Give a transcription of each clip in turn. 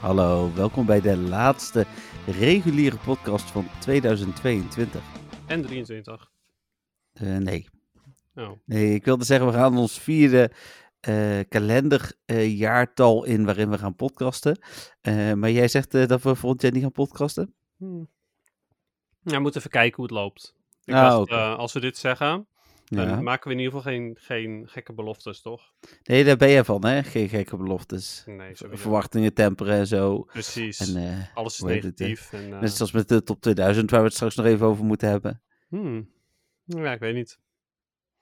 Hallo, welkom bij de laatste reguliere podcast van 2022. En 23. Eh, nee. Oh. nee, ik wilde zeggen, we gaan ons vierde eh kalenderjaartal in waarin we gaan podcasten. Eh, maar jij zegt eh, dat we volgend jaar niet gaan podcasten? Hm. Ja, we moeten even kijken hoe het loopt. Ik Ah, dacht, eh, als we dit zeggen, dan Ja. maken we in ieder geval geen, geen gekke beloftes, toch? Nee, daar ben je van, hè? Geen gekke beloftes. Nee. Verwachtingen temperen en zo. Precies. En, eh, Alles is het, hè? negatief. en, eh, net zoals met de top 2000, waar we het straks nog even over moeten hebben. hmm. Ja, ik weet niet.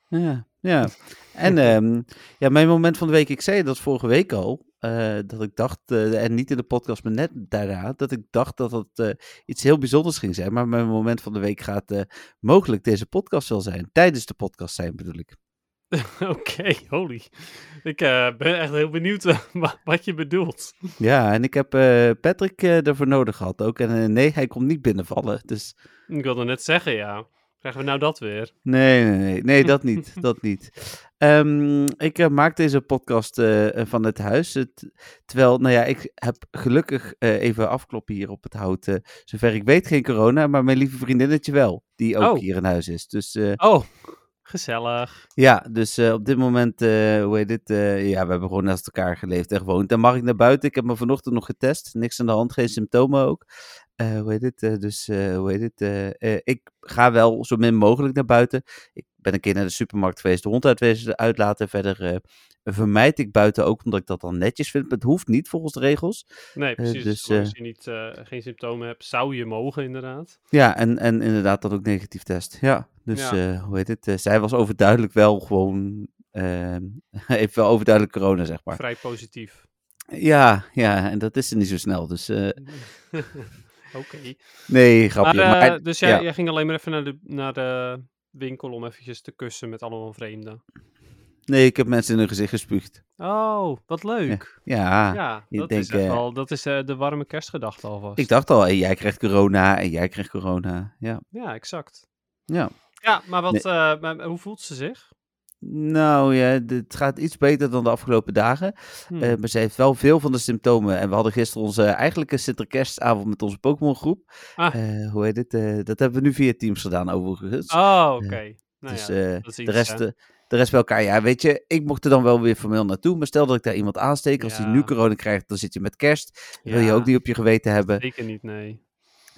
Ja, ja. En ehm, ja, mijn moment van de week, ik zei dat vorige week al, eh, dat ik dacht, eh, en niet in de podcast, maar net daarna, dat ik dacht dat het eh, iets heel bijzonders ging zijn. Maar mijn moment van de week gaat mogelijk deze podcast wel zijn. Tijdens de podcast zijn bedoel ik. Oké, holy. Ik ben echt heel benieuwd wa- wat je bedoelt. Ja, en ik heb Patrick ervoor nodig gehad ook. En nee, hij komt niet binnenvallen. Dus Ik wilde net zeggen, ja. Krijgen we nou dat weer? Nee, nee, nee, nee, dat niet. dat niet. Ehm, ik eh, maak deze podcast eh, van het huis. Het, terwijl, nou ja, ik heb gelukkig eh, even afkloppen hier op het hout. zover ik weet geen corona, maar mijn lieve vriendinnetje wel. Die ook Oh. hier in huis is. Dus Oh, gezellig. ja, dus op dit moment, hoe heet dit? ja, we hebben gewoon naast elkaar geleefd en gewoond. Dan mag ik naar buiten. Ik heb me vanochtend nog getest. Niks aan de hand, geen symptomen ook. Eh, hoe heet het? eh, dus, eh, hoe heet het? ik ga wel zo min mogelijk naar buiten. Ik ben een keer naar de supermarkt geweest, de hond uitwezen, uitlaten. Verder vermijd ik buiten ook, omdat ik dat dan netjes vind. Maar het hoeft niet volgens de regels. Nee, precies. dus, Zolang eh, je niet, geen symptomen hebt, zou je mogen inderdaad. Ja, en, en inderdaad dan ook negatief test. Ja, dus Ja. hoe heet het? zij was overduidelijk wel gewoon, heeft wel overduidelijk corona, zeg maar. Vrij positief. Ja, ja, en dat is er niet zo snel. Dus eh, Oké. nee, grapje. Maar, Maar, eh, dus jij, ja. jij ging alleen maar even naar de, naar de winkel om eventjes te kussen met allemaal vreemden. nee, ik heb mensen in hun gezicht gespuugd. Oh, wat leuk. Ja, Ja, ik dat denk, is eh, wel, dat is eh, de warme kerstgedachte alvast. ik dacht al, jij krijgt corona en jij krijgt corona. Ja, Ja, exact. ja. Ja, maar, wat, Nee. eh, maar hoe voelt ze zich? Nou ja, het gaat iets beter dan de afgelopen dagen. Hm. Eh, maar ze heeft wel veel van de symptomen. En we hadden gisteren onze eigenlijke Sinterkerstavond met onze Pokémon groep. Ah. Eh, hoe heet het? Eh, dat hebben we nu via Teams gedaan overigens. oh, oké. Nou dus ja, de, rest, de rest bij elkaar. Ja, weet je, ik mocht er dan wel weer formeel naartoe. Maar stel dat ik daar iemand aansteek. Als hij Ja. nu corona krijgt, dan zit je met kerst. Wil je ook niet op je geweten hebben. Zeker niet, nee.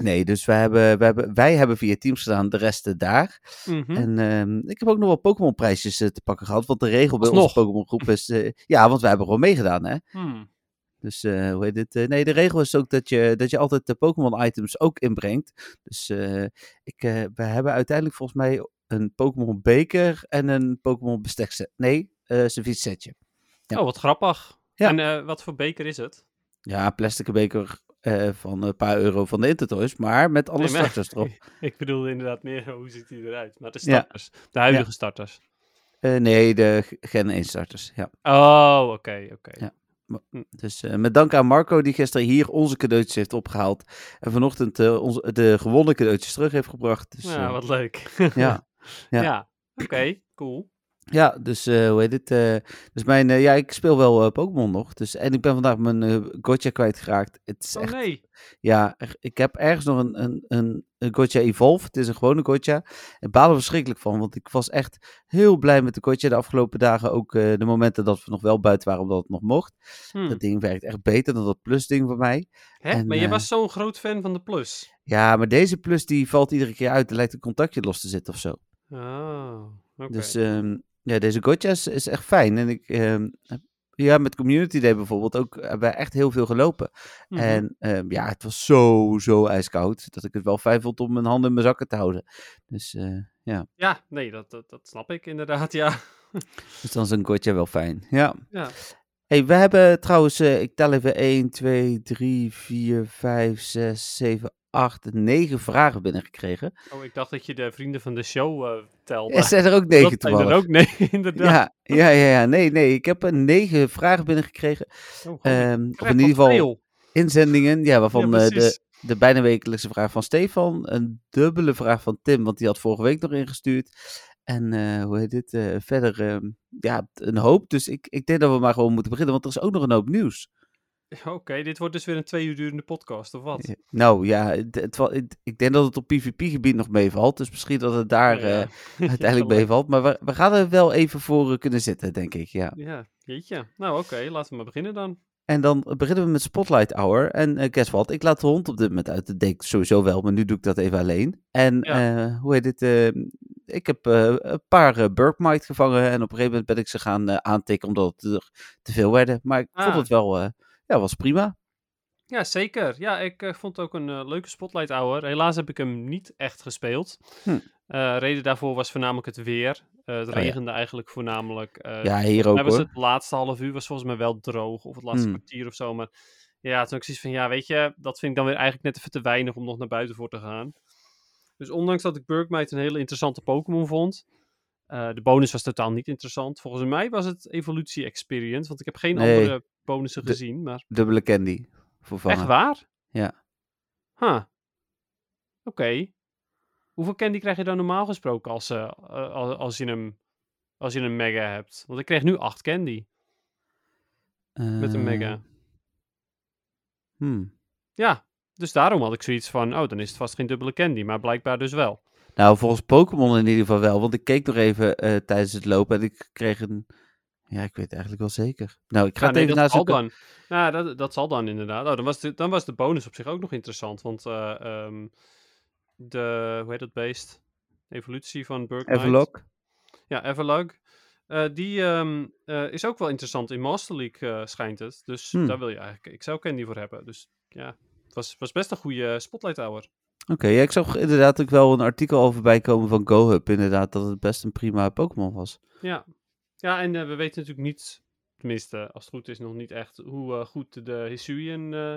Nee, dus wij hebben, wij hebben, wij hebben via Teams gedaan, de rest daar. Mhm. En ehm, ik heb ook nog wel Pokémon prijsjes eh, te pakken gehad. Want de regel bij onze. Pokémon groep is... eh, ja, want wij hebben gewoon meegedaan, hè. Hm. Dus eh, hoe heet het? nee, de regel is ook dat je, dat je altijd de Pokémon items ook inbrengt. Dus ik, we hebben uiteindelijk volgens mij een Pokémon beker en een Pokémon bestekset. Nee, eh servies setje. Ja. Oh, wat grappig. Ja. En wat voor beker is het? Ja, plastic beker eh, van een paar euro van de Intertoys, maar met alle Nee, maar- starters erop. Ik bedoelde inderdaad meer, hoe ziet hij eruit? Maar de Ja. starters. De huidige starters. Eh, nee, de Gen 1 starters, ja. Oh, oké, oké. Ja. Dus eh, met dank aan Marco, die gisteren hier onze cadeautjes heeft opgehaald. En vanochtend onze, de gewonnen cadeautjes terug heeft gebracht. Dus, Ja, wat leuk. ja. ja. Ja. oké, cool. Ja, dus eh, hoe heet het? eh, dus mijn, eh, ja, ik speel wel Pokémon nog. Dus, en ik ben vandaag mijn Gotcha kwijtgeraakt. Het is Oh echt, nee. ja, ik heb ergens nog een, een, een, een Gotcha Evolve. Het is een gewone Gotcha. Ik baal er verschrikkelijk van, want ik was echt heel blij met de Gotcha de afgelopen dagen. Ook de momenten dat we nog wel buiten waren, omdat het nog mocht. Hm. Dat ding werkt echt beter dan dat Plus ding van mij. Hè? en, maar je was zo'n groot fan van de Plus. Ja, maar deze Plus die valt iedere keer uit. Er lijkt een contactje los te zitten of zo. Oh, oké. Dus ehm, ja, deze gotcha's is echt fijn. En ik, heb- ja, met Community Day bijvoorbeeld ook, hebben wij echt heel veel gelopen. Mhm. En ehm, ja, het was zo, zo ijskoud, dat ik het wel fijn vond om mijn handen in mijn zakken te houden. Dus eh, ja, Ja, nee, dat, dat, dat snap ik inderdaad, ja. dus dan is een gotcha wel fijn. Ja. Ja. Hey, we hebben trouwens, eh, ik tel even 1, 2, 3, 4, 5, 6, 7, 8, 9 vragen binnengekregen. Oh, ik dacht dat je de vrienden van de show eh telde. Er zijn er ook dat 9 zijn er ook nee, inderdaad. Ja, ja, ja, ja. Nee, nee. Ik heb er 9 vragen binnengekregen. Oh, Ehm of in ieder geval veel. inzendingen. Ja, waarvan Ja, eh, de, de bijna wekelijkse vraag van Stefan. Een dubbele vraag van Tim, want die had vorige week nog ingestuurd. En eh, hoe heet dit? eh, verder, ehm, ja, een hoop. Dus ik, ik denk dat we maar gewoon moeten beginnen, want er is ook nog een hoop nieuws. Oké, dit wordt dus weer een twee uur durende podcast, of wat? Nou ja, het, het, wa- het- ik denk dat het op PvP-gebied nog meevalt. Dus misschien dat het daar Oh, ja. eh, uiteindelijk meevalt. Maar we, we gaan er wel even voor eh, kunnen zitten, denk ik. Ja. Ja, jeetje. Nou, oké, laten we maar beginnen dan. En dan beginnen we met Spotlight Hour. En eh guess what? Ik laat de hond op dit moment uit. Dat deed ik sowieso wel, maar nu doe ik dat even alleen. En hoe heet eh, ik heb een paar uh, Burkmite gevangen. En op een gegeven moment ben ik ze gaan aantikken omdat het er te veel werden. Maar ik vond Ah. het wel, ja, was prima. Ja, zeker. Ja, ik eh, vond het ook een eh, leuke Spotlight Hour. Helaas heb ik hem niet echt gespeeld. Hm. Eh, reden daarvoor was voornamelijk het weer. Het Oh ja. regende eigenlijk voornamelijk. Ja, hier ook was hoor. het laatste half uur was volgens mij wel droog. Of het laatste Hmm. kwartier of zo. Maar ja, toen ik zoiets van, ja, weet je, dat vind ik dan weer eigenlijk net even te weinig om nog naar buiten voor te gaan. Dus ondanks dat ik Burkmite een hele interessante Pokémon vond. de bonus was totaal niet interessant. Volgens mij was het evolutie experience. Want ik heb geen Nee. andere bonussen gezien. Maar Dubbele candy. Vervangen. echt waar? Ja. Huh. Oké. Hoeveel candy krijg je dan normaal gesproken als, eh, eh, als, als, je hem, als je een mega hebt? Want ik kreeg nu 8 candy met een Eh, mega. hmm. Ja, dus daarom had ik zoiets van, oh, dan is het vast geen dubbele candy, maar blijkbaar dus wel. Nou, volgens Pokémon in ieder geval wel. Want ik keek nog even eh, tijdens het lopen en ik kreeg een... Ja, ik weet het eigenlijk wel zeker. Nou, ik ga Ja, het nee, even nazoeken. dan. Nou, dat, dat zal dan inderdaad. Oh, dan, was de, dan was de bonus op zich ook nog interessant, want ehm, de, hoe heet dat beest? Evolutie van Burkmite. Everlock. Ja, Everlog. Eh, die ehm, eh, is ook wel interessant. In Master League schijnt het. Dus Hmm. daar wil je eigenlijk Excel Candy voor hebben. Dus ja, het was, was best een goede Spotlight Hour. Oké, ja, ik zag inderdaad ook wel een artikel over bijkomen van GoHub. Inderdaad, dat het best een prima Pokémon was. Ja, ja en eh, we weten natuurlijk niet, tenminste als het goed is nog niet echt, hoe eh, goed de Hisuian eh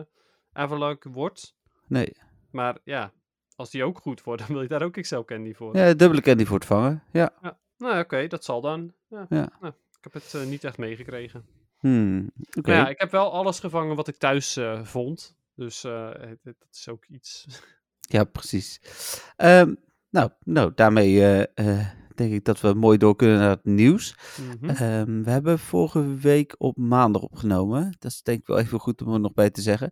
Everlog wordt. Nee. Maar ja, als die ook goed wordt, dan wil je daar ook Excel Candy voor. Ja, dubbele candy voor het vangen. Ja. Nou oké, dat zal dan. Ja. Ja. Nou, ik heb het niet echt meegekregen. Hmm. Ja, ik heb wel alles gevangen wat ik thuis vond. Dus eh, het- het- dat is ook iets. Ja, precies. Ehm, nou, nou, daarmee denk ik dat we mooi door kunnen naar het nieuws. Mhm. Ehm, we hebben vorige week op maandag opgenomen. Dat is denk ik wel even goed om er nog bij te zeggen.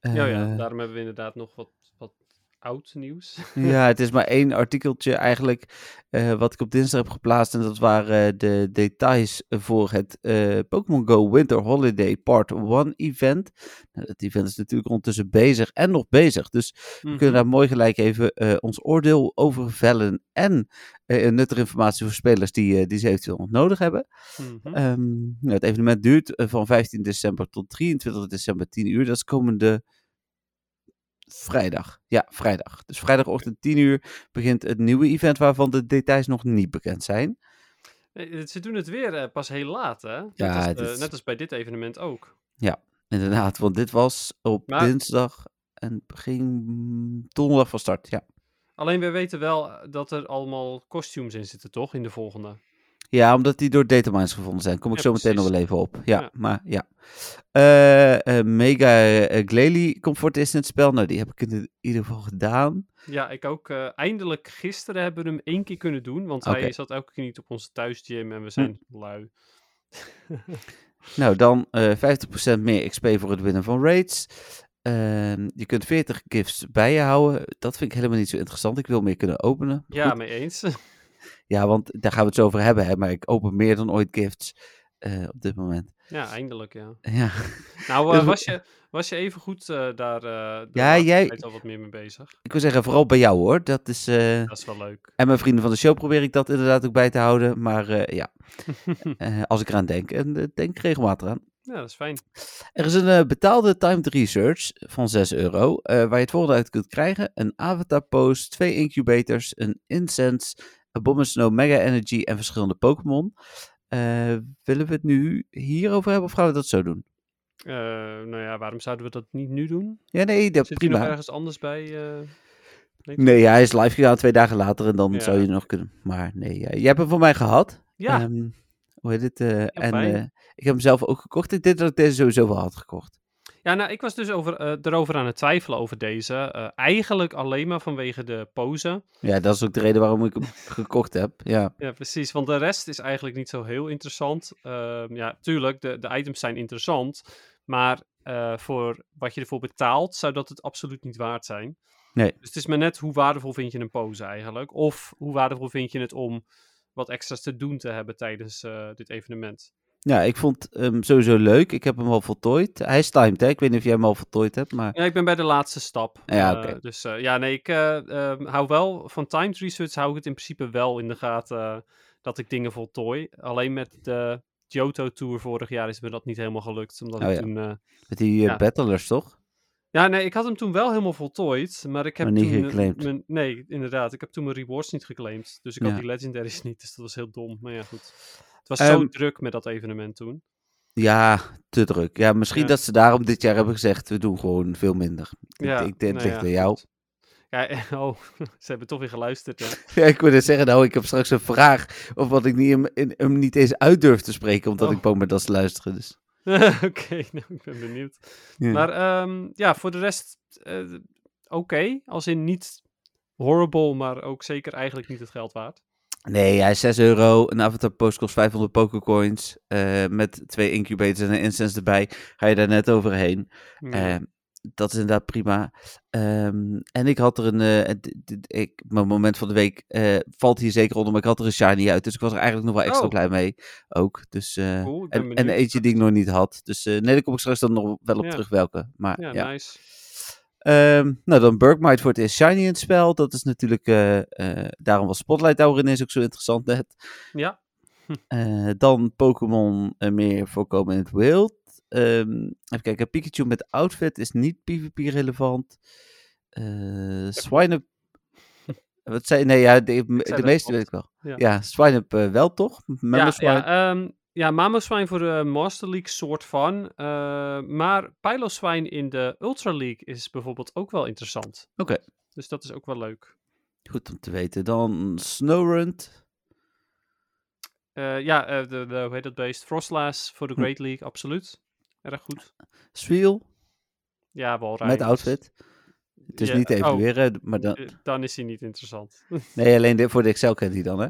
ja, ja, Eh, daarom hebben we inderdaad nog wat, wat oud nieuws. Ja, het is maar één artikeltje eigenlijk eh, wat ik op dinsdag heb geplaatst. En dat waren de details voor het eh, Pokémon Go Winter Holiday Part 1 event. Nou, dat event is natuurlijk ondertussen bezig en nog bezig. Dus we kunnen daar mooi gelijk even eh, ons oordeel over vellen. En eh nuttige informatie voor spelers die, eh, die ze eventueel nog nodig hebben. Mhm. Ehm, nou, het evenement duurt eh, van 15 december tot 23 december 10 uur. Dat is komende vrijdag. Ja, vrijdag. Dus vrijdagochtend 10 uur begint het nieuwe event waarvan de details nog niet bekend zijn. Eh, Ze doen het weer eh, pas heel laat, hè? Net, Ja, als, eh, net als bij dit evenement ook. Inderdaad, want dit was op Maar- dinsdag en ging mm, donderdag van start. Ja. Alleen we weten wel eh, dat er allemaal costumes in zitten, toch? In de volgende. ja, omdat die door datamines gevonden zijn. Kom ik Ja, zo meteen nog wel even op. Ja, Ja. maar ja. Eh, eh, Mega uh, Glalie het eerst in het spel. Nou, die heb ik in ieder geval gedaan. Ja, ik ook. eindelijk gisteren hebben we hem één keer kunnen doen. Want. Hm. hij zat elke keer niet op onze thuisgym en we zijn lui. Nou, dan eh 50% meer XP voor het winnen van raids. Ehm, je kunt 40 gifts bij je houden. Dat vind ik helemaal niet zo interessant. Ik wil meer kunnen openen. Ja, goed. mee eens. ja, want daar gaan we het zo over hebben. Hè? Maar ik open meer dan ooit gifts eh, op dit moment. ja, eindelijk, ja. Ja, Nou, Dus eh, was, je, was je even goed eh, daar Ja, jij- al wat meer mee bezig? ik wil zeggen, vooral bij jou hoor. Dat is, Dat is wel leuk. En mijn vrienden van de show probeer ik dat inderdaad ook bij te houden. Maar ja, als ik eraan denk. En denk ik regelmatig aan. Ja, dat is fijn. Er is een eh, betaalde timed research van 6 euro, eh, waar je het volgende uit kunt krijgen. Een avatar post, twee incubators, een incense, een bomb snow mega energy en verschillende Pokémon. Eh, willen we het nu hierover hebben of gaan we dat zo doen? Nou ja, waarom zouden we dat niet nu doen? Ja, nee, dat Zit hij nog prima. ergens anders bij? nee, hij is live gegaan twee dagen later en dan Ja. zou je nog kunnen. Maar nee, jij hebt hem van mij gehad. Ja, Ehm, hoe heet het? eh, en eh, ik heb hem zelf ook gekocht. Ik denk dat ik deze sowieso wel had gekocht. ja nou, ik was dus over, eh, erover aan het twijfelen over deze. Eigenlijk alleen maar vanwege de pose. Ja, dat is ook de reden waarom ik hem gekocht heb. Ja, Ja, precies. Want de rest is eigenlijk niet zo heel interessant. Ehm, ja, tuurlijk, de, de items zijn interessant. Maar voor wat je ervoor betaalt, zou dat het absoluut niet waard zijn. Nee. Dus het is maar net hoe waardevol vind je een pose eigenlijk. Of hoe waardevol vind je het om wat extra's te doen te hebben tijdens eh, dit evenement. ja ik vond hem sowieso leuk. Ik heb hem al voltooid. Hij is timed, hè? Ik weet niet of jij hem al voltooid hebt, maar... Ja, ik ben bij de laatste stap. Ja, Eh, dus eh, ja, nee, ik eh, ehm, hou wel van timed research, hou ik het in principe wel in de gaten dat ik dingen voltooi. Alleen met de Johto Tour vorig jaar is me dat niet helemaal gelukt. Omdat Oh ik ja. toen... Met die Ja. battlers, toch? Ja, nee, ik had hem toen wel helemaal voltooid, maar ik heb Maar niet toen... eh, geclaimd. mijn- nee, inderdaad. Ik heb toen mijn rewards niet geclaimd. Dus ik had die legendaries niet, dus dat was heel dom. Maar ja, goed. Het was Ehm, zo druk met dat evenement toen. Ja, te druk. Ja, misschien Ja. dat ze daarom dit jaar hebben gezegd, we doen gewoon veel minder. Ja, ik, ik denk, nou ligt aan jou. Ja, oh, ze hebben toch weer geluisterd, hè? Ja, ik wilde zeggen, nou, ik heb straks een vraag of wat ik niet, hem niet eens uit durf te spreken, omdat Oh. ik bang ben dat ze luisteren. Dus. Oké, nou, ik ben benieuwd. Maar ehm, ja, voor de rest eh, oké. Als in niet horrible, maar ook zeker eigenlijk niet het geld waard. Nee, hij is 6 euro. Een avatar post kost 500 pokercoins. eh met twee incubators en een incense erbij. Ga je daar net overheen. Ja. Ehm, dat is inderdaad prima. Ehm, en ik had er een. d- ik, mijn moment van de week eh, valt hier zeker onder, maar ik had er een shiny uit. Dus ik was er eigenlijk nog wel extra Oh. blij mee. Ook. Dus, eh, Cool, en, en eentje die ik nog niet had. Dus nee, daar kom ik straks dan nog wel op Ja. terug welke. Maar ja, ja. nice. Ehm, nou, dan Burgmite voor het eerst shiny in het spel. Dat is natuurlijk. daarom was Spotlight Tower ineens ook zo interessant net. Ja, dan Pokémon meer voorkomen in het wild. Ehm, even kijken, Pikachu met outfit is niet PvP relevant. Eh Swineup... Wat zei Nee, ja, de, de meeste weet ik wel. Ja. Ja, Swineup eh, wel toch? Ja, Swine. ja, ehm, ja Mamoswine voor de Master League soort van. eh, maar Piloswine in de Ultra League is bijvoorbeeld ook wel interessant. Oké. Dus dat is ook wel leuk. Goed om te weten. Dan Snowrun. Eh, ja, de, de, hoe heet dat beest? Frostlass voor de Hm. Great League, absoluut. Erg goed. Sweel Ja, Walrein. met outfit. Het is Ja, niet oh. evalueren, maar dan... Eh, Dan is hij niet interessant. Nee, alleen de, voor de Excel kent hij dan, hè?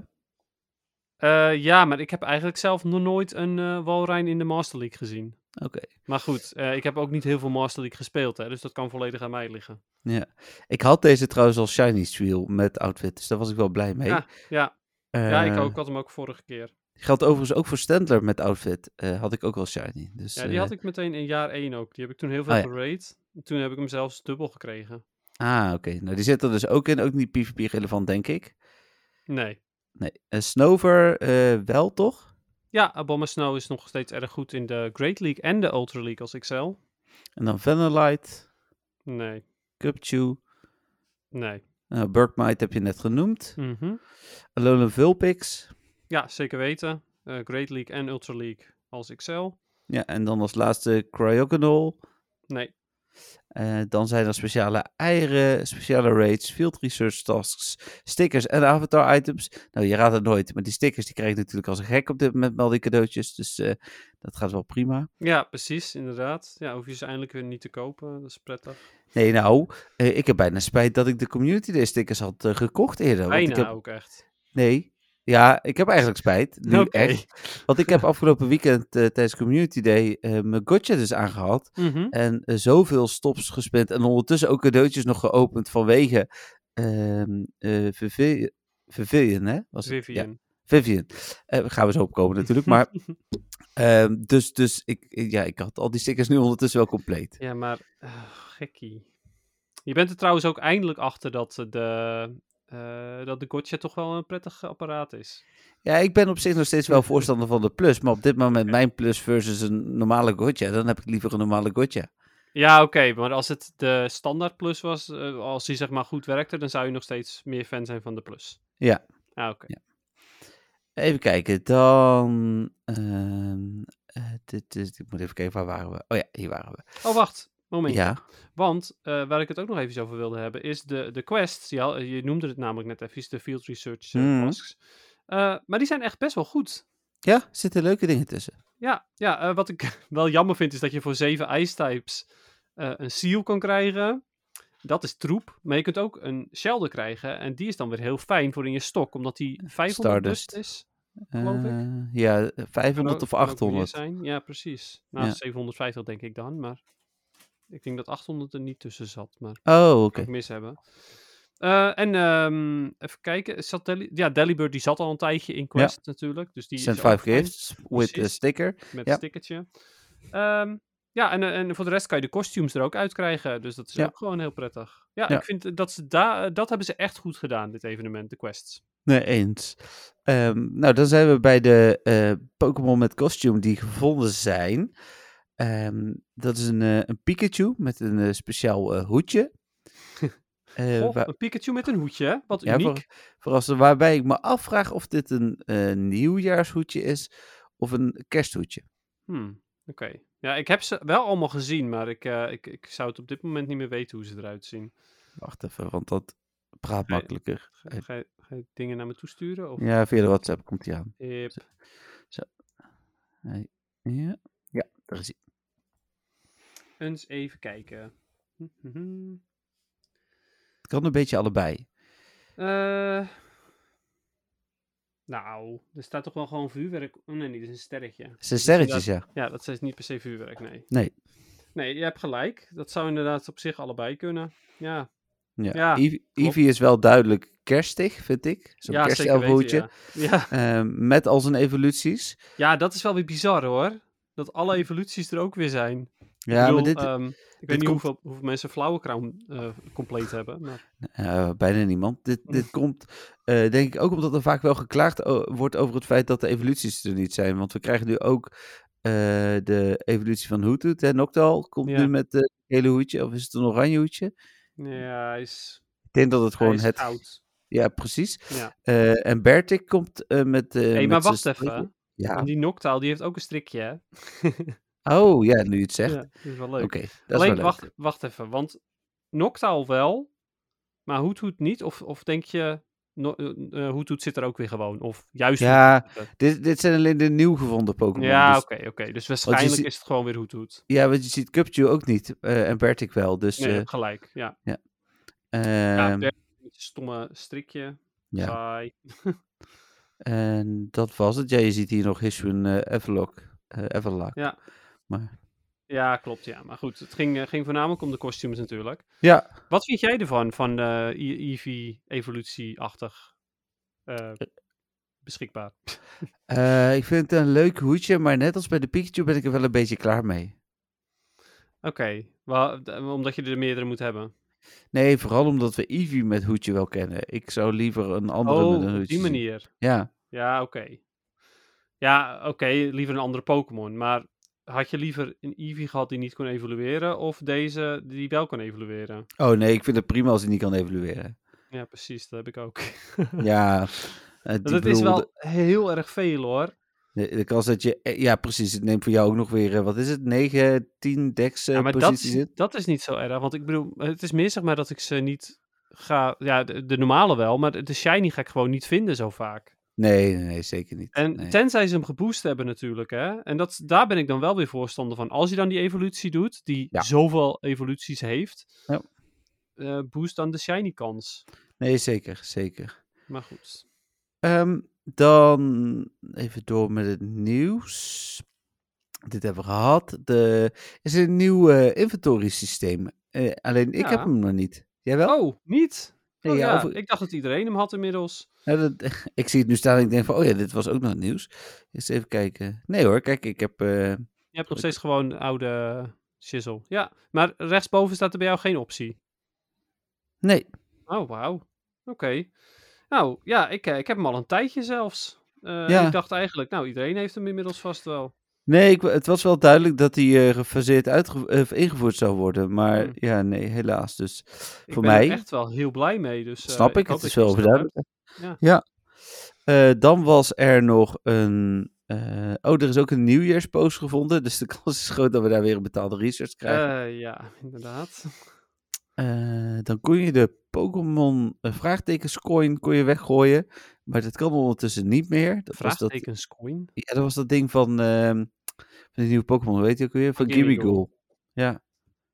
Eh, ja, maar ik heb eigenlijk zelf nog nooit een eh Walrein in de Master League gezien. Oké. Maar goed, ik heb ook niet heel veel Master League gespeeld, hè, dus dat kan volledig aan mij liggen. Ja. Ik had deze trouwens al shiny Sweel met outfit, dus daar was ik wel blij mee. Ja, ja, ja, ik ook. Ik had hem ook vorige keer. Geldt overigens ook voor Stendler met outfit. eh, had ik ook wel shiny. Dus, Ja, die eh, had ik meteen in jaar 1 ook. Die heb ik toen heel veel ja. gerate. Toen heb ik hem zelfs dubbel gekregen. Ah, oké. Nou, die zit er dus ook in. Ook niet PvP relevant, denk ik. Nee. Nee. Eh, Snover eh, wel, toch? Ja, Aboma Snow is nog steeds erg goed in de Great League en de Ultra League als XL. En dan Vanillite, Nee, Cupchew. nee. Uh, Burkmite heb je net genoemd. Alolan Vulpix. Ja, zeker weten. Eh, Great League en Ultra League als XL. Ja, en dan als laatste Cryogonal. Nee. Eh, dan zijn er speciale eieren, speciale raids, field research tasks, stickers en avatar items. Nou, je raadt het nooit, maar die stickers die krijg je natuurlijk als een gek op dit moment met al die cadeautjes. Dus eh, dat gaat wel prima. Ja, precies, inderdaad. Ja, hoef je ze eindelijk weer niet te kopen. Dat is prettig. Nee, nou, ik heb bijna spijt dat ik de Community Day stickers had gekocht eerder. want ik Bijna heb, ook echt. nee, ja, ik heb eigenlijk spijt. Nu echt. Want ik heb afgelopen weekend eh, tijdens Community Day eh, mijn gotcha dus aangehad. Mhm. En eh, zoveel stops gespend. En ondertussen ook cadeautjes nog geopend vanwege ehm eh Vivi- Vivian, hè? Was het? Ja, Vivian. Vivian. Gaan we zo opkomen natuurlijk. Maar, ehm, dus, dus ik, ja, ik had al die stickers nu ondertussen wel compleet. Ja, maar gekkie. Je bent er trouwens ook eindelijk achter dat de, eh, dat de Gotcha toch wel een prettig apparaat is. Ja, ik ben op zich nog steeds wel voorstander van de Plus. Maar op dit moment mijn Plus versus een normale gotcha. Dan heb ik liever een normale gotcha. Ja, oké, maar als het de standaard plus was, eh, als die zeg maar goed werkte, dan zou je nog steeds meer fan zijn van de plus. Ja. Ah, oké. Ja. Even kijken, dan... ehm, eh, dit, is- ik moet even kijken, waar waren we? Oh ja, hier waren we. Oh, wacht. Momentje. Ja, Want eh, waar ik het ook nog even over wilde hebben, is de, de quests. Ja, je noemde het namelijk net even, de Field Research eh, Mhm. tasks. Eh, maar die zijn echt best wel goed. ja, zitten leuke dingen tussen. Ja, ja eh, wat ik wel jammer vind, is dat je voor zeven ice-types eh, een seal kan krijgen. Dat is troep. Maar je kunt ook een shelder krijgen. En die is dan weer heel fijn voor in je stok, omdat die 500 dust Stardust. is. Geloof ik. Eh, ja, Kan 500 ook- of kan ook meer 800. Zijn. Ja, precies. Nou, Ja. 750 denk ik dan. Maar ik denk dat 800 er niet tussen zat. Maar Oh, oké. ik mis hebben. Eh, en ehm, even kijken. Zat Deli ja, Delibird die zat al een tijdje in Quest natuurlijk. Dus die Send is ook 5 fijn gifts with a sticker. met Ja. een stickertje. Ehm, ja, en, eh, en voor de rest kan je de kostuums er ook uitkrijgen. Dus dat is Ja. ook gewoon heel prettig. Ja, ik vind dat ze daar dat hebben ze echt goed gedaan, dit evenement, de quests. Nee, eens. Ehm, nou, dan zijn we bij de eh, Pokémon met costume die gevonden zijn. Ehm, dat is een, eh, een Pikachu met een eh, speciaal eh, hoedje. Eh, Goh, een Pikachu met een hoedje, hè? Wat ja, uniek. voor- verrassend, waarbij ik me afvraag of dit een eh, nieuwjaarshoedje is of een kersthoedje. Hmm, Oké. Ja, ik heb ze wel allemaal gezien, maar ik, eh, ik, ik zou het op dit moment niet meer weten hoe ze eruit zien. Wacht even, want dat praat makkelijker. Ga, ga, je- ga je dingen naar me toesturen? Of? Ja, via de WhatsApp komt hij aan. Yep. Hij- Ja, ja, daar is hij. Eens even kijken. Het kan een beetje allebei. Eh, nou, er staat toch wel gewoon vuurwerk. Oh nee, niet, dat is een sterretje. Het zijn Dus sterretjes, ja. inderdaad- Ja, dat is niet per se vuurwerk, nee. Nee. Nee, je hebt gelijk. Dat zou inderdaad op zich allebei kunnen. Ja, Ja, Ja. Eevee is wel duidelijk kerstig, vind ik. Zo'n ja ja. Ja. Ehm, met al zijn evoluties. ja, dat is wel weer bizar hoor. Dat alle evoluties er ook weer zijn. Ja, ik maar dit... ehm, ik weet niet komt- hoeveel, hoeveel mensen Flauwe Crown eh, compleet hebben. Maar... eh, bijna niemand. Dit, dit komt, eh, denk ik, ook omdat er vaak wel geklaagd wordt over het feit dat de evoluties er niet zijn. Want we krijgen nu ook de evolutie van Hoothoot. hè. Noctal komt Ja. nu met het hele hoedje. Of is het een oranje hoedje? Ja, hij is, Ik denk dat het gewoon is het... oud. Ja, precies. Ja. En Bertik komt met... Hé, met maar wacht even. Ja. Want die Noctowl, die heeft ook een strikje, hè? Oh, ja, nu je het zegt. Ja, dat is wel leuk. Oké, dat is Alleen, wel leuk. wacht, wacht even, want Noctowl wel, maar Hoethoet niet? Of, of denk je, no, eh, eh, Hoethoet zit er ook weer gewoon? Of juist Ja, Hoethoet? Dit, dit zijn alleen de nieuw gevonden Pokémon. Ja, dus- oké, oké. Dus waarschijnlijk ziet- is het gewoon weer Hoethoet. Ja, want je ziet Cupchew ook niet. eh, en Bertik wel. Dus Nee, eh, gelijk, ja. ja ehm, Bert, een stomme strikje, ja. En dat was het. Ja, je ziet hier nog Hishun eh Everlock. eh, Everlock. Ja. Maar, Ja, klopt, ja. Maar goed, het ging, eh, ging voornamelijk om de kostuums natuurlijk. ja, Wat vind jij ervan, van de Eevee evolutieachtig eh, beschikbaar? eh, ik vind het een leuk hoedje. Maar net als bij de Pikachu ben ik er wel een beetje klaar mee. Oké, d- omdat je er meerdere moet hebben. Nee, vooral omdat we Eevee met hoedje wel kennen. Ik zou liever een andere Oh, met een op hoedje die zien. manier. Ja. Ja, oké. Ja, oké, liever een andere Pokémon. Maar had je liever een Eevee gehad die niet kon evolueren, of deze die wel kon evolueren? Oh nee, ik vind het prima als hij niet kan evolueren. Ja, precies, dat heb ik ook. Ja, eh, die dat is wel heel erg veel hoor. De, de kans dat je... eh, Ja, precies. Het neemt voor jou ook nog weer... eh, wat is het? 9, 10 dex eh, Ja, maar dat dat is niet zo erg. Want ik bedoel, het is meer zeg maar dat ik ze niet ga. Ja, de, de normale wel, maar de, de shiny ga ik gewoon niet vinden zo vaak. Nee, nee, zeker niet. En nee. tenzij ze hem geboost hebben natuurlijk, hè. En dat, daar ben ik dan wel weer voorstander van. Als je dan die evolutie doet, die Ja. zoveel evoluties heeft, Ja. eh, boost dan de shiny kans. Nee, zeker, zeker. Maar goed. Ehm, dan even door met het nieuws. Dit hebben we gehad. De, er is een nieuw eh, inventory systeem. Eh, alleen ik Ja. heb hem nog niet. Jij wel? Oh, niet? Nee, Oh, ja, ja, of- ik dacht dat iedereen hem had inmiddels. Dat, ik zie het nu staan en ik denk van, oh ja, dit was ook nog nieuws. Eens even kijken. Nee hoor, kijk, ik heb... eh, Je hebt nog steeds gewoon oude shizzle. Ja, maar rechtsboven staat er bij jou geen optie. nee, Oh, wauw. Oké. Nou, ja, ik, eh, ik heb hem al een tijdje zelfs. Eh, Ja. Ik dacht eigenlijk, nou, iedereen heeft hem inmiddels vast wel. Nee ik, het was wel duidelijk dat hij eh, gefaseerd uitge, eh, ingevoerd zou worden. Maar Hmm. ja, nee, helaas. Dus Ik voor ben mij... er echt wel heel blij mee. Dus, eh, Snap ik, hoop het is wel hebt. Ja. Ja. Dan was er nog een... oh, er is ook een nieuwjaarspost gevonden. Dus de kans is groot dat we daar weer een betaalde research krijgen. Ja, inderdaad. Dan kon je de Pokémon vraagtekenscoin kon je weggooien. Maar dat kan ondertussen niet meer. Dat was dat, ja, dat was dat ding van, die nieuwe Pokémon, weet je ook weer? Van Gimmighoul. Ja.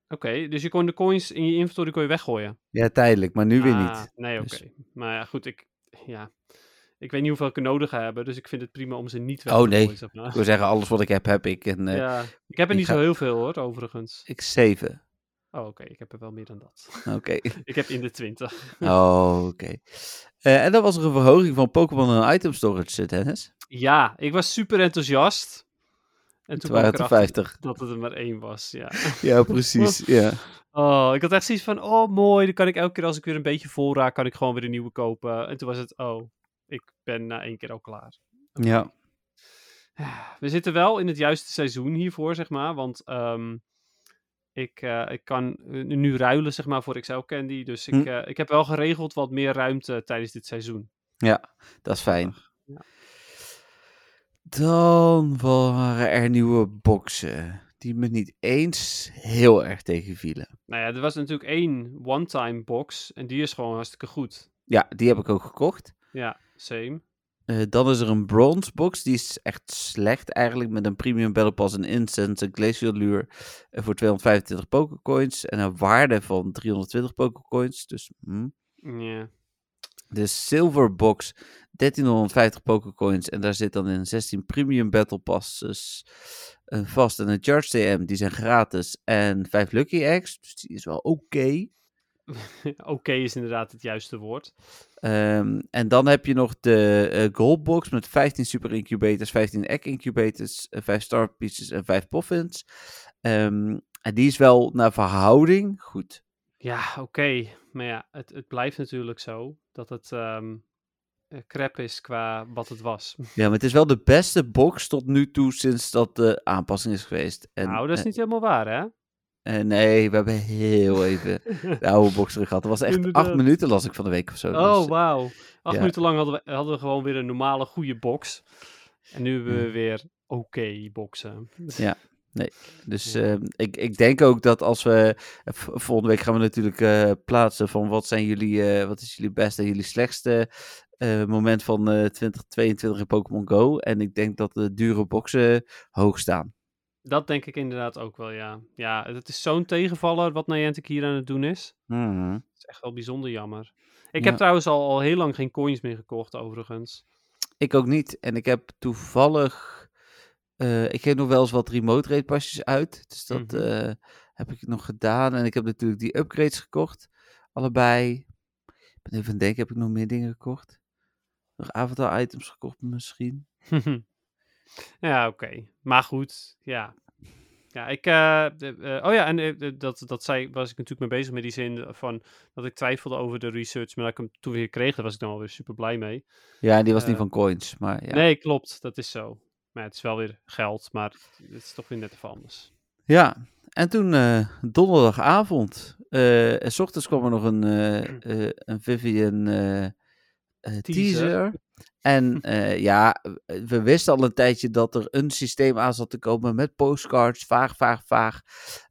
Oké, dus je kon de coins in je inventory kon je weggooien. ja, tijdelijk, maar nu weer Ah, niet. Nee, oké. Dus- Maar ja, goed, ik, ja, ik weet niet hoeveel ik er nodig heb, dus ik vind het prima om ze niet weg Oh, te nee. gooien, zeg maar. Ik wil zeggen, alles wat ik heb, heb ik. En eh, Ja, ik heb er ik niet ga- zo heel veel hoor, overigens. ik zeven. Oh, oké, ik heb er wel meer dan dat. Oké. ik heb in de 20. Oh, oké. Eh, en dan was er een verhoging van Pokémon en item storage, Dennis. Ja, ik was super enthousiast. En toen waren het er erachter 50. dat het er maar één was, ja. Ja, precies. ja. Oh, ik had echt zoiets van, oh mooi, dan kan ik elke keer als ik weer een beetje vol raak, kan ik gewoon weer een nieuwe kopen. En toen was het, oh, ik ben na één keer al klaar. ja. We zitten wel in het juiste seizoen hiervoor, zeg maar. Want ehm, ik, eh, ik kan nu ruilen, zeg maar, voor XL Candy. Dus ik, Hm. eh, ik heb wel geregeld wat meer ruimte tijdens dit seizoen. Dat is fijn. Ja. Dan waren er nieuwe boxen. Die me niet eens heel erg tegenvielen. Nou ja, er was natuurlijk één one-time box. En die is gewoon hartstikke goed. Ja, die heb ik ook gekocht. Ja, same. Eh, dan is er een bronze box. Die is echt slecht eigenlijk. Met een premium battle pass, een incense, een glacial lure. eh, voor 225 pokercoins. En een waarde van 320 pokercoins. Dus hm. Ja. De Silver Box, 1350 Pokécoins. En daar zit dan in 16 Premium Battle Passes. Een vast en een Charge TM, die zijn gratis. En 5 Lucky Eggs, dus die is wel oké. Oké is inderdaad het juiste woord. Ehm, en dan heb je nog de eh, Gold Box met 15 Super Incubators, 15 Egg Incubators, eh, 5 Star Pieces en 5 Poffins. Ehm, en die is wel naar verhouding goed. Ja, oké. Maar ja, het, het blijft natuurlijk zo dat het ehm eh, crap is qua wat het was. Ja, maar het is wel de beste box tot nu toe sinds dat de aanpassing is geweest. En, nou, dat is eh, niet helemaal waar, hè? Eh, nee, we hebben heel even de oude box terug gehad. Dat was echt Inderdaad. acht minuten, las ik van de week of zo. Oh, Dus, wauw. Acht ja. minuten lang hadden we, hadden we gewoon weer een normale, goede box. En nu hebben we Hmm. weer oké boxen. Dus Ja. eh, ik, ik denk ook dat als we... eh, volgende week gaan we natuurlijk eh, plaatsen van wat zijn jullie... eh, wat is jullie beste en jullie slechtste moment van eh 2022 in Pokémon Go. En ik denk dat de dure boxen hoog staan. Dat denk ik inderdaad ook wel, ja. Ja, het is zo'n tegenvaller wat Niantic hier aan het doen is. Het is echt wel bijzonder jammer. Ik Ja. heb trouwens al, al heel lang geen coins meer gekocht, overigens. Ik ook niet. En ik heb toevallig... eh, ik geef nog wel eens wat remote rate pasjes uit. Dus dat Mhm. eh, heb ik nog gedaan. En ik heb natuurlijk die upgrades gekocht. Allebei. Ik ben even aan het denken, heb ik nog meer dingen gekocht? Nog avatar items gekocht misschien? ja, oké. Maar goed, ja. Ja, ik... eh, oh ja, en dat, dat zei, was ik natuurlijk mee bezig met die zin van... dat ik twijfelde over de research, maar dat ik hem toen weer kreeg, daar was ik dan alweer super blij mee. Ja, en die was niet van coins. Maar ja. Nee, klopt. Dat is zo. Maar het is wel weer geld, maar het is toch weer net even anders. Ja, en toen eh, donderdagavond. eh, en 's ochtends kwam er nog een, eh, een Vivian teaser. Teaser. En ja, we wisten al een tijdje dat er een systeem aan zat te komen met postcards. Vaag, vaag, vaag.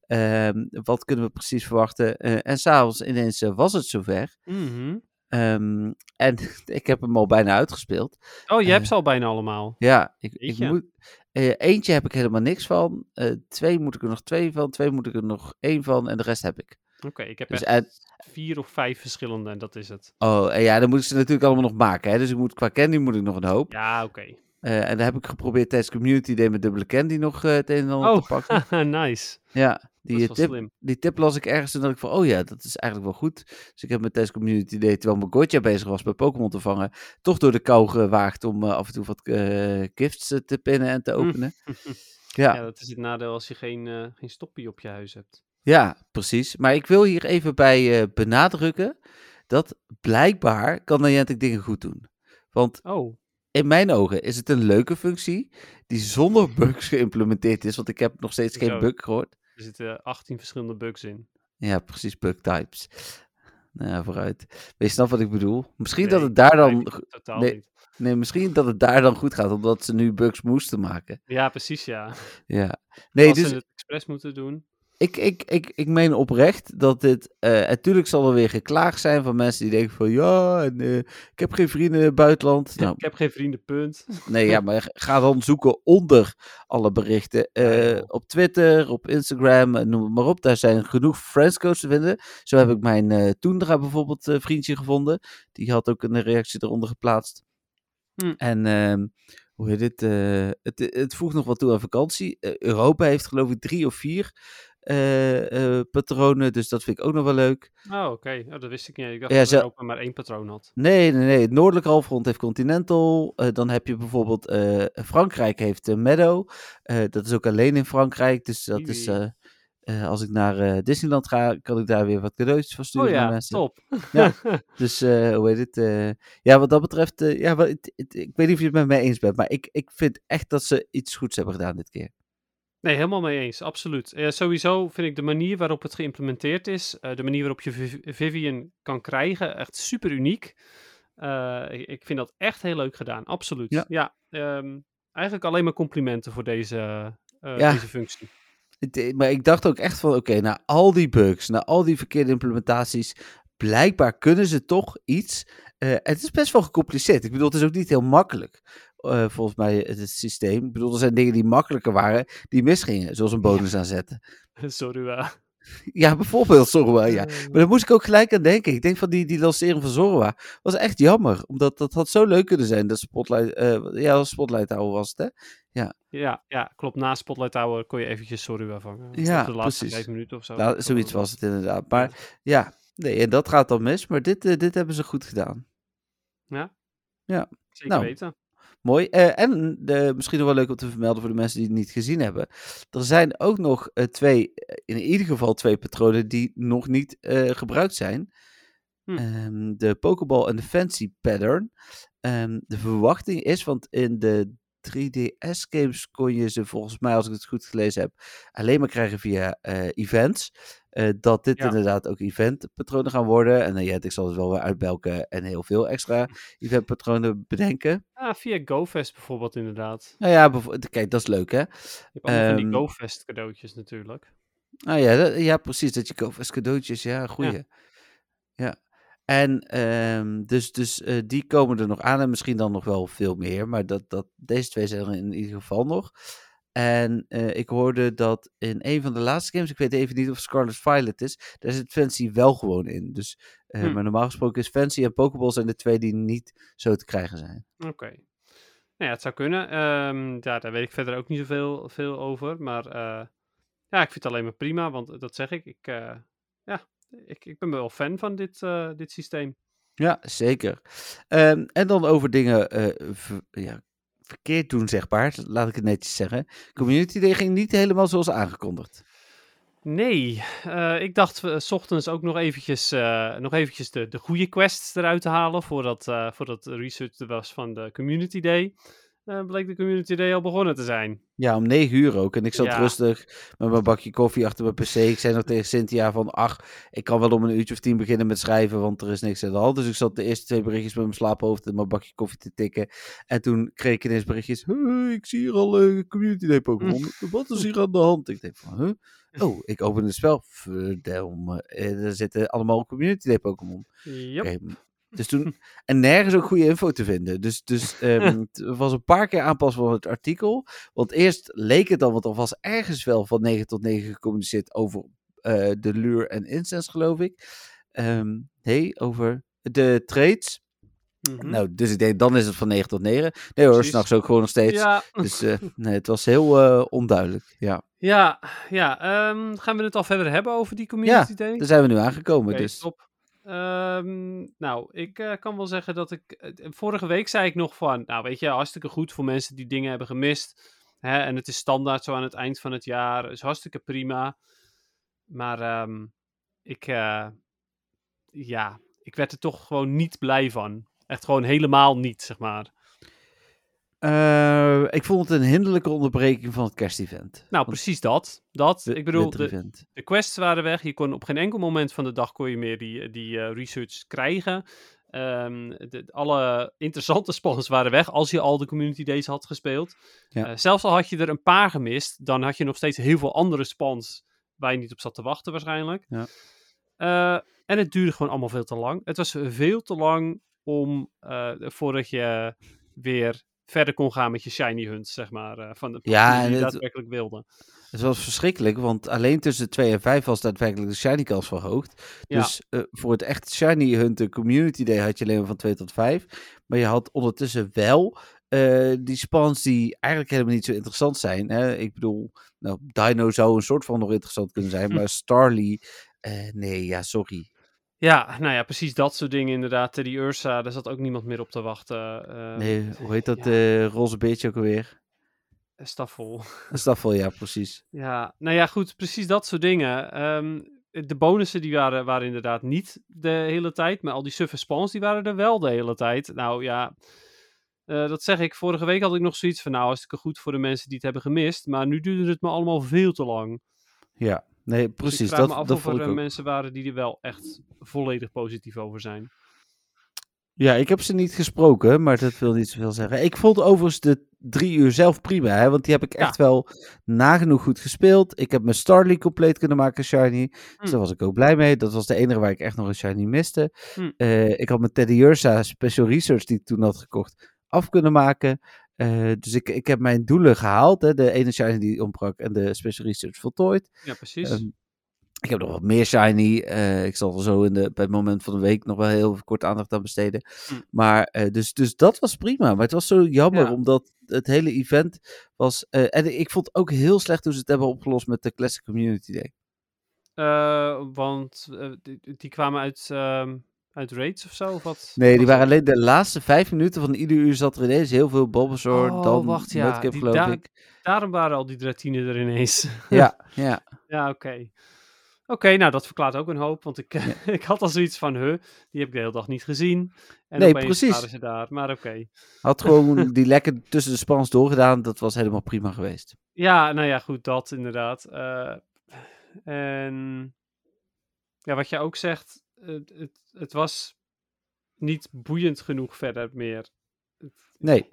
Ehm, wat kunnen we precies verwachten? En s'avonds ineens was het zover. Mhm. Ehm, en ik heb hem al bijna uitgespeeld. Oh, je Eh, hebt ze al bijna allemaal. Ja, ik, ik moet. eh, eentje heb ik helemaal niks van. eh, twee moet ik er nog twee van. Twee moet ik er nog één van. En de rest heb ik. Oké, ik heb Dus echt vier of vijf verschillende en dat is het. Oh, en ja, dan moet ik ze natuurlijk allemaal nog maken. Hè? Dus ik moet, qua candy moet ik nog een hoop. Ja, oké. Eh, en daar heb ik geprobeerd tijdens Community Day met dubbele candy nog eh, het een en ander Oh, te pakken. nice. Ja, die, tip, slim. die tip las ik ergens en dacht ik van, oh ja, dat is eigenlijk wel goed. Dus ik heb met tijdens Community Day, terwijl mijn Gotcha bezig was bij Pokémon te vangen, toch door de kou gewaagd om eh, af en toe wat gifts te pinnen en te Hm. openen. Ja. Ja, dat is het nadeel als je geen, geen stoppie op je huis hebt. Ja, precies. Maar ik wil hier even bij benadrukken dat blijkbaar kan Niantic dingen goed doen. Want Oh, in mijn ogen is het een leuke functie die zonder bugs geïmplementeerd is. Want ik heb nog steeds geen Zo. bug gehoord. er zitten 18 verschillende bugs in. Ja, precies, bug types. nou ja, vooruit. Maar je snapt wat ik bedoel. Misschien dat het daar dan... Totaal nee. niet. Nee, misschien dat het daar dan goed gaat, omdat ze nu bugs moesten maken. Ja, precies, ja. Ja. Nee, Als dus ze het expres moeten doen. Ik, ik, ik, ik meen oprecht dat dit... eh natuurlijk zal er weer geklaagd zijn van mensen die denken van... Ja, en, eh, ik heb geen vrienden in het buitenland. Nou, Ik heb geen vrienden, punt. nee, ja, maar ga dan zoeken onder alle berichten. eh, joh. op Twitter, op Instagram, noem het maar op. Daar zijn genoeg friendscodes te vinden. Zo heb ik mijn Toendra bijvoorbeeld vriendje gevonden. Die had ook een reactie eronder geplaatst. Hm. En ehm, hoe heet eh, het? Het voegt nog wat toe aan vakantie. Europa heeft geloof ik drie of vier patronen. Dus dat vind ik ook nog wel leuk. Oh, oké. Oh, dat wist ik niet. Ik dacht Ja, dat ze- Europa maar één patroon had. Nee, nee, nee. Het noordelijke halfrond heeft Continental. Eh, dan heb je bijvoorbeeld eh, Frankrijk heeft eh, Meadow. Eh, dat is ook alleen in Frankrijk. Dus dat is... Eh, eh, als ik naar eh, Disneyland ga, kan ik daar weer wat cadeautjes van sturen Oh naar ja, mensen. top. Ja. Dus eh, hoe heet het? eh, ja, wat dat betreft, eh, ja, wat, het- het- ik weet niet of je het met mij eens bent, maar ik, ik vind echt dat ze iets goeds hebben gedaan dit keer. Nee, helemaal mee eens, absoluut. Eh, sowieso vind ik de manier waarop het geïmplementeerd is, eh, de manier waarop je Viv- Vivian kan krijgen, echt super uniek. Eh, ik, vind dat echt heel leuk gedaan, absoluut. Ja. ehm, eigenlijk alleen maar complimenten voor deze, Ja. deze functie. Het, maar ik dacht ook echt van, oké, na al die bugs, na al die verkeerde implementaties, blijkbaar kunnen ze toch iets. Het is best wel gecompliceerd. Ik bedoel, het is ook niet heel makkelijk, eh, volgens mij, het, het systeem. Ik bedoel, er zijn dingen die makkelijker waren, die misgingen, zoals een bonus aanzetten. Sorry, wel. Ja, bijvoorbeeld Zorwa, ja. Eh, Maar daar moest ik ook gelijk aan denken. Ik denk van die, die lancering van Zorwa was echt jammer. Omdat dat had zo leuk kunnen zijn. Dat Spotlight, eh ja, Spotlight Tower was het, hè? ja, ja, klopt. Na Spotlight Tower kon je eventjes Sorry vangen. Ja, de laatste vijf minuten of zo. Nou, zoiets zo. was het inderdaad. Maar ja, nee, en dat gaat dan mis. Maar dit, dit hebben ze goed gedaan. Zeker nou. weten. Mooi. Eh, en de, misschien nog wel leuk om te vermelden voor de mensen die het niet gezien hebben. Er zijn ook nog eh, twee, eh, in ieder geval twee patronen die nog niet gebruikt zijn. Hm. Ehm, de Pokeball en de Fancy Pattern. Ehm, de verwachting is, want in de 3DS games kon je ze volgens mij, als ik het goed gelezen heb, alleen maar krijgen via events. Eh, dat dit Ja. inderdaad ook eventpatronen gaan worden. En uh, ja, ik zal het wel weer uitbelken en heel veel extra eventpatronen bedenken. Ah, via GoFest bijvoorbeeld inderdaad. Nou ja, kijk, dat is leuk hè. Je hebt allemaal van die Ehm, GoFest cadeautjes natuurlijk. Ah ja, dat- ja precies. Dat je als cadeautjes. Ja, goeie. Ja. En ehm, dus, dus eh, die komen er nog aan en misschien dan nog wel veel meer. Maar dat, dat, deze twee zijn er in ieder geval nog. En eh, ik hoorde dat in een van de laatste games, ik weet even niet of Scarlet Violet is, daar zit Fancy wel gewoon in. Dus, eh, Hm. Maar normaal gesproken is Fancy en Pokeball zijn de twee die niet zo te krijgen zijn. Oké. Nou ja, het zou kunnen. Ehm, ja, daar weet ik verder ook niet zoveel veel over. Maar eh, ja, ik vind het alleen maar prima, want dat zeg ik. Ik, ja, ik, ik ben wel fan van dit, dit systeem. Ja, zeker. Ehm, en dan over dingen ja, verkeerd doen, zeg maar. Laat ik het netjes zeggen. Community Day ging niet helemaal zoals aangekondigd. Nee, eh, ik dacht eh, s ochtends ook nog eventjes, eh, nog eventjes de, de goede quests eruit te halen voordat, voordat de research er was van de Community Day. Eh, bleek de Community Day al begonnen te zijn. Ja, om negen uur ook. En ik zat Ja. rustig met mijn bakje koffie achter mijn pc. Ik zei nog tegen Cynthia van, ach, ik kan wel om een uurtje of tien beginnen met schrijven, want er is niks aan de hand. Dus ik zat de eerste twee berichtjes met mijn slaaphoofd en mijn bakje koffie te tikken. En toen kreeg ik ineens berichtjes, "Hey, ik zie hier al eh, Community Day Pokémon. Wat is hier aan de hand? Ik denk van, huh? Oh, ik open het spel. Verdomme, eh, er zitten allemaal Community Day Pokémon. Yep. Dus toen, en nergens ook goede info te vinden. Dus, dus ehm, het was een paar keer aanpassen van het artikel. Want eerst leek het dan, want er was ergens wel van 9 tot 9 gecommuniceerd over eh, de lure en incense, geloof ik. Ehm nee, over de trades. Mhm. Nou, dus ik denk, dan is het van 9 tot 9. Nee hoor, s'nachts ook gewoon nog steeds. Ja, Dus eh, nee, het was heel eh, onduidelijk. Ja, ja, ja ehm, gaan we het al verder hebben over die Community Day? daar zijn we nu aangekomen. Oké, dus top. Ehm, nou, ik eh, kan wel zeggen dat ik. eh, vorige week zei ik nog van. Nou, weet je, hartstikke goed voor mensen die dingen hebben gemist. Hè, en het is standaard zo aan het eind van het jaar. Is hartstikke prima. Maar ehm, ik. eh, ja, ik werd er toch gewoon niet blij van. Echt gewoon helemaal niet, zeg maar. Eh, ik vond het een hinderlijke onderbreking van het kerstevent. Nou, precies dat. Dat, Wi- ik bedoel, de, de quests waren weg. Je kon op geen enkel moment van de dag kon je meer die, die eh, research krijgen. Ehm, de, alle interessante spawns waren weg als je al de community days had gespeeld. Ja. Eh, zelfs al had je er een paar gemist, dan had je nog steeds heel veel andere spawns waar je niet op zat te wachten waarschijnlijk. Ja. En het duurde gewoon allemaal veel te lang. Het was veel te lang om voordat je weer verder kon gaan met je shiny hunts, zeg maar, eh, van de Ja, die je daadwerkelijk wilde. Het was verschrikkelijk, want alleen tussen 2 en 5 was daadwerkelijk de shiny kans verhoogd. Ja. Dus eh, voor het echt shiny hunten community day had je alleen maar van 2 tot 5. Maar je had ondertussen wel eh, die spawns die eigenlijk helemaal niet zo interessant zijn. Hè? Ik bedoel, nou, Dino zou een soort van nog interessant kunnen zijn, maar Starly, nee, ja, sorry. Ja, nou ja, precies dat soort dingen inderdaad. Die Ursa, daar zat ook niemand meer op te wachten. eh Nee, hoe heet dat ja. eh, roze beertje ook alweer? Staffel. Een staffel, ja, precies. Ja, nou ja, goed, precies dat soort dingen. Ehm, de bonussen die waren, waren inderdaad niet de hele tijd, maar al die spawns die waren er wel de hele tijd. Nou ja, eh, dat zeg ik. Vorige week had ik nog zoiets van, nou, hartstikke goed voor de mensen die het hebben gemist, maar nu duurde het me allemaal veel te lang. Ja, nee, Dus precies. ik vraag dat me af dat of er eh, mensen waren die er wel echt volledig positief over zijn. Ja, ik heb ze niet gesproken, maar dat wil niet zoveel zeggen. Ik vond overigens de drie uur zelf prima, hè, want die heb ik echt wel nagenoeg goed gespeeld. Ik heb mijn Starly compleet kunnen maken, Shiny. Dus Hm. daar was ik ook blij mee. Dat was de enige waar ik echt nog een Shiny miste. Hm. Eh, ik had mijn Teddy Ursa Special Research, die ik toen had gekocht, af kunnen maken. Eh, dus ik, ik heb mijn doelen gehaald. Hè, de ene Shiny die ontbrak en de Special Research voltooid. Ja, precies. Ehm, ik heb nog wat meer shiny. eh, ik zal er zo in de, bij het moment van de week nog wel heel kort aandacht aan besteden. Hm. Maar eh, dus, dus dat was prima. Maar het was zo jammer, Ja. omdat het hele event was. en ik vond het ook heel slecht hoe ze het hebben opgelost met de Classic Community Day. Want die, die kwamen uit, ehm, uit raids of zo? Of wat? Nee, die waren alleen de laatste vijf minuten van ieder uur zat er ineens heel veel Bulbasaur. Oh, dan wacht, ja, die geloof daar- ik. Daarom waren al die dratine er ineens. Ja, ja. Ja, oké. Oké, nou dat verklaart ook een hoop, want ik, ik had al zoiets van, huh, die heb ik de hele dag niet gezien. En Nee, precies. waren ze daar, maar oké. Had gewoon die lekker tussen de spans doorgedaan. Dat was helemaal prima geweest. Ja, nou ja, goed, dat inderdaad. Eh, en ja, wat je ook zegt, het, het, het was niet boeiend genoeg verder meer. Nee.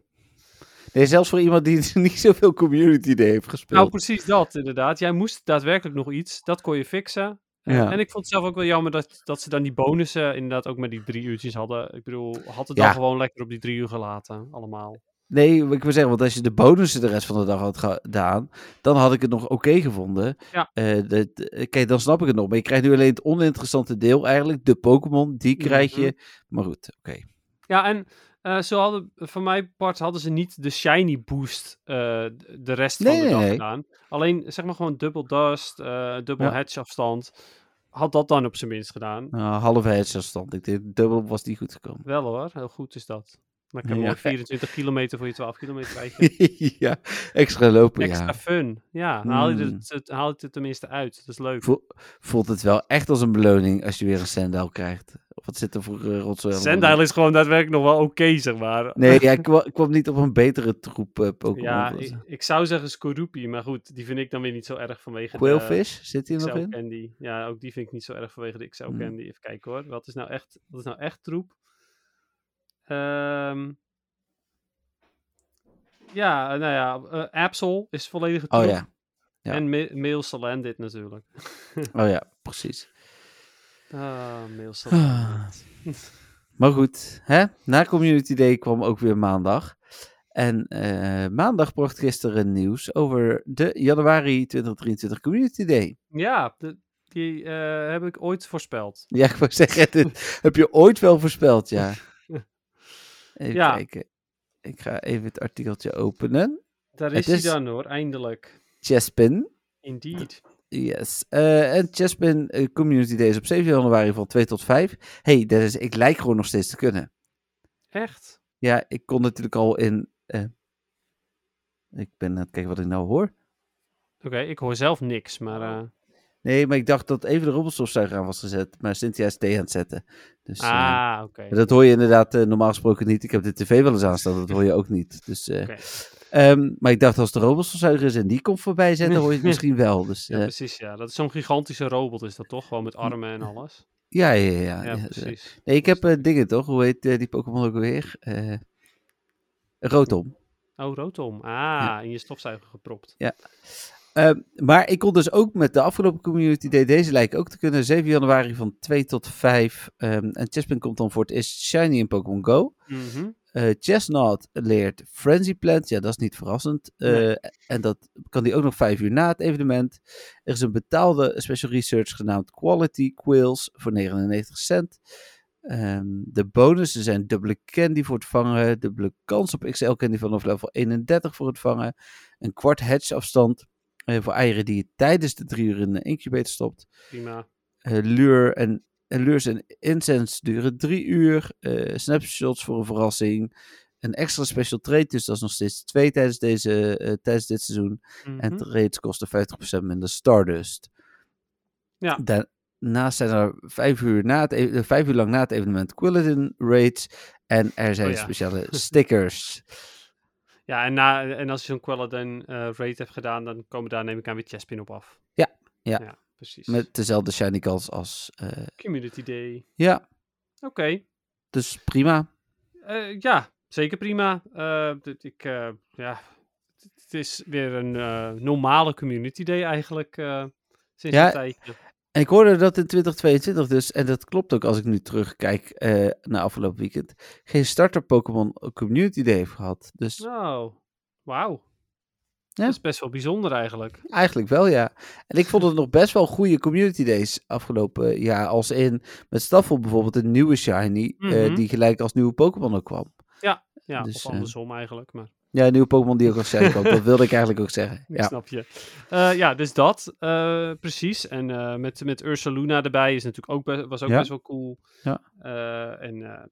Nee, zelfs voor iemand die niet zoveel Community Day heeft gespeeld. Nou, precies dat, inderdaad. Jij moest daadwerkelijk nog iets. Dat kon je fixen. Eh, Ja. En ik vond het zelf ook wel jammer dat, dat ze dan die bonussen inderdaad ook met die drie uurtjes hadden. Ik bedoel, had het Ja. dan gewoon lekker op die drie uur gelaten, allemaal. Nee, ik wil zeggen, want als je de bonussen de rest van de dag had gedaan, dan had ik het nog oké gevonden. Ja. Eh, de- Kijk, dan snap ik het nog. Maar je krijgt nu alleen het oninteressante deel eigenlijk. De Pokémon, die krijg je. Maar goed, oké. Ja, en eh, ze hadden, van mijn part hadden ze niet de shiny boost eh, de rest Nee, van de dag nee. gedaan. Alleen, zeg maar gewoon dubbel dust, eh dubbel Ja. hedge afstand. Had dat dan op zijn minst gedaan. Nou, halve headstand. Ik denk, dubbel was niet goed gekomen. Wel hoor, heel goed is dat. Dan kan je Ja. mooi 24 kilometer voor je 12 kilometer rijden. ja, extra lopen, Extra ja. fun. Ja, dan haal je, Hmm. het, het, haal je het er tenminste uit. Dat is leuk. Voel- voelt het wel echt als een beloning als je weer een Sandal krijgt. Of wat zit er voor uh, rotzooi? Sandile is gewoon daadwerkelijk nog wel oké, zeg maar. Nee, ja, ik, kwa- ik kwam niet op een betere troep eh, Pokémon. Ja, ik, ik zou zeggen Skorupi, maar goed, die vind ik dan weer niet zo erg vanwege Quailfish, zit de hier nog XL in? Candy. Ja, ook die vind ik niet zo erg vanwege de XL Hmm. Candy. Even kijken hoor, wat is nou echt, wat is nou echt troep? Ehm, ja, nou ja, eh Absol is volledige troep. Oh ja. ja. En Ma- Mail Salandit natuurlijk. Oh ja, precies. Ah, Mail Ah. Maar goed, hè? na Community Day kwam ook weer maandag. En eh, maandag bracht gisteren nieuws over de januari 2023 Community Day. ja, de- die eh, heb ik ooit voorspeld. Ja, ik wou zeggen, dit heb je ooit wel voorspeld, ja. Even Ja. kijken. Ik ga even het artikeltje openen. Daar is hij is- dan hoor, eindelijk. Chespin. Indeed. Yes. Eh, en Chespin eh, Community Day is op 7 januari van 2 tot 5. hey, Dennis, ik lijk gewoon nog steeds te kunnen. Echt? Ja, ik kon natuurlijk al in... eh, ik ben aan het kijken wat ik nou hoor. Oké, ik hoor zelf niks, maar... Nee, maar ik dacht dat even de robotstofzuiger aan was gezet. Maar Cynthia is thee aan het zetten. Dus, eh, Ah, oké. dat hoor je inderdaad eh, normaal gesproken niet. Ik heb de tv wel eens aanstaan, dat hoor je ook niet. Dus, eh, Oké. ehm, maar ik dacht als de robotstofzuiger is en die komt voorbij zetten, hoor je het misschien wel. Dus, Ja, precies, ja. Dat is zo'n gigantische robot, is dat toch? Gewoon met armen en alles. ja, ja, ja. ja, Ja, ja, precies. Nee, ik heb dingen toch? Hoe heet die Pokémon ook alweer? Eh Rotom. Oh, Rotom. Ah, in je stofzuiger gepropt. Ehm, maar ik kon dus ook met de afgelopen Community Day, deze lijken ook te kunnen, 7 januari van 2 tot 5. ehm, en Chespin komt dan voor het eerst Shiny in Pokémon Go. Eh Chestnut leert Frenzy Plant, ja dat is niet verrassend. Eh, Nee. En dat kan die ook nog 5 uur na het evenement. Er is een betaalde special research genaamd Quality Quills voor 99 cent. Ehm, de bonussen zijn dubbele candy voor het vangen, dubbele kans op XL candy vanaf level 31 voor het vangen, een kwart hedge afstand voor eieren die je tijdens de drie uur in de incubator stopt. Prima. Eh, lure en, en lures en incense duren drie uur. Eh, snapshots voor een verrassing. Een extra special trade, dus dat is nog steeds twee tijdens, deze, eh, tijdens dit seizoen. En Mhm. trades kosten 50% minder Stardust. Ja. Daarnaast zijn er vijf uur, na het, e- vijf uur lang na het evenement Quilladin raids. En er zijn Oh ja. speciale stickers. Ja, en, na, en als je zo'n Quelladin eh raid hebt gedaan, dan komen daar neem ik aan weer Chespin op af. Ja, ja. Ja, precies. Met dezelfde shiny als... eh, Community Day. ja, Oké. dus prima. Eh, ja, zeker prima. Eh, ik, ja, het is weer een normale Community Day eigenlijk sinds Ja, een tijdje. En ik hoorde dat in 2022 dus, en dat klopt ook als ik nu terugkijk eh naar afgelopen weekend, geen starter Pokémon Community Day heeft gehad. Dus Oh, wauw. Ja. Dat is best wel bijzonder eigenlijk. eigenlijk wel, ja. En ik vond het nog best wel goede Community Days afgelopen jaar. Als in, met Staffel bijvoorbeeld, een nieuwe Shiny, eh, Mhm. die gelijk als nieuwe Pokémon ook kwam. Ja, Dus, of eh, andersom eigenlijk, maar Ja, een nieuwe Pokémon die ook Shiny kwam. Dat wilde ik eigenlijk ook zeggen. ik Ja, snap je. Eh, ja, dus dat, eh, precies. En eh, met, met Ursaluna erbij is natuurlijk ook be- was ook Ja. best wel cool. Ja. Eh, en eh,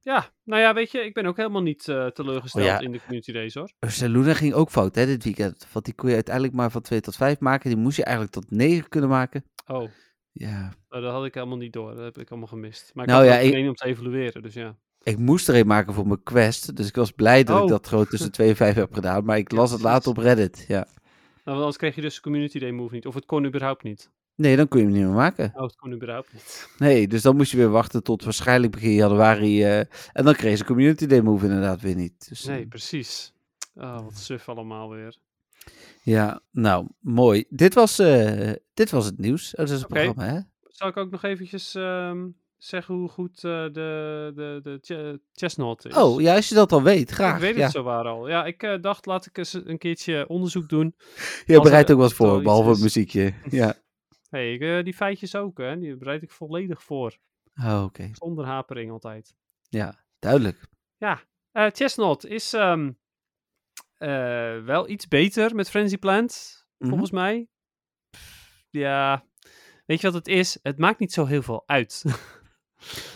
ja, nou ja, weet je, ik ben ook helemaal niet eh, teleurgesteld Oh ja. in de Community Days hoor. Ursaluna ging ook fout hè, dit weekend. Want die kon je uiteindelijk maar van 2 tot 5 maken. Die moest je eigenlijk tot 9 kunnen maken. Oh, Ja, nou, dat had ik helemaal niet door. Dat heb ik allemaal gemist. Maar ik Nou had ja, ik- om te evalueren, dus ja. Ik moest er een maken voor mijn quest. Dus ik was blij dat ik Oh. dat gewoon tussen 2 en 5 heb gedaan. Maar ik las het later op Reddit. Ja. Nou, anders kreeg je dus de Community Day move niet. Of het kon überhaupt niet. Nee, dan kon je hem niet meer maken. Oh, het kon überhaupt niet. Nee, dus dan moest je weer wachten tot waarschijnlijk begin januari. eh, en dan kreeg ze Community Day Move inderdaad weer niet. Dus, eh, Nee, precies. Oh, wat suf allemaal weer. ja, nou, mooi. Dit was, eh, dit was het nieuws. Oh, dat is het programma, hè? Zal ik ook nog eventjes ehm, zeggen hoe goed eh, de, de, de ch- chestnut is? Oh, ja, als je dat al weet, graag. Ik weet ja. het zo waar al. Ja, ik eh, dacht, laat ik eens een keertje onderzoek doen. Je bereidt er- ook wat voor, behalve het muziekje. Ja. hey, eh, die feitjes ook, hè. Die bereid ik volledig voor. Oh, oké. Zonder hapering altijd. Ja, duidelijk. Ja, Chestnut is ehm, eh, wel iets beter met Frenzy Plant, Mhm. volgens mij. Ja, weet je wat het is? Het maakt niet zo heel veel uit.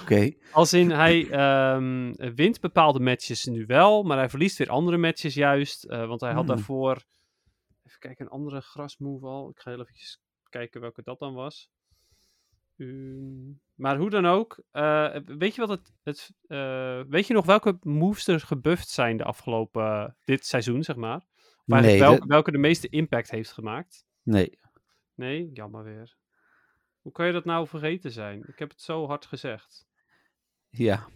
Oké. Als in, hij ehm, wint bepaalde matches nu wel, maar hij verliest weer andere matches juist. eh, want hij had Hmm. daarvoor, even kijken, een andere grasmove al. Ik ga heel even kijken welke dat dan was. Ehm, maar hoe dan ook, eh, weet je wat het, het eh, weet je nog welke moves er gebufft zijn de afgelopen, dit seizoen, zeg maar? Of Nee, welke de meeste impact heeft gemaakt? Nee. Nee, jammer weer. Hoe kan je dat nou vergeten zijn? Ik heb het zo hard gezegd. Ja.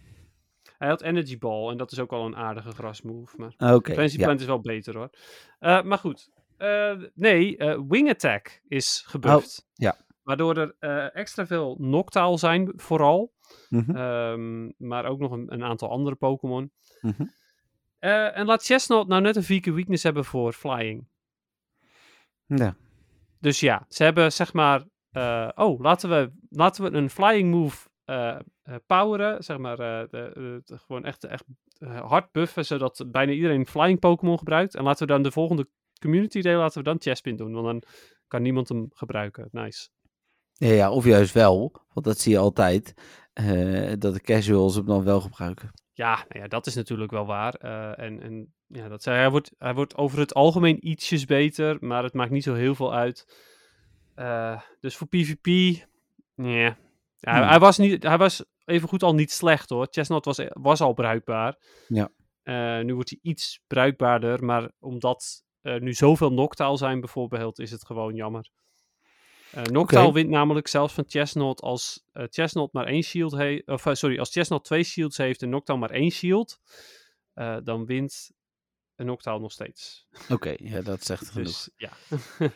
Hij had Energy Ball en dat is ook al een aardige grasmove. Maar Oké. Frenzy ja. Plant is wel beter hoor. Eh, maar goed. Eh, nee, eh, Wing Attack is gebufft. Oh, ja. Waardoor er extra veel Noctowl zijn vooral. Mhm, Ehm, maar ook nog een, een aantal andere Pokémon. mhm. En laat Chestnut nou net een vieke weakness hebben voor Flying. Ja. Dus ja, ze hebben zeg maar... eh, oh, laten we, laten we een Flying move eh, eh, poweren. Zeg maar de, de- de- gewoon echt, echt hard buffen, zodat bijna iedereen Flying Pokémon gebruikt. En laten we dan de volgende Community Day laten we dan Chespin doen. Want dan kan niemand hem gebruiken. Nice. Ja, ja, of juist wel, want dat zie je altijd, dat de casuals hem dan wel gebruiken. Ja, nou ja, dat is natuurlijk wel waar. En, en ja, dat zei, hij, wordt, hij wordt over het algemeen ietsjes beter, maar het maakt niet zo heel veel uit. Eh, dus voor PvP, nee. Ja, hij, Hmm. hij was niet, hij was evengoed al niet slecht hoor. Chestnut was, was al bruikbaar. Ja. Eh, nu wordt hij iets bruikbaarder, maar omdat er nu zoveel Noctowl zijn bijvoorbeeld, is het gewoon jammer. Noctowl Oké. wint namelijk zelfs van Chestnut als eh Chestnut maar één shield heeft, of sorry, als Chestnut twee shields heeft en Noctowl maar één shield, dan wint een Noctowl nog steeds. Oké, ja, dat zegt genoeg. Dus ja.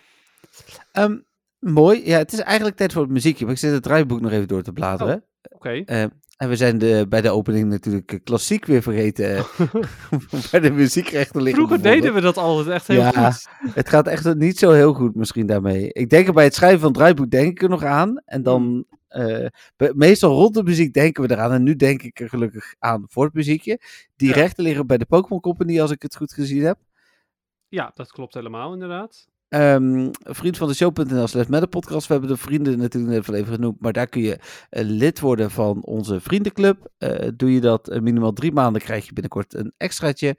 Ehm, mooi. Ja, het is eigenlijk tijd voor het muziekje. Maar ik zit het draaiboek nog even door te bladeren. Oké. Eh, en we zijn de, bij de opening natuurlijk eh, klassiek weer vergeten. eh, waar de muziekrechten liggen. Vroeger deden we dat altijd echt heel Ja. goed. Het gaat echt niet zo heel goed misschien daarmee. Ik denk er bij het schrijven van het draaiboek denk ik er nog aan. En dan, eh, be- meestal rond de muziek denken we eraan. En nu denk ik er gelukkig aan voor het muziekje. Die Ja. rechten liggen bij de Pokémon Company als ik het goed gezien heb. Ja, dat klopt helemaal inderdaad. Ehm vriend van de show.nl slash met de podcast. We hebben de vrienden natuurlijk net wel even genoemd. Maar daar kun je eh, lid worden van onze vriendenclub. Eh, doe je dat eh, minimaal drie maanden krijg je binnenkort een extraatje.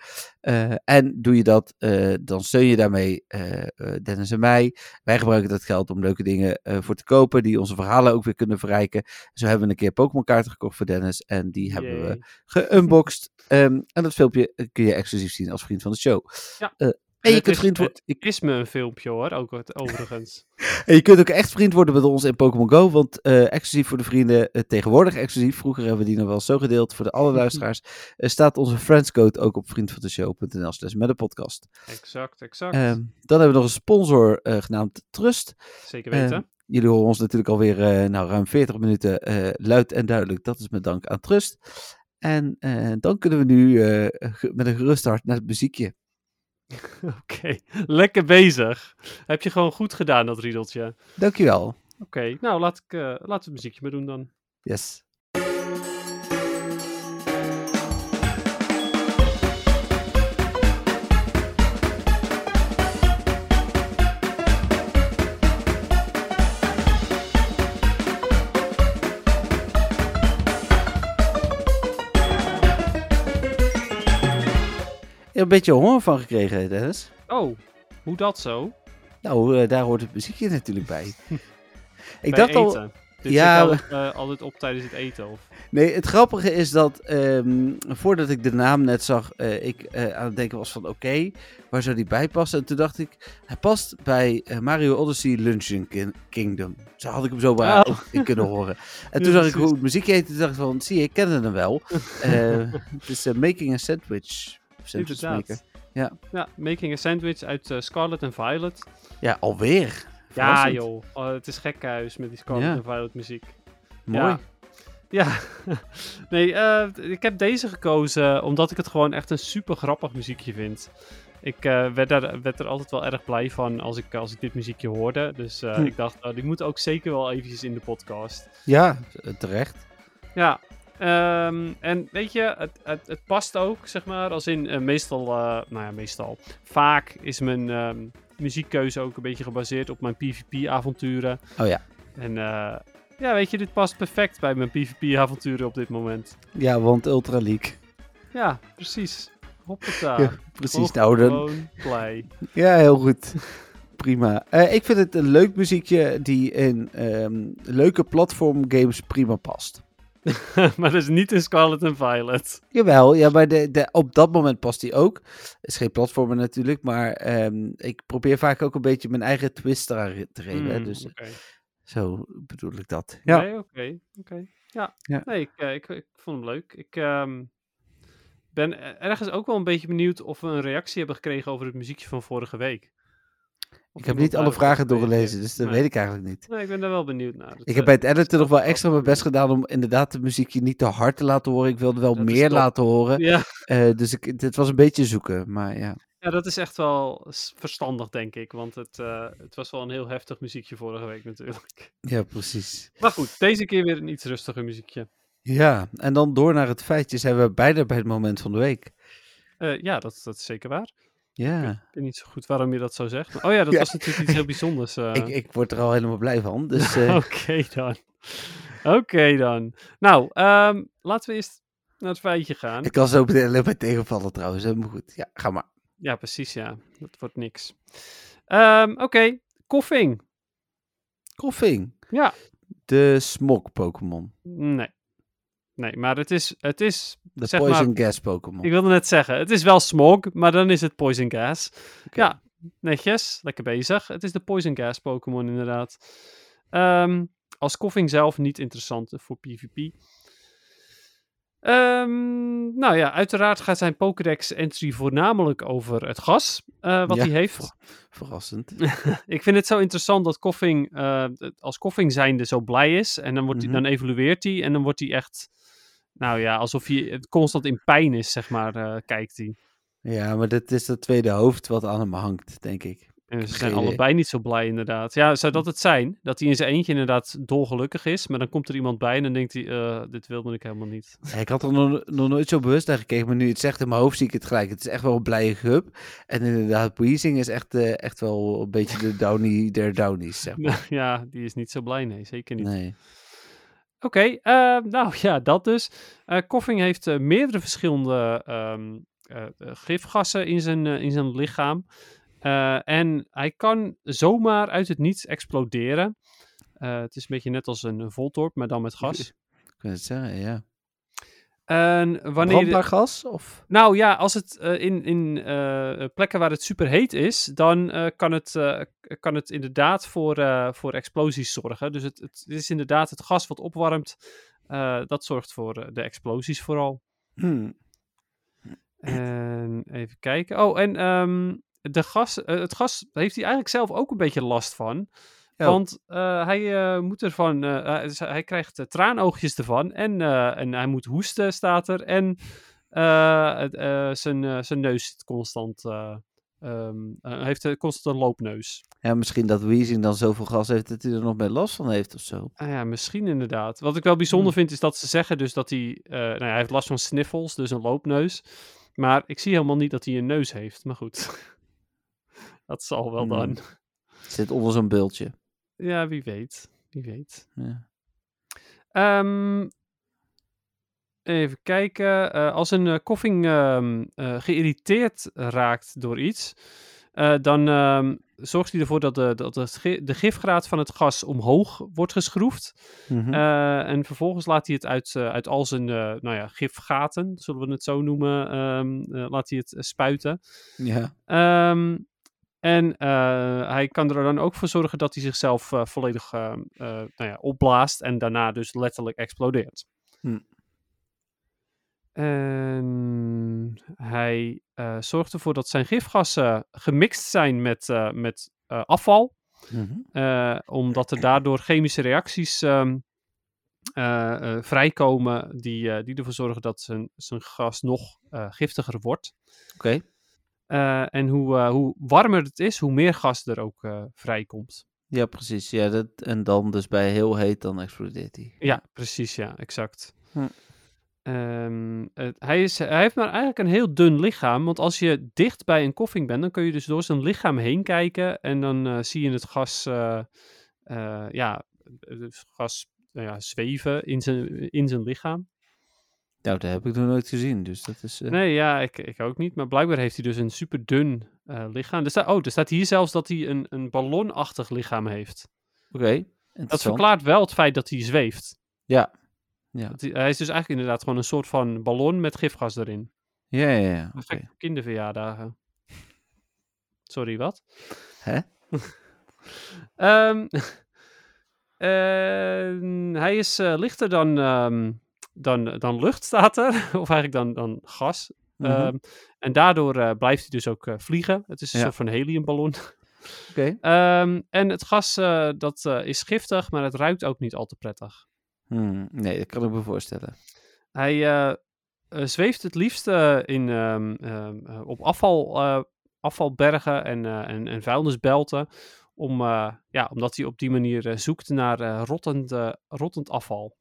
En doe je dat, dan steun je daarmee Dennis en mij. Wij gebruiken dat geld om leuke dingen voor te kopen. Die onze verhalen ook weer kunnen verrijken. Zo hebben we een keer Pokémon kaarten gekocht voor Dennis. En die hebben we geunboxed. Ehm, en dat filmpje kun je exclusief zien als vriend van de show. Ja. En je Het kunt is- vriend worden. Het is me een filmpje hoor, ook wat- overigens. En je kunt ook echt vriend worden met ons in Pokémon Go. Want eh, exclusief voor de vrienden, eh, tegenwoordig exclusief. Vroeger hebben we die nog wel zo gedeeld voor de alle luisteraars. eh, staat onze friendscode ook op vriendvandeshow.nl slash met een podcast. exact, exact. Ehm, dan hebben we nog een sponsor genaamd Trust. Zeker weten. eh, Jullie horen ons natuurlijk alweer nou, ruim 40 minuten luid en duidelijk. Dat is met dank aan Trust. En dan kunnen we nu met een gerust hart naar het muziekje. Oké, lekker bezig. Heb je gewoon goed gedaan, dat riedeltje. Dankjewel. Oké, nou laat ik, eh, laten we het muziekje maar doen dan. Yes. Een beetje honger van gekregen, Dennis. Oh, hoe dat zo? Nou, eh, daar hoort het muziekje natuurlijk bij. Ik Bij dacht al. Dit Ja, eh, altijd op tijdens het eten, of? Nee, het grappige is dat ehm, voordat ik de naam net zag, eh, ik aan het denken was van oké, waar zou die bij passen? En toen dacht ik, hij past bij Mario Odyssey Luncheon Kin- Kingdom. Zo had ik hem zo bij Oh. in kunnen horen. En Ja, toen zag ik hoe het muziekje heette, dacht ik van, zie je, ik kende hem wel. Het is Making a Sandwich. Sandwich Maker. Ja. Ja, Making a Sandwich uit eh, Scarlet and Violet. Ja, alweer. Ja, joh. Oh, het is gekhuis met die Scarlet Ja. and Violet muziek. Mooi. Ja. Ja, nee, eh, ik heb deze gekozen omdat ik het gewoon echt een super grappig muziekje vind. Ik eh, werd, daar, werd er altijd wel erg blij van als ik, als ik dit muziekje hoorde. Dus Hm. ik dacht, oh, die moet ook zeker wel eventjes in de podcast. Ja, terecht. Ja, ehm, en weet je, het, het, het past ook, zeg maar, als in eh, meestal, eh, nou ja, meestal. Vaak is mijn ehm, muziekkeuze ook een beetje gebaseerd op mijn PvP-avonturen. Oh ja. En eh, ja, weet je, dit past perfect bij mijn PvP-avonturen op dit moment. Ja, want Ultra League. Ja, precies. Hoppata. Ja, precies. Nog Nou, dan, play. Ja, heel goed. Prima. Ik vind het een leuk muziekje die in ehm, leuke platformgames prima past. maar dat is niet in Scarlet and Violet. Jawel, ja, maar de, de, op dat moment past die ook. is geen platformer natuurlijk, maar ehm, ik probeer vaak ook een beetje mijn eigen twist eraan te geven. Hmm, dus oké. zo bedoel ik dat. Ja, Nee, oké. oké. Ja. Ja. Nee, ik, eh, ik, ik vond hem leuk. Ik ehm, ben e- ergens ook wel een beetje benieuwd of we een reactie hebben gekregen over het muziekje van vorige week. Of ik heb niet alle vragen doorgelezen, dus dat Nee. weet ik eigenlijk niet. Nee, ik ben daar wel benieuwd naar. Ik heb eh, bij het editen nog wel extra mijn best gedaan om inderdaad het muziekje niet te hard te laten horen. Ik wilde wel Dat meer laten horen. Ja, Eh, dus ik, dit was een beetje zoeken, maar ja. ja, dat is echt wel verstandig, denk ik. Want het, eh, het was wel een heel heftig muziekje vorige week natuurlijk. Ja, precies. Maar goed, deze keer weer een iets rustiger muziekje. Ja, en dan door naar het feitje zijn we beide bij het moment van de week. Eh, ja, dat, dat is zeker waar. Ja, Ik weet niet zo goed waarom je dat zo zegt. maar- oh ja, dat Ja. was natuurlijk iets heel bijzonders. eh. ik, ik word er al helemaal blij van. Dus eh, Oké dan. Oké dan. Nou, ehm, laten we eerst naar het feitje gaan. ik kan zo meteen maar tegenvallen trouwens. Helemaal goed. Ja, ga maar. Ja, precies ja. Dat wordt niks. Ehm, Oké, koffing. Koffing. Ja. De smok Pokémon. Nee. Nee, maar het is, het is De zeg Poison maar, Gas Pokémon. ik wilde net zeggen, het is wel smog, maar dan is het poison gas. Ja, netjes, lekker bezig. Het is de poison gas Pokémon inderdaad. Ehm, als koffing zelf niet interessant voor PvP. Ehm, nou ja, uiteraard gaat zijn Pokédex entry voornamelijk over het gas eh, wat Ja, hij heeft. ver- verrassend. Ik vind het zo interessant dat Koffing eh, als Koffing zijnde zo blij is. En dan, wordt hij, Mhm. dan evalueert hij en dan wordt hij echt... Nou ja, alsof hij constant in pijn is, zeg maar, eh, kijkt hij. Ja, maar dit is het tweede hoofd wat aan hem hangt, denk ik. En ze zijn allebei niet zo blij, inderdaad. Ja, zou dat het zijn? Dat hij in zijn eentje inderdaad dolgelukkig is, maar dan komt er iemand bij en dan denkt hij, eh, dit wilde ik helemaal niet. Ja, ik had er nog, nog nooit zo bewust naar gekeken, maar nu je het zegt in mijn hoofd zie ik het gelijk. Het is echt wel een blije gub. En inderdaad, Weezing is echt, eh, echt wel een beetje de downy der downies, zeg maar. ja, die is niet zo blij, nee, zeker niet. Nee. Oké, eh, nou ja, dat dus. Eh Koffing heeft eh, meerdere verschillende ehm, eh, gifgassen in zijn, in zijn lichaam. En hij kan zomaar uit het niets exploderen. Het is een beetje net als een, Voltorb, maar dan met gas. Ik kan het zeggen, ja. En wanneer... Brandbaar gas? Of? Nou ja, als het eh, in, in eh, plekken waar het super heet is, dan eh, kan, het, kan het inderdaad voor, voor explosies zorgen. Dus het, het is inderdaad het gas wat opwarmt, dat zorgt voor de explosies vooral. Hmm. En even kijken. Oh, en ehm, de gas, het gas heeft hij eigenlijk zelf ook een beetje last van. Oh. Want eh, hij eh, moet ervan, eh, hij- krijgt traanoogjes ervan en, en hij moet hoesten, staat er. En zijn, zijn neus zit constant, hij heeft constant een loopneus. Ja, misschien dat Weezing dan zoveel gas heeft dat hij er nog meer last van heeft of zo. Ah ja, misschien inderdaad. Wat ik wel bijzonder Hmm. vind is dat ze zeggen dus dat hij, nou ja, hij heeft last van sniffles, dus een loopneus. Maar ik zie helemaal niet dat hij een neus heeft. Maar goed, dat zal wel Hmm. dan. Zit onder zo'n bultje. Ja, wie weet. Wie weet. Ja. Ehm, even kijken. Eh, als een eh, koffing ehm, eh, geïrriteerd raakt door iets, dan ehm, zorgt hij ervoor dat, de, dat de, gi- de gifgraad van het gas omhoog wordt geschroefd. Mhm. En vervolgens laat hij het uit, uit al zijn nou ja, gifgaten, zullen we het zo noemen, laat hij het spuiten. ja. En eh, hij kan er dan ook voor zorgen dat hij zichzelf eh, volledig eh, nou ja, opblaast en daarna dus letterlijk explodeert. Hm. En hij zorgt ervoor dat zijn gifgassen gemixt zijn met, met afval. Mhm. Omdat er daardoor chemische reacties ehm, eh, eh, vrijkomen die, die ervoor zorgen dat zijn, zijn gas nog giftiger wordt. Oké. Eh, en hoe, eh, hoe warmer het is, hoe meer gas er ook eh, vrijkomt. Ja, precies. Ja, dat, en dan dus bij heel heet, dan explodeert hij. Ja, precies, ja, exact. Hm. Ehm, het- hij, is, hij heeft maar eigenlijk een heel dun lichaam, want als je dicht bij een koffing bent, dan kun je dus door zijn lichaam heen kijken en dan zie je het gas, ja, het gas nou ja, zweven in zijn, in zijn lichaam. Nou, dat heb ik nog nooit gezien, dus dat is... eh, Nee, ja, ik, ik ook niet. Maar blijkbaar heeft hij dus een super dun eh, lichaam. Er staat, oh, er staat hier zelfs dat hij een, een ballonachtig lichaam heeft. Oké, Dat verklaart wel het feit dat hij zweeft. Ja. Ja. Dat hij, hij is dus eigenlijk inderdaad gewoon een soort van ballon met gifgas erin. Ja, ja, ja. Kinderverjaardagen. Sorry, wat? Hè? Ehm, en hij is eh, lichter dan, ehm, dan, dan lucht, staat er. of eigenlijk dan, dan gas. Mhm. Ehm, en daardoor eh, blijft hij dus ook eh, vliegen. Het is een Ja. soort van heliumballon. Oké. Ehm, en het gas eh, dat, is giftig, maar het ruikt ook niet al te prettig. Hmm, nee, dat kan ik me voorstellen. Hij zweeft het liefst in, ehm, ehm, eh, op afval, afvalbergen en, en, en vuilnisbelten. Om, ja, omdat hij op die manier zoekt naar rottend, rottend afval.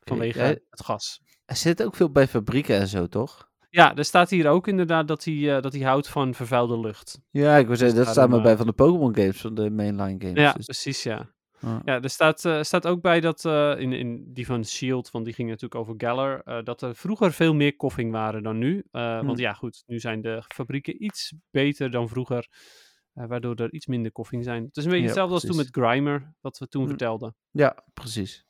Vanwege ja. het gas. Er zit ook veel bij fabrieken en zo, toch? Ja, er staat hier ook inderdaad dat hij, eh, dat hij houdt van vervuilde lucht. Ja, ik wil zeggen, dat staat me eh, bij van de Pokémon games, van de mainline games. Ja, dus- precies, ja. ah. Ja, er staat, eh, staat ook bij dat eh, in, in die van Shield, want die ging natuurlijk over Galler, eh, dat er vroeger veel meer koffing waren dan nu. Eh, Want Hm. ja, goed, nu zijn de fabrieken iets beter dan vroeger. eh, waardoor er iets minder koffing zijn. Het is een beetje Ja, hetzelfde als toen met. Grimer, wat we toen Hm. vertelden. Ja, precies.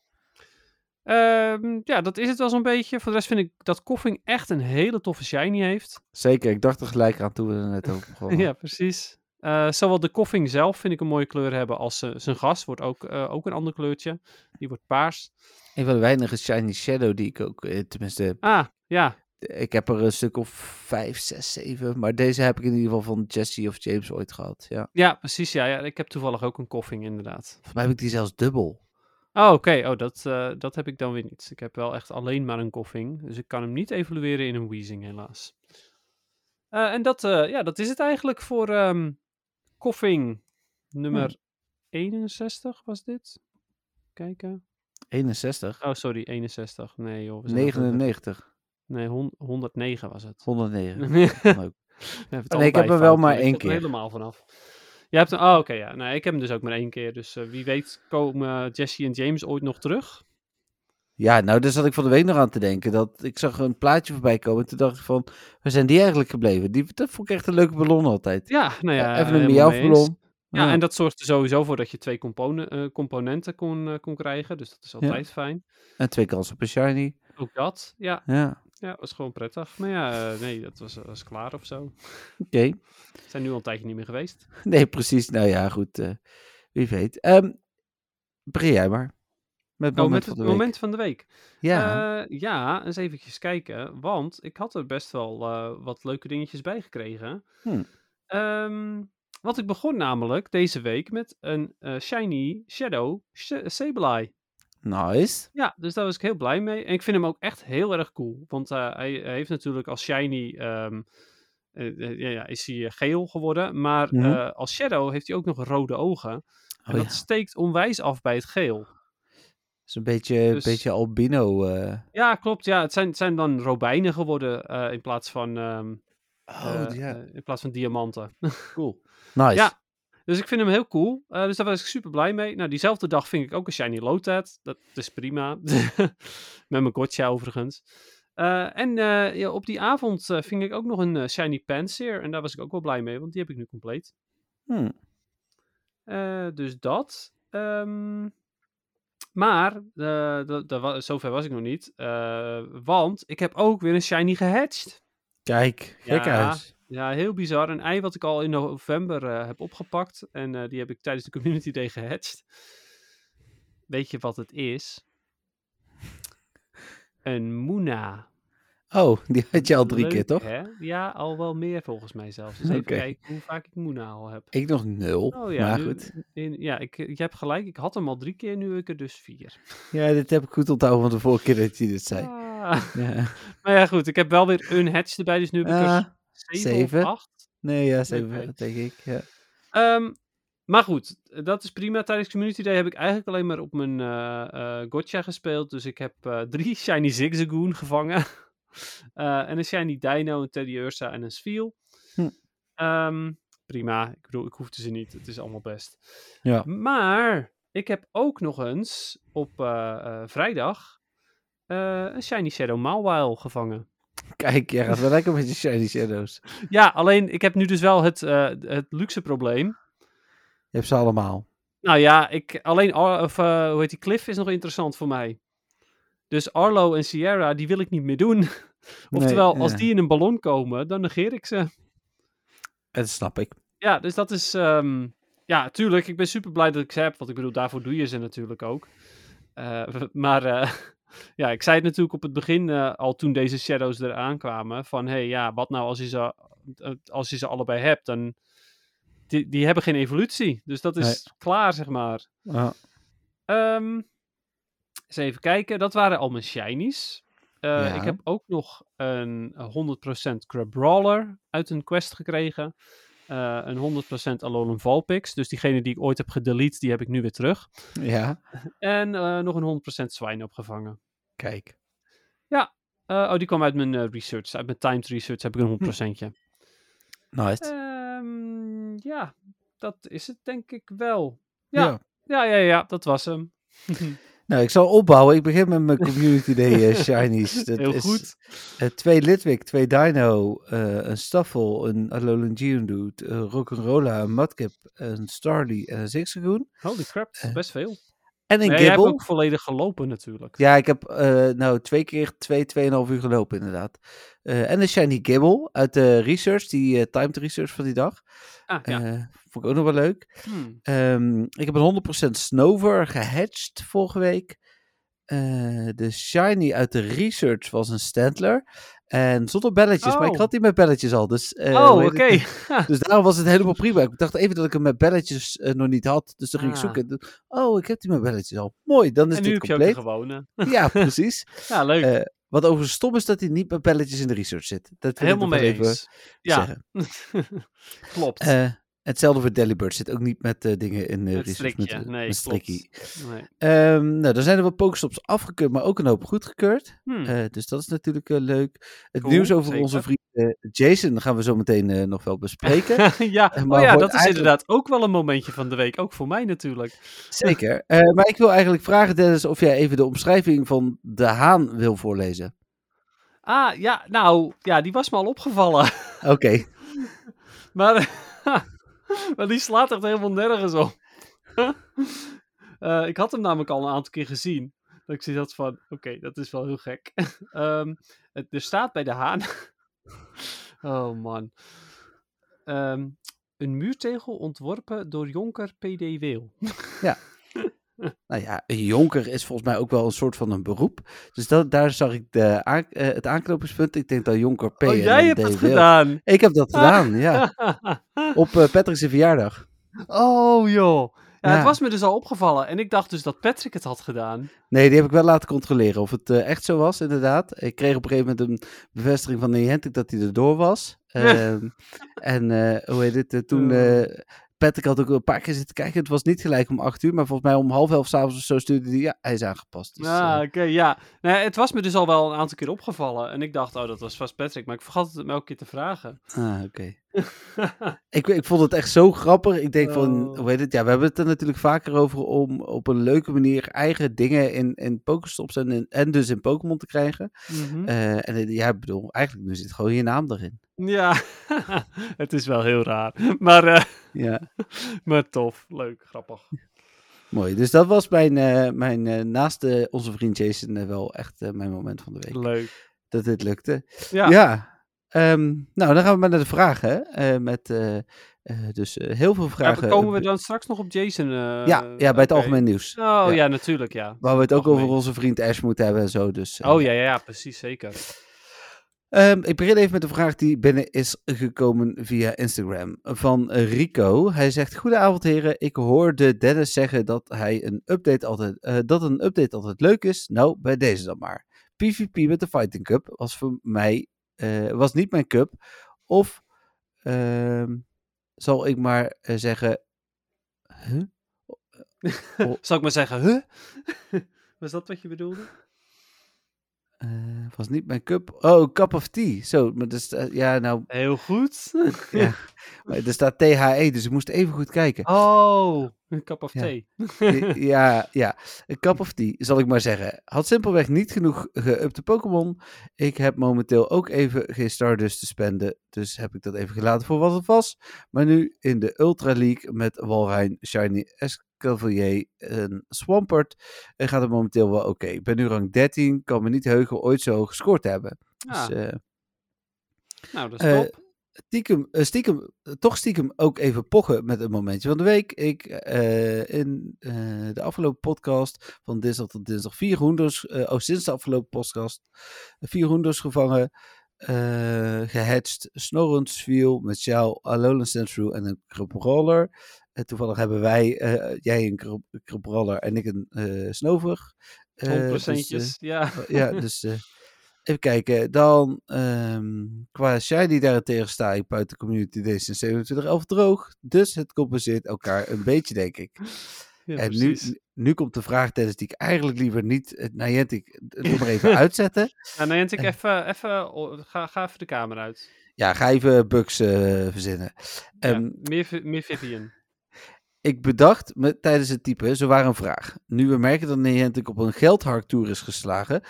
Ehm, ja, dat is het wel zo'n beetje. Voor de rest vind ik dat koffing echt een hele toffe shiny heeft. Zeker, ik dacht er gelijk aan toen we er net over begonnen. Ja, precies. Eh, zowel de koffing zelf vind ik een mooie kleur hebben als eh, zijn gas wordt ook, eh, ook een ander kleurtje. Die wordt paars. Een van de weinige Shiny Shadow die ik ook, tenminste, Ah, ja. ik heb er een stuk of vijf, zes, zeven. Maar deze heb ik in ieder geval van Jesse of James ooit gehad. Ja. Ja, precies. Ja, ja. Ik heb toevallig ook een koffing inderdaad. Volgens mij heb ik die zelfs dubbel. Oh, oké. Oh, dat, eh, dat heb ik dan weer niet. Ik heb wel echt alleen maar een koffing. Dus ik kan hem niet evalueren in een Weezing, helaas. Eh, en dat, eh, ja, dat is het eigenlijk voor ehm koffing nummer 61 was dit. Kijken. 61. Oh, sorry, 61. Nee, joh. we zijn nog- 99. Nee, hon- 109 was het. 109. Ja, Kan ook. het Nee, ik heb hem wel maar één er keer. helemaal vanaf. Je hebt hem, oh, oké, ja. Nee, ik heb hem dus ook maar één keer. Dus eh, wie weet komen Jesse en James ooit nog terug. Ja, nou, daar zat ik van de week nog aan te denken. Dat ik zag een plaatje voorbij komen. En toen dacht ik van, waar zijn die eigenlijk gebleven? Die, dat vond ik echt een leuke ballon altijd. Ja, nou ja. Even een miauwballon. Ja, en dat zorgt er sowieso voor dat je twee compone- eh, componenten kon, eh, kon krijgen. Dus dat is altijd fijn. En twee kansen op een shiny. Ook dat, ja. Ja, Ja, was gewoon prettig. Maar ja, eh, nee, dat was, was klaar of zo. oké. Zijn nu al een tijdje niet meer geweest. Nee, precies. Nou ja, goed. eh, wie weet. Ehm begin jij maar. Met het Oh, moment met van het de week. moment van de week. Ja, Eh, ja, eens eventjes kijken. Want ik had er best wel wat leuke dingetjes bij gekregen. Hm. Ehm, want ik begon namelijk deze week met een Shiny Shadow Sh- Sableye. Nice. Ja, dus daar was ik heel blij mee. En ik vind hem ook echt heel erg cool. Want eh, hij, hij heeft natuurlijk als Shiny... ehm, eh, eh, ja, ja, is hij geel geworden. Maar Mhm. als Shadow heeft hij ook nog rode ogen. En Oh, dat ja. steekt onwijs af bij het geel. is een beetje, Dus- beetje albino. Ja, klopt. Ja, het zijn, het zijn dan robijnen geworden in plaats van... ehm, Oh, in plaats van diamanten. cool. Nice. Ja. Dus ik vind hem heel cool. Eh, dus daar was ik super blij mee. Nou, diezelfde dag ving ik ook een Shiny Lotad. Dat is prima. Met mijn gotcha overigens. Eh, en eh, ja, op die avond ving ik ook nog een Shiny Panseer. En daar was ik ook wel blij mee, want die heb ik nu compleet. Hm. Eh, dus dat. Ehm, maar, zover was ik nog niet. Want ik heb ook weer een Shiny gehatcht. Kijk, gek Ja. huis. Ja, heel bizar. Een ei wat ik al in november eh, heb opgepakt. En eh, die heb ik tijdens de Community Day gehatcht. Weet je wat het is? Een Moona. Oh, die had je al drie Leuk, keer, toch? Hè? Ja, al wel meer volgens mij zelfs. Dus even kijken hoe vaak ik Moona al heb. Ik nog nul. Oh ja, maar nu- goed. in- ja ik, je hebt gelijk. Ik had hem al drie keer, nu heb ik er dus vier. Ja, dit heb ik goed onthouden van de vorige keer dat je dit zei. Ah. Ja. Maar ja, goed. Ik heb wel weer een hatch erbij, dus nu heb ik er Ah, zeven, zeven. of acht. nee, ja, zeven, Oké. denk ik. Ja. Ehm, maar goed, dat is prima. Tijdens Community Day heb ik eigenlijk alleen maar op mijn eh gotcha gespeeld. Dus ik heb eh, drie Shiny Zigzagoon gevangen. En een Shiny Dino, een Teddy Ursa en een Sfeel. Hm. Ehm, prima. Ik bedoel, ik hoefde ze niet. Het is allemaal best. Ja. Maar ik heb ook nog eens op vrijdag een Shiny Shadow Mawile gevangen. Kijk, jij gaat wel lekker met je shiny shadows. Ja, alleen ik heb nu dus wel het, eh, het luxe probleem. Je hebt ze allemaal. Nou ja, ik, alleen Ar- of, eh, hoe heet die Cliff is nog interessant voor mij. Dus Arlo en Sierra, die wil ik niet meer doen. Oftewel, als die in een ballon komen, dan negeer ik ze. Dat snap ik. Ja, dus dat is... ehm, ja, tuurlijk, ik ben super blij dat ik ze heb. Want ik bedoel, daarvoor doe je ze natuurlijk ook. Eh, maar ja, ik zei het natuurlijk op het begin eh, al toen deze shadows eraan kwamen. Van, hé, hey, ja, wat nou als je ze, eh, als je ze allebei hebt? Dan, die, die hebben geen evolutie. Dus dat is Nee. klaar, zeg maar. Ja. Ehm eens even kijken. Dat waren al mijn shinies. Eh, Ja. Ik heb ook nog een 100% Crabrawler uit een quest gekregen. Eh, een 100% Alolan Vulpix. Dus diegene die ik ooit heb gedelete, die heb ik nu weer terug. ja, En eh, nog een 100% Swine opgevangen. kijk. Eh, oh, die kwam uit mijn research. Uit mijn timed research heb ik een 100%. Nice. Ehm, ja, dat is het denk ik wel. Ja, ja. ja, ja, ja, dat was hem. Nou, ik zal opbouwen. Ik begin met mijn Community Day eh, Shinies. Dat Heel is, goed. eh, twee Litwick, twee Dino, eh, een Staffel, een Alolan Geodude, een Rock'n'Rolla, een Mudkip, een Starly en een Zigzagoon. Holy crap, best veel. En een Nee, hebt ook volledig gelopen natuurlijk. Ja, ik heb eh, nou twee keer twee, tweeënhalf uur gelopen inderdaad. Eh, en een Shiny Gibble uit de research, die eh, timed research van die dag. Ah, ja. Vond ik ook nog wel leuk. Hmm. Ehm, ik heb een 100% Snover gehatcht vorige week. De Shiny uit de research was een Stantler. En zonder belletjes, maar ik Oh. had die met belletjes al. Dus, eh, oh, oké. het? Dus daarom was het helemaal prima. Ik dacht even dat ik hem met belletjes eh, nog niet had. Dus toen ging ik Ah. zoeken. Oh, ik heb die met belletjes al. Mooi, dan is en nu dit heb je ook de compleet. gewone. Ja, precies. Ja, leuk. Eh, wat overigens stom is dat hij niet met belletjes in de research zit. Dat Helemaal mee even eens. Ja, klopt. Eh, hetzelfde voor Delibird zit ook niet met eh, dingen in de Met strikje. met, Nee, met strikkie. Nee. Ehm, nou, er zijn er wat Pokestops afgekeurd, maar ook een hoop goedgekeurd. Hmm. Eh, dus dat is natuurlijk eh, leuk. Het Cool, nieuws over zeker. onze vriend eh, Jason gaan we zo meteen eh, nog wel bespreken. ja, Eh, oh maar ja, voor dat is eigenlijk- inderdaad ook wel een momentje van de week. Ook voor mij natuurlijk. Zeker. Eh, maar ik wil eigenlijk vragen, Dennis, of jij even de omschrijving van de haan wil voorlezen. Ah, ja, nou, ja, die was me al opgevallen. Oké. Maar, maar die slaat echt helemaal nergens op. Eh, ik had hem namelijk al een aantal keer gezien. Dat ik zoiets had van, oké, dat is wel heel gek. Ehm, het, er staat bij de haan... oh man. Ehm, een muurtegel ontworpen door Jonker P.D. Weel. Nou ja, een jonker is volgens mij ook wel een soort van een beroep. Dus dat, daar zag ik de aan- eh, het aanknopingspunt. Ik denk dat jonker P. oh, jij hebt D. het Wil. gedaan! Ik heb dat gedaan, ja. Op eh, Patrick's verjaardag. oh joh. Ja, Ja. het was me dus al opgevallen. En ik dacht dus dat Patrick het had gedaan. Nee, die heb ik wel laten controleren of het eh, echt zo was, inderdaad. Ik kreeg op een gegeven moment een bevestiging van Niantic dat hij erdoor was. Ehm, en hoe heet het? toen Oh. Patrick had ook een paar keer zitten kijken. Het was niet gelijk om acht uur, maar volgens mij om half elf s'avonds of zo stuurde hij. Ja, hij is aangepast. Dus, ah, oké, ja. Nee, het was me dus al wel een aantal keer opgevallen. En ik dacht, oh, dat was vast Patrick. Maar ik vergat het hem elke keer te vragen. ah, oké. Ik, ik vond het echt zo grappig. Ik denk van, Oh. hoe heet het? Ja, we hebben het er natuurlijk vaker over om op een leuke manier eigen dingen in, in Pokestops en, in- en dus in Pokémon te krijgen. Mhm. Eh, en eh, ja, ik bedoel, eigenlijk nu zit gewoon je naam erin. Ja, het is wel heel raar. Maar, eh, Ja. maar tof, leuk, grappig. Mooi, dus dat was mijn, eh, mijn naast onze vriend Jason wel echt mijn moment van de week. Leuk. Dat dit lukte. Ja, Ja, ehm, nou dan gaan we maar naar de vragen. eh, met eh, eh, dus heel veel Ja, vragen. komen we dan straks nog op Jason? ja, ja, bij het algemeen nieuws. Oh Ja. ja, natuurlijk, ja. Waar we het ook over onze vriend Ash moeten hebben en zo. Dus, Oh ja, ja, ja, precies, zeker. Ehm, ik begin even met de vraag die binnen is gekomen via Instagram van Rico. Hij zegt: Goedenavond, heren. Ik hoorde Dennis zeggen dat hij een update altijd, dat een update altijd leuk is. Nou, bij deze dan maar. PvP met de Fighting Cup was voor mij eh, was niet mijn cup. Of ehm, zal ik maar eh, zeggen. Huh? Zal ik maar zeggen, huh? Was dat wat je bedoelde? Eh, was niet mijn cup. Oh, cup of tea. Zo, maar dus, eh, ja, nou, Heel goed. ja. maar er staat THE, dus ik moest even goed kijken. Oh, een cup of thee. ja, ja, een cup of tea, zal ik maar zeggen. Had simpelweg niet genoeg geüpte Pokémon. Ik heb momenteel ook even geen Stardust te spenden, dus heb ik dat even gelaten voor wat het was. Maar nu in de Ultra League met Walrein, Shiny Escavalier en Swampert eh, gaat het momenteel wel oké. Ik ben nu rang 13, kan me niet heugen ooit zo gescoord te hebben. Ja, Dus, eh, nou, dat is eh, top. Stiekem, eh, stiekem, eh, toch stiekem ook even pochen met een momentje van de week. Ik eh, in eh, de afgelopen podcast van dinsdag tot dinsdag vier hoenders, eh, oh sinds de afgelopen podcast, vier hoenders gevangen, eh gehatcht, snorrend viel met Sjaal, Alolan Sandshrew en een Crabrawler. En toevallig hebben wij, jij een Crabrawler en ik een Snover. 100 dus, ja. ja, dus even kijken. Dan ehm, qua Shiny daarentegen sta ik buiten Community sinds 2711 droog. Dus het compenseert elkaar een beetje, denk ik. ja en nu, nu komt de vraag, Dennis, die ik eigenlijk liever niet uh, Niantic nog maar even uitzetten. Ja, ik Eh. even, even, ga, ga even de kamer uit. Ja, ga even bugs eh, verzinnen. Ja, Ehm, meer, meer Vivian. Ik bedacht me, tijdens het typen, zo waren een vraag. Nu we merken dat Niantic op een geldharktoer is geslagen,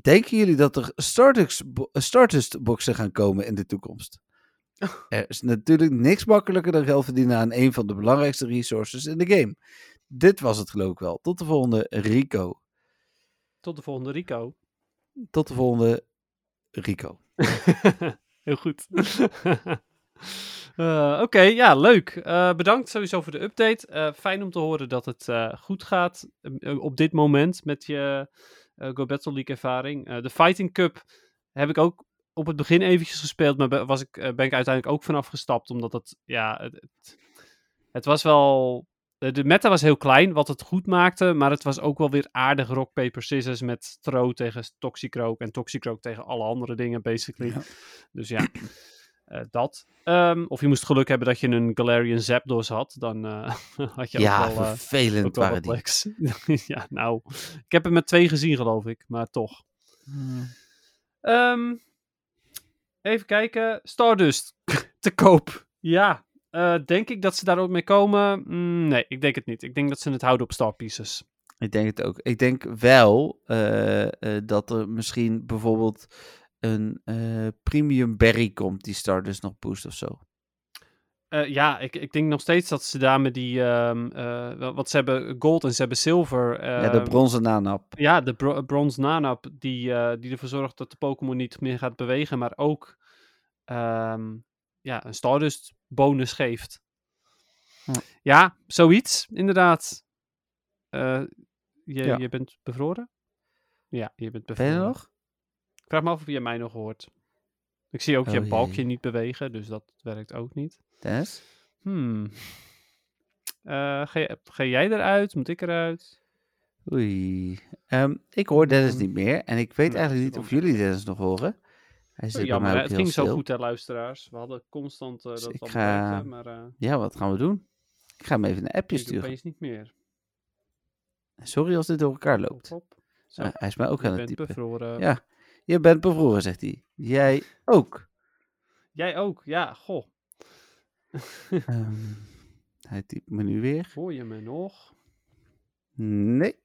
denken jullie dat er Stardust, bo- Stardust boxen gaan komen in de toekomst? Er is natuurlijk niks makkelijker dan geld verdienen aan een van de belangrijkste resources in de game. Dit was het geloof ik wel. Tot de volgende Rico. Tot de volgende Rico. Tot de volgende Rico. Heel goed. Eh, Oké, ja, leuk. Eh, bedankt sowieso voor de update. Eh, fijn om te horen dat het goed gaat eh, op dit moment met je Go Battle League ervaring. De Fighting Cup heb ik ook op het begin eventjes gespeeld, maar was ik, ben ik uiteindelijk ook vanaf gestapt, omdat het, ja, het, het, was wel... De, de meta was heel klein, wat het goed maakte, maar het was ook wel weer aardig rock, paper, scissors met Tro tegen Toxicroak en Toxicroak tegen alle andere dingen, basically. Ja. Dus ja, eh, dat. Ehm, of je moest geluk hebben dat je een Galarian Zapdos had, dan eh, had je Ja, ook wel, eh, vervelend ook wel waren ja, nou, ik heb hem met twee gezien, geloof ik, maar toch. Hmm. Ehm, even kijken. Stardust te koop. Ja. eh, denk ik dat ze daar ook mee komen? Mm, nee, ik denk het niet. Ik denk dat ze het houden op Star Pieces. Ik denk het ook. Ik denk wel eh, eh, dat er misschien bijvoorbeeld een eh, premium berry komt die Stardust nog boost of zo. Eh, ja, ik, ik denk nog steeds dat ze daar met die... ehm eh, want ze hebben gold en ze hebben zilver. ja, de ehm, bronzen nanap. Ja, de bro bronze nanap die, die ervoor zorgt dat de Pokémon niet meer gaat bewegen, maar ook ehm, ja, een Stardust bonus geeft. Ja. Ja, zoiets, inderdaad. Je, Ja. je bent bevroren? Ja, je bent Ben bevroren. je nog? Ik vraag me af of je mij nog hoort. Ik zie ook je Oh, balkje niet bewegen, dus dat werkt ook niet. Dennis? Hmm. Eh, ga, ga jij eruit? Moet ik eruit? Oei. Ehm, ik hoor Dennis Hmm. niet meer en ik weet Nee, eigenlijk niet of jullie Dennis nog horen. Hij zit bij mij hè? ook het ging zo goed, hè, luisteraars. We hadden constant eh, Dus dat ik al ga- bereikte, maar eh Ja, wat gaan we doen? Ik ga hem even een appje ik sturen. opeens niet meer. Sorry als dit door elkaar loopt. Hop, hop. Zo, hij is mij ook aan het typen. bevroren. Ja, je bent bevroren, zegt hij. Jij ook. Jij ook, ja, goh. Ehm, hij typt me nu weer. Hoor je me nog? Nee.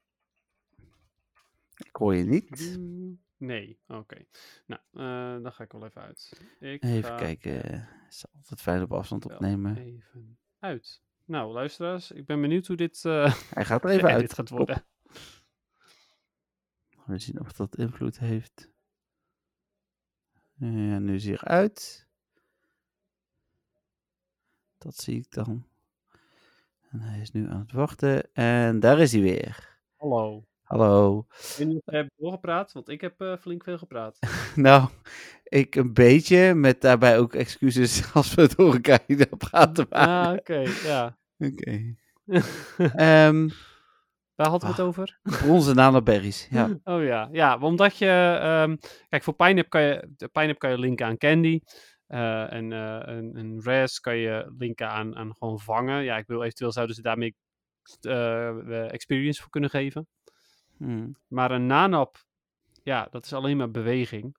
Ik hoor je niet. Mm, Nee, oké. Nou, eh, dan ga ik wel even uit. Ik Even kijken. Het is altijd fijn op afstand opnemen. even uit. Nou, luisteraars, ik ben benieuwd hoe dit, eh Hij gaat er even uit. dit gaat worden. We zien of dat invloed heeft. Ja, nu is hij eruit. Dat zie ik dan. En hij is nu aan het wachten. En daar is hij weer. Hallo. Hallo. Ik hebt doorgepraat, want ik heb eh, flink veel gepraat. Nou, ik een beetje, met daarbij ook excuses als we door elkaar praten waren. ah, oké, ja. Oké. Ehm, Waar hadden we Ah. het over? bronzen nanoberries. Ja. Oh ja, ja, omdat je... ehm, kijk, voor Pinap kan je, Pinap kan je linken aan Candy. eh, en eh, een, een Res kan je linken aan, aan gewoon vangen. Ja, ik wil eventueel zouden ze daarmee eh, experience voor kunnen geven. Hm. Maar een nanap, ja, dat is alleen maar beweging.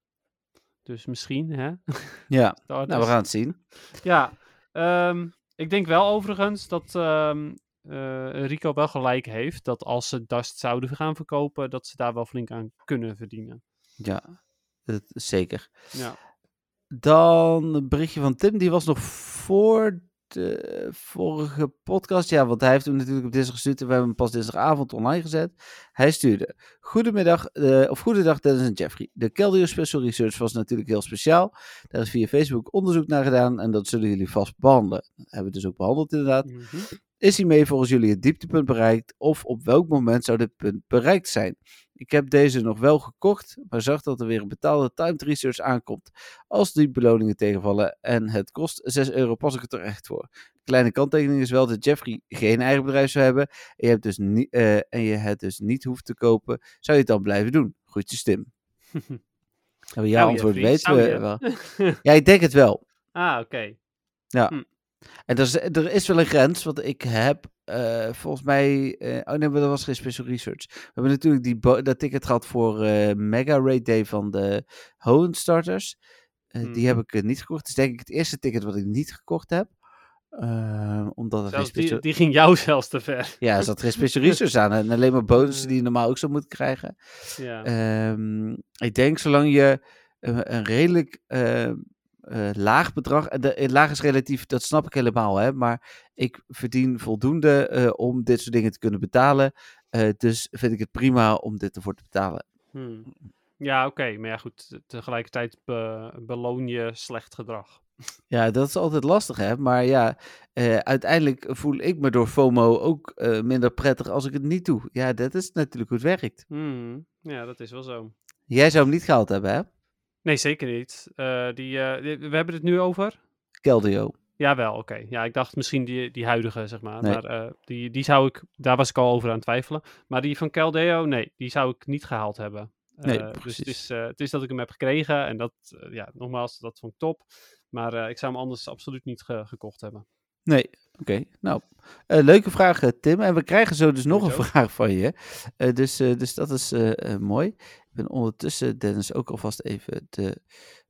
Dus misschien, hè? Ja, nou we gaan het zien. Ja, ehm, ik denk wel overigens dat ehm, eh, Rico wel gelijk heeft. Dat als ze Dust zouden gaan verkopen, dat ze daar wel flink aan kunnen verdienen. Ja, dat zeker. Ja. Dan een berichtje van Tim, die was nog voor de vorige podcast. Ja, want hij heeft hem natuurlijk op dinsdag gestuurd en we hebben hem pas dinsdagavond online gezet. Hij stuurde, goedemiddag, eh, of goedendag Dennis en Jeffrey. De Keldio Special Research was natuurlijk heel speciaal. Daar is via Facebook onderzoek naar gedaan en dat zullen jullie vast behandelen. Dat hebben we dus ook behandeld inderdaad. Mhm. Is hiermee volgens jullie het dieptepunt bereikt of op welk moment zou dit punt bereikt zijn? Ik heb deze nog wel gekocht, maar zag dat er weer een betaalde timed research aankomt. Als die beloningen tegenvallen en het kost 6 euro, pas ik er terecht voor. Kleine kanttekening is wel dat Jeffrey geen eigen bedrijf zou hebben en je, hebt dus niet, eh, en je het dus niet hoeft te kopen, zou je het dan blijven doen? Groetjes Tim. Nou, Nou, antwoord Jeffrey, weten we wel. Ja, ik denk het wel. ah, oké. En er is, er is wel een grens, want ik heb eh, volgens mij. eh, oh nee, maar dat was geen special research. We hebben natuurlijk die dat ticket gehad voor eh, Mega Raid Day van de Hoenn starters. Eh, Die Mhm. heb ik eh, niet gekocht. Het is denk ik het eerste ticket wat ik niet gekocht heb. Ehm, omdat er geen Zelfs die, special... die ging jou zelfs te ver. Ja, er zat geen special research aan. En alleen maar bonussen die je normaal ook zou moeten krijgen. Ja. Ehm, ik denk zolang je een, een redelijk eh, laag bedrag. en De, eh, laag is relatief, dat snap ik helemaal. Hè, maar ik verdien voldoende eh, om dit soort dingen te kunnen betalen. Eh, dus vind ik het prima om dit ervoor te betalen. Hmm. Ja, oké. Maar ja, goed. te- Tegelijkertijd be- beloon je slecht gedrag. Ja, dat is altijd lastig, hè? Maar ja, eh, uiteindelijk voel ik me door FOMO ook eh, minder prettig als ik het niet doe. Ja, dat is natuurlijk hoe het werkt. Hmm. Ja, dat is wel zo. Jij zou hem niet gehaald hebben, hè? Nee, zeker niet. Eh, die, eh, die- we hebben het nu over? Keldeo. Jawel, oké. Ja, ik dacht misschien die, die huidige, zeg maar. Nee. Maar eh, die, die zou ik, daar was ik al over aan het twijfelen. Maar die van Caldeo, nee, die zou ik niet gehaald hebben. Nee, Eh, dus precies. het is, het is dat ik hem heb gekregen en dat, ja, nogmaals, dat vond ik top. Maar ik zou hem anders absoluut niet ge- gekocht hebben. Nee, oké. Nou, leuke vraag, Tim. En we krijgen zo dus nog een vraag van je. Dus, dus dat is mooi. Ik ben ondertussen, Dennis, ook alvast even de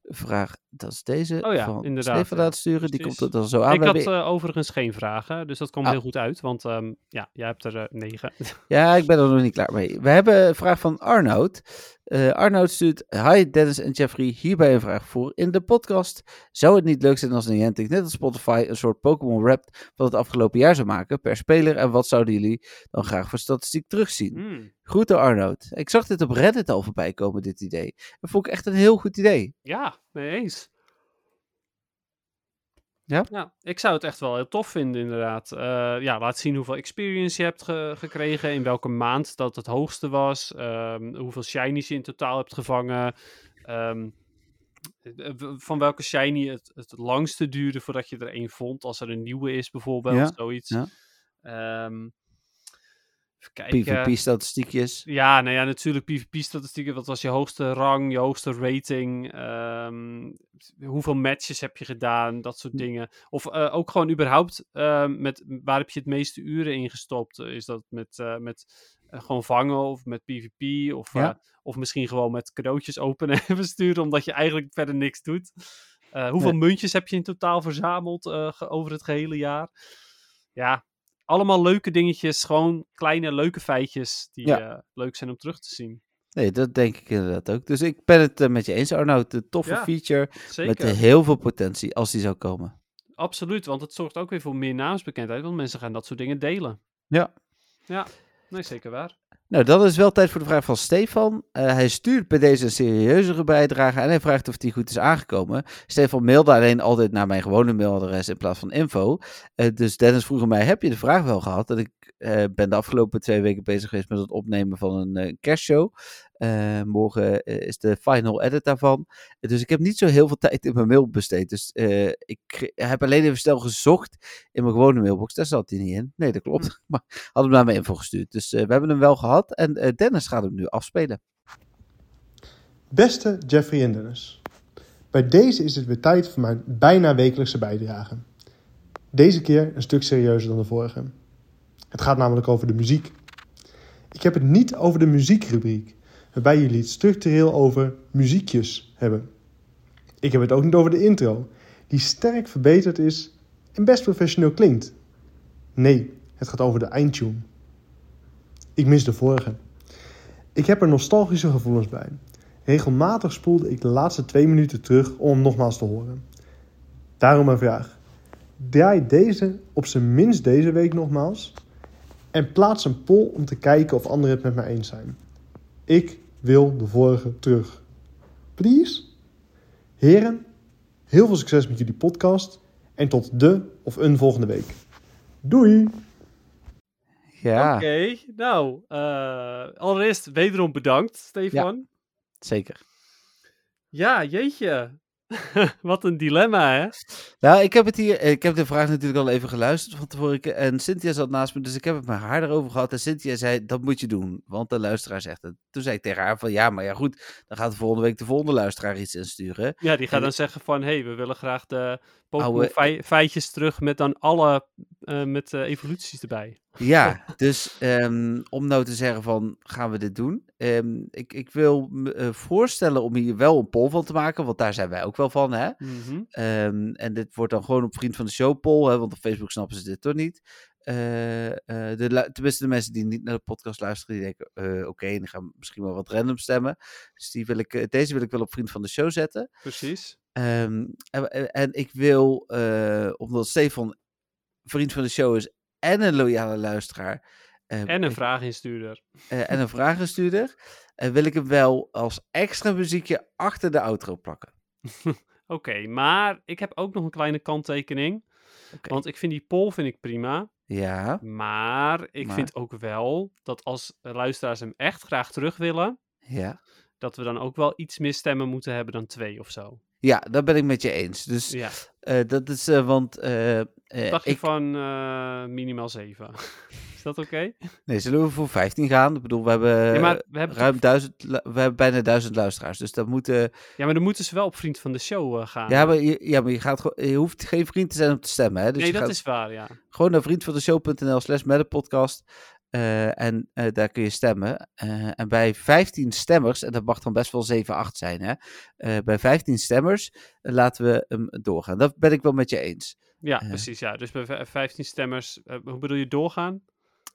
vraag. Dat is deze Oh ja, van inderdaad, laten sturen. Die komt er dan zo aan. ik had eh, overigens geen vragen, dus dat komt Ah. heel goed uit. Want ehm, ja, jij hebt er eh, negen. Ja, ik ben er nog niet klaar mee. We hebben een vraag van Arnoud. Eh Arnoud stuurt: Hi Dennis en Jeffrey, hierbij een vraag voor in de podcast. Zou het niet leuk zijn als Niantic net als Spotify een soort Pokémon Rap van het afgelopen jaar zou maken per speler? En wat zouden jullie dan graag voor statistiek terugzien? Hmm. Groeten Arnoud. Ik zag dit op Reddit al voorbij komen, dit idee. Dat vond ik echt een heel goed idee. Ja, mee eens. Ja? Ja, ik zou het echt wel heel tof vinden, inderdaad. Eh, ja, laat zien hoeveel experience je hebt ge- gekregen, in welke maand dat het hoogste was, ehm, hoeveel shinies je in totaal hebt gevangen, ehm, eh, van welke shiny het, het langste duurde voordat je er een vond, als er een nieuwe is bijvoorbeeld, Ja, zoiets. ja. Ehm. PvP-statistiekjes. Ja, nou ja, natuurlijk PvP-statistieken. Wat was je hoogste rang, je hoogste rating? ehm, hoeveel matches heb je gedaan? Dat soort Hm. dingen. Of eh, ook gewoon überhaupt, ehm, met, waar heb je het meeste uren in gestopt? Is dat met, eh, met eh, gewoon vangen of met PvP? Of, Ja. of misschien gewoon met cadeautjes openen en versturen, omdat je eigenlijk verder niks doet. Hoeveel muntjes heb je in totaal verzameld over het gehele jaar? Ja, allemaal leuke dingetjes. Gewoon kleine leuke feitjes die Ja. eh, leuk zijn om terug te zien. Nee, dat denk ik inderdaad ook. Dus ik ben het eh, met je eens, Arnoud. Een toffe Ja, feature Zeker. met eh, heel veel potentie als die zou komen. Absoluut, want het zorgt ook weer voor meer naamsbekendheid, want mensen gaan dat soort dingen delen. Ja. Ja, nee, zeker waar. Nou, dan is wel tijd voor de vraag van Stefan. Eh, hij stuurt bij deze een serieuzere bijdrage en hij vraagt of die goed is aangekomen. Stefan mailde alleen altijd naar mijn gewone mailadres in plaats van info. Eh, dus Dennis vroeg mij, heb je de vraag wel gehad? En ik eh, ben de afgelopen twee weken bezig geweest met het opnemen van een kerstshow. Eh, morgen eh, is de final edit daarvan. dus ik heb niet zo heel veel tijd in mijn mail besteed. Dus eh, ik heb alleen even snel gezocht in mijn gewone mailbox. Daar zat hij niet in. Nee, dat klopt. Maar had hem naar mijn info gestuurd. Dus eh, we hebben hem wel gehad. En Dennis gaat hem nu afspelen. Beste Jeffrey en Dennis. Bij deze is het weer tijd voor mijn bijna wekelijkse bijdrage. Deze keer een stuk serieuzer dan de vorige. Het gaat namelijk over de muziek. Ik heb het niet over de muziekrubriek, waarbij jullie het structureel over muziekjes hebben. Ik heb het ook niet over de intro, die sterk verbeterd is en best professioneel klinkt. Nee, het gaat over de eindtune. Ik mis de vorige. Ik heb er nostalgische gevoelens bij. Regelmatig spoelde ik de laatste twee minuten terug om hem nogmaals te horen. Daarom mijn vraag. Draai deze op zijn minst deze week nogmaals. En plaats een poll om te kijken of anderen het met mij eens zijn. Ik wil de vorige terug. Please? Heren, heel veel succes met jullie podcast. En tot de of een volgende week. Doei! Ja, Oké, nou, eh, allereerst wederom bedankt, Stefan. zeker. Ja, jeetje. Wat een dilemma, hè? Nou, ik heb het hier. Ik heb de vraag natuurlijk al even geluisterd van tevoren. En Cynthia zat naast me, dus ik heb het met haar erover gehad. En Cynthia zei: Dat moet je doen, want de luisteraar zegt het. Toen zei ik tegen haar: van ja, maar ja, goed. Dan gaat de volgende week de volgende luisteraar iets insturen. Ja, die gaat En- dan zeggen van, hé, hey, we willen graag de Pokémon fei- feitjes terug met dan alle, eh, met eh, evoluties erbij. Ja, dus ehm, om nou te zeggen van, gaan we dit doen? Ehm, ik, ik wil me eh, voorstellen om hier wel een poll van te maken, want daar zijn wij ook wel van, hè? Mhm. Ehm, en dit wordt dan gewoon op Vriend van de Show poll, hè, want op Facebook snappen ze dit toch niet. Eh, eh, de, tenminste, de mensen die niet naar de podcast luisteren, die denken, eh, oké, dan gaan we misschien wel wat random stemmen. Dus die wil ik, eh, deze wil ik wel op Vriend van de Show zetten. Precies. Ehm, en, en- ik wil, eh, omdat Stefan vriend van de show is en een loyale luisteraar. eh, En een vraaginstuurder. eh, en een vragenstuurder. En wil ik hem wel als extra muziekje achter de outro plakken. Oké, maar ik heb ook nog een kleine kanttekening. Want ik vind die poll vind ik prima. Ja, Maar ik Maar? vind ook wel dat als luisteraars hem echt graag terug willen, ja. dat we dan ook wel iets meer stemmen moeten hebben dan twee of zo. Ja, dat ben ik met je eens. Dus Ja, eh, dat is, eh, want eh, dacht je ik, van minimaal zeven? Is dat oké? nee, zullen we voor 15 gaan? Ik bedoel, we hebben ja, maar we hebben, ruim duizend, lu- we hebben bijna duizend luisteraars. Dus dat moeten, ja, maar dan moeten ze wel op vriend van de show gaan. ja, maar je, ja, maar je gaat gewoon, je hoeft geen vriend te zijn om te stemmen. Hè? Dus nee, dat gaat, is waar, ja. Gewoon naar vriendvandeshow.nl slash podcast. Eh, en eh, daar kun je stemmen. Eh, en bij 15 stemmers, en dat mag dan best wel 7, 8 zijn, hè? Bij 15 stemmers laten we hem doorgaan. Dat ben ik wel met je eens. Ja, precies, ja. Dus bij v- 15 stemmers, hoe bedoel je doorgaan?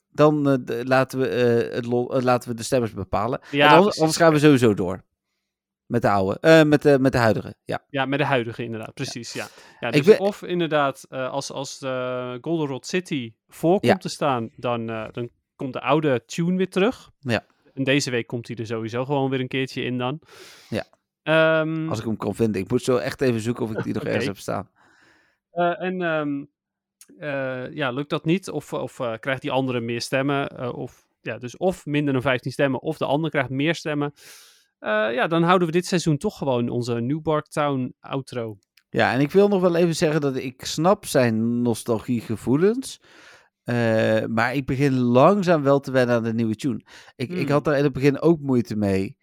Dan de- laten, we, het laten we de stemmers bepalen. Ja, anders, gaan we sowieso door. Met de oude. met, de, met de huidige, ja. Ja, met de huidige inderdaad, precies, ja. ja dus ben- of inderdaad, als, als de Goldenrod City voor Ja. komt te staan, dan, dan komt de oude tune weer terug. Ja. En deze week komt hij er sowieso gewoon weer een keertje in dan. Ja. Ehm, Als ik hem kan vinden. Ik moet zo echt even zoeken of ik die nog ergens heb staan. eh, en ehm, eh, ja, lukt dat niet? Of, of eh, krijgt die andere meer stemmen? of, ja, dus of minder dan 15 stemmen, of de ander krijgt meer stemmen. Ja, dan houden we dit seizoen toch gewoon onze Newbark Town outro. Ja, en ik wil nog wel even zeggen dat ik snap zijn nostalgiegevoelens. Eh, maar ik begin langzaam wel te wennen aan de nieuwe tune. Ik, ik Hmm. had daar in het begin ook moeite mee.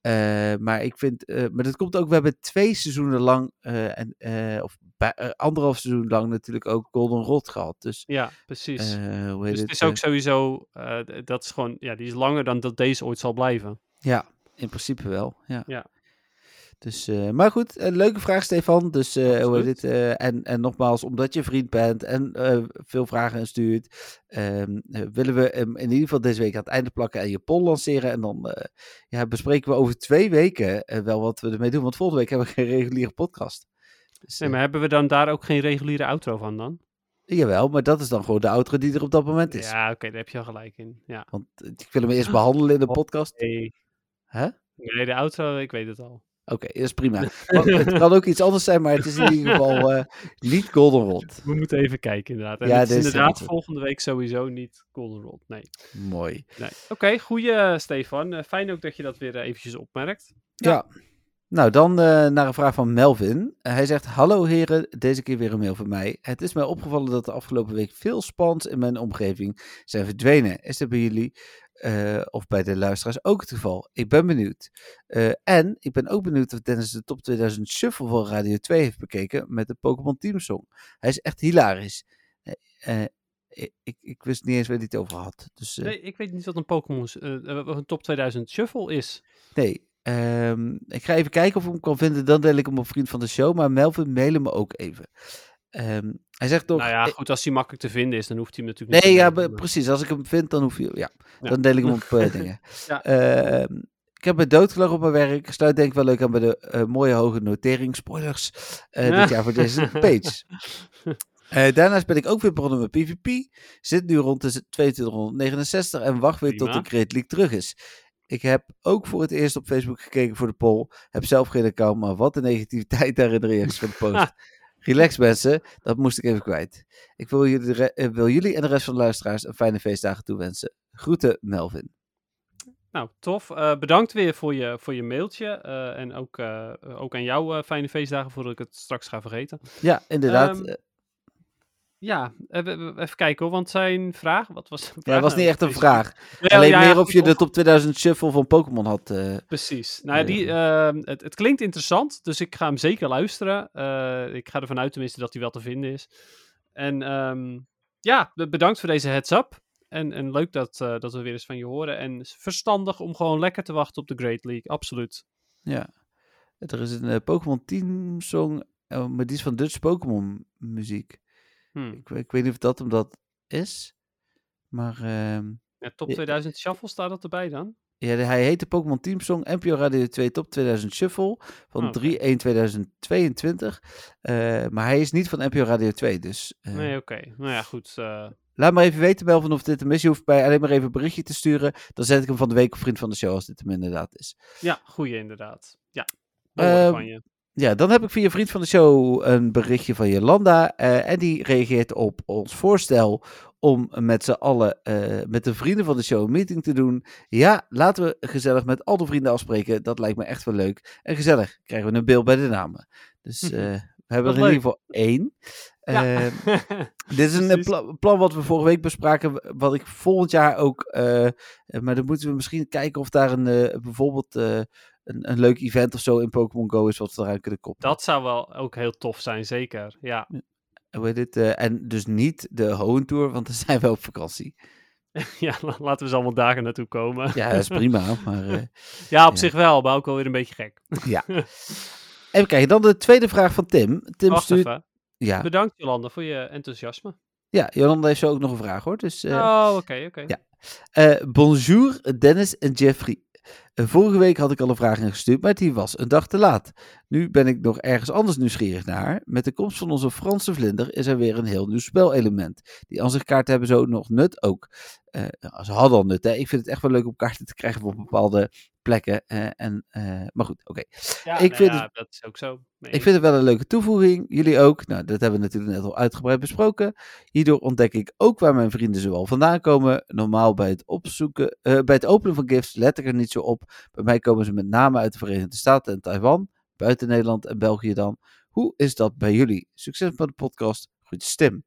eh, maar ik vind, eh, maar dat komt ook, we hebben twee seizoenen lang, en, of bij- anderhalf seizoen lang natuurlijk ook Golden Rod gehad. Dus, Ja, precies. hoe heet Dus het? is ook sowieso, dat is gewoon, ja, die is langer dan dat deze ooit zal blijven. Ja, in principe wel. Ja. Ja. Dus, eh, maar goed, een leuke vraag, Stefan. Dus, eh, hoe het, eh, en, en nogmaals, omdat je vriend bent en veel vragen instuurt, ehm, eh, willen we hem in ieder geval deze week aan het einde plakken en je poll lanceren. En dan ja, bespreken we over twee weken wel wat we ermee doen. Want volgende week hebben we geen reguliere podcast. Dus, Nee, maar hebben we dan daar ook geen reguliere outro van dan? Jawel, maar dat is dan gewoon de outro die er op dat moment is. Ja, oké, daar heb je al gelijk in. Ja. Want ik wil hem eerst behandelen in de podcast. Nee. Nee, de outro, ik weet het al. Oké, dat is prima. Het kan ook iets anders zijn, maar het is in ieder geval eh, niet Golden Rod. We moeten even kijken inderdaad. En Ja, het is inderdaad volgende week sowieso niet Golden Rod. Nee. Mooi. nee. Oké, goeie eh, Stefan. Eh, fijn ook dat je dat weer eventjes opmerkt. Ja. Nou, dan naar een vraag van Melvin. Hij zegt: Hallo heren, deze keer weer een mail van mij. Het is mij opgevallen dat de afgelopen week veel spans in mijn omgeving zijn verdwenen. Is dat bij jullie eh, of bij de luisteraars ook het geval? Ik ben benieuwd. Eh, en ik ben ook benieuwd of Dennis de top 2000 Shuffle van Radio 2 heeft bekeken met de Pokémon Team Song. Hij is echt hilarisch. Eh, ik, ik, wist niet eens waar hij het over had. Dus, Nee, ik weet niet wat een Pokémon, een top 2000 shuffle is. Nee. ehm, ik ga even kijken of ik hem kan vinden. Dan deel ik hem op vriend van de show. Maar Melvin, mailen me ook even. Ehm, hij zegt toch. nou ja, eh, goed, als hij makkelijk te vinden is, dan hoeft hij hem natuurlijk nee, niet ja, be- maar- precies. Als ik hem vind, dan hoef je. Ja, Ja. dan deel ik hem op eh, dingen. Ja. Ehm, ik heb me doodgelachen op mijn werk. Ik sluit denk ik wel leuk aan bij de eh, mooie hoge notering. Spoilers. Ja. Dit jaar voor deze page. Daarnaast ben ik ook weer begonnen met PvP. Zit nu rond de 2269 en wacht weer tot de Great League terug is. Ik heb ook voor het eerst op Facebook gekeken voor de poll. Heb zelf geen account, maar wat een negativiteit daar in de reacties van de post. Relax mensen, dat moest ik even kwijt. Ik wil jullie, eh, wil jullie en de rest van de luisteraars een fijne feestdagen toewensen. Groeten, Melvin. Nou, tof. Eh, bedankt weer voor je, voor je mailtje. eh, en ook, ook aan jou fijne feestdagen, voordat ik het straks ga vergeten. Ja, inderdaad. Ehm, eh, Ja, eh, even kijken hoor, want zijn vraag, wat was ja, dat was niet echt een vraag. Ja, Alleen ja, meer of je de top 2000 shuffle van Pokémon had. eh, Precies. Nou ja, die, ehm, het, het klinkt interessant, dus ik ga hem zeker luisteren. Eh, ik ga ervan uit tenminste dat hij wel te vinden is. En ehm, ja, be- bedankt voor deze heads-up. En, en leuk dat, eh, dat we weer eens van je horen. En verstandig om gewoon lekker te wachten op de Great League. Absoluut. Ja. Er is een eh, Pokémon Team song, eh, maar die is van Dutch Pokémon muziek. Hm. Ik, ik weet niet of dat hem dat is. Maar ehm, Ja, top Ja. 2000 Shuffle staat dat erbij dan? ja, hij heet de Pokémon Team Song NPO Radio 2 Top 2000 Shuffle van Oh, oké. 3-1-2022. Eh, maar hij is niet van NPO Radio 2, dus eh, Nee, oké. Nou ja, goed. eh, laat maar even weten, Melvin, of dit hem is. Je hoeft bij alleen maar even een berichtje te sturen. Dan zet ik hem van de week op Vriend van de Show, als dit hem inderdaad is. ja, goeie inderdaad. Ja, mogelijk Ehm, van je. Ja, dan heb ik via Vriend van de Show een berichtje van Jolanda. eh, en die reageert op ons voorstel om met z'n allen, eh, met de vrienden van de show, een meeting te doen. Ja, laten we gezellig met al de vrienden afspreken. Dat lijkt me echt wel leuk. En gezellig krijgen we een beeld bij de namen. Dus eh, we hebben er in ieder geval één. Ja. Dit is een pla- plan wat we vorige week bespraken, wat ik volgend jaar ook. maar dan moeten we misschien kijken of daar een, bijvoorbeeld een, een leuk event of zo in Pokémon Go is wat we eraan kunnen koppelen. dat zou wel ook heel tof zijn, zeker. Ja, Hoe heet het, eh, en dus niet de Hoentour, want dan zijn we op vakantie. ja la- laten we ze allemaal dagen naartoe komen. Ja, dat is prima. maar, eh, Ja, op Ja. zich wel, maar ook wel weer een beetje gek. even kijken, dan de tweede vraag van Tim. Tim Wacht stuurt. even. Ja, Bedankt Jolanda voor je enthousiasme. ja, Jolanda heeft zo ook nog een vraag hoor. Dus, eh, oh, oké, oké. ja. Bonjour Dennis en Jeffrey. Vorige week had ik al een vraag ingestuurd, maar die was een dag te laat. Nu ben ik nog ergens anders nieuwsgierig naar. Met de komst van onze Franse vlinder is er weer een heel nieuw spelelement. Die ansichtkaarten hebben zo nog nut ook. Eh, ze hadden al nut, hè. Ik vind het echt wel leuk om kaarten te krijgen op bepaalde plekken. eh, en, eh, maar goed, oké. Ja, Ik nou vind ja, het- dat is ook zo. Nee, Ik vind het wel een leuke toevoeging. Jullie ook. Nou, dat hebben we natuurlijk net al uitgebreid besproken. Hierdoor ontdek ik ook waar mijn vrienden zoal vandaan komen. Normaal bij het, opzoeken, bij het openen van gifts let ik er niet zo op. Bij mij komen ze met name uit de Verenigde Staten en Taiwan. Buiten Nederland en België dan. Hoe is dat bij jullie? Succes met de podcast. Goed Tim.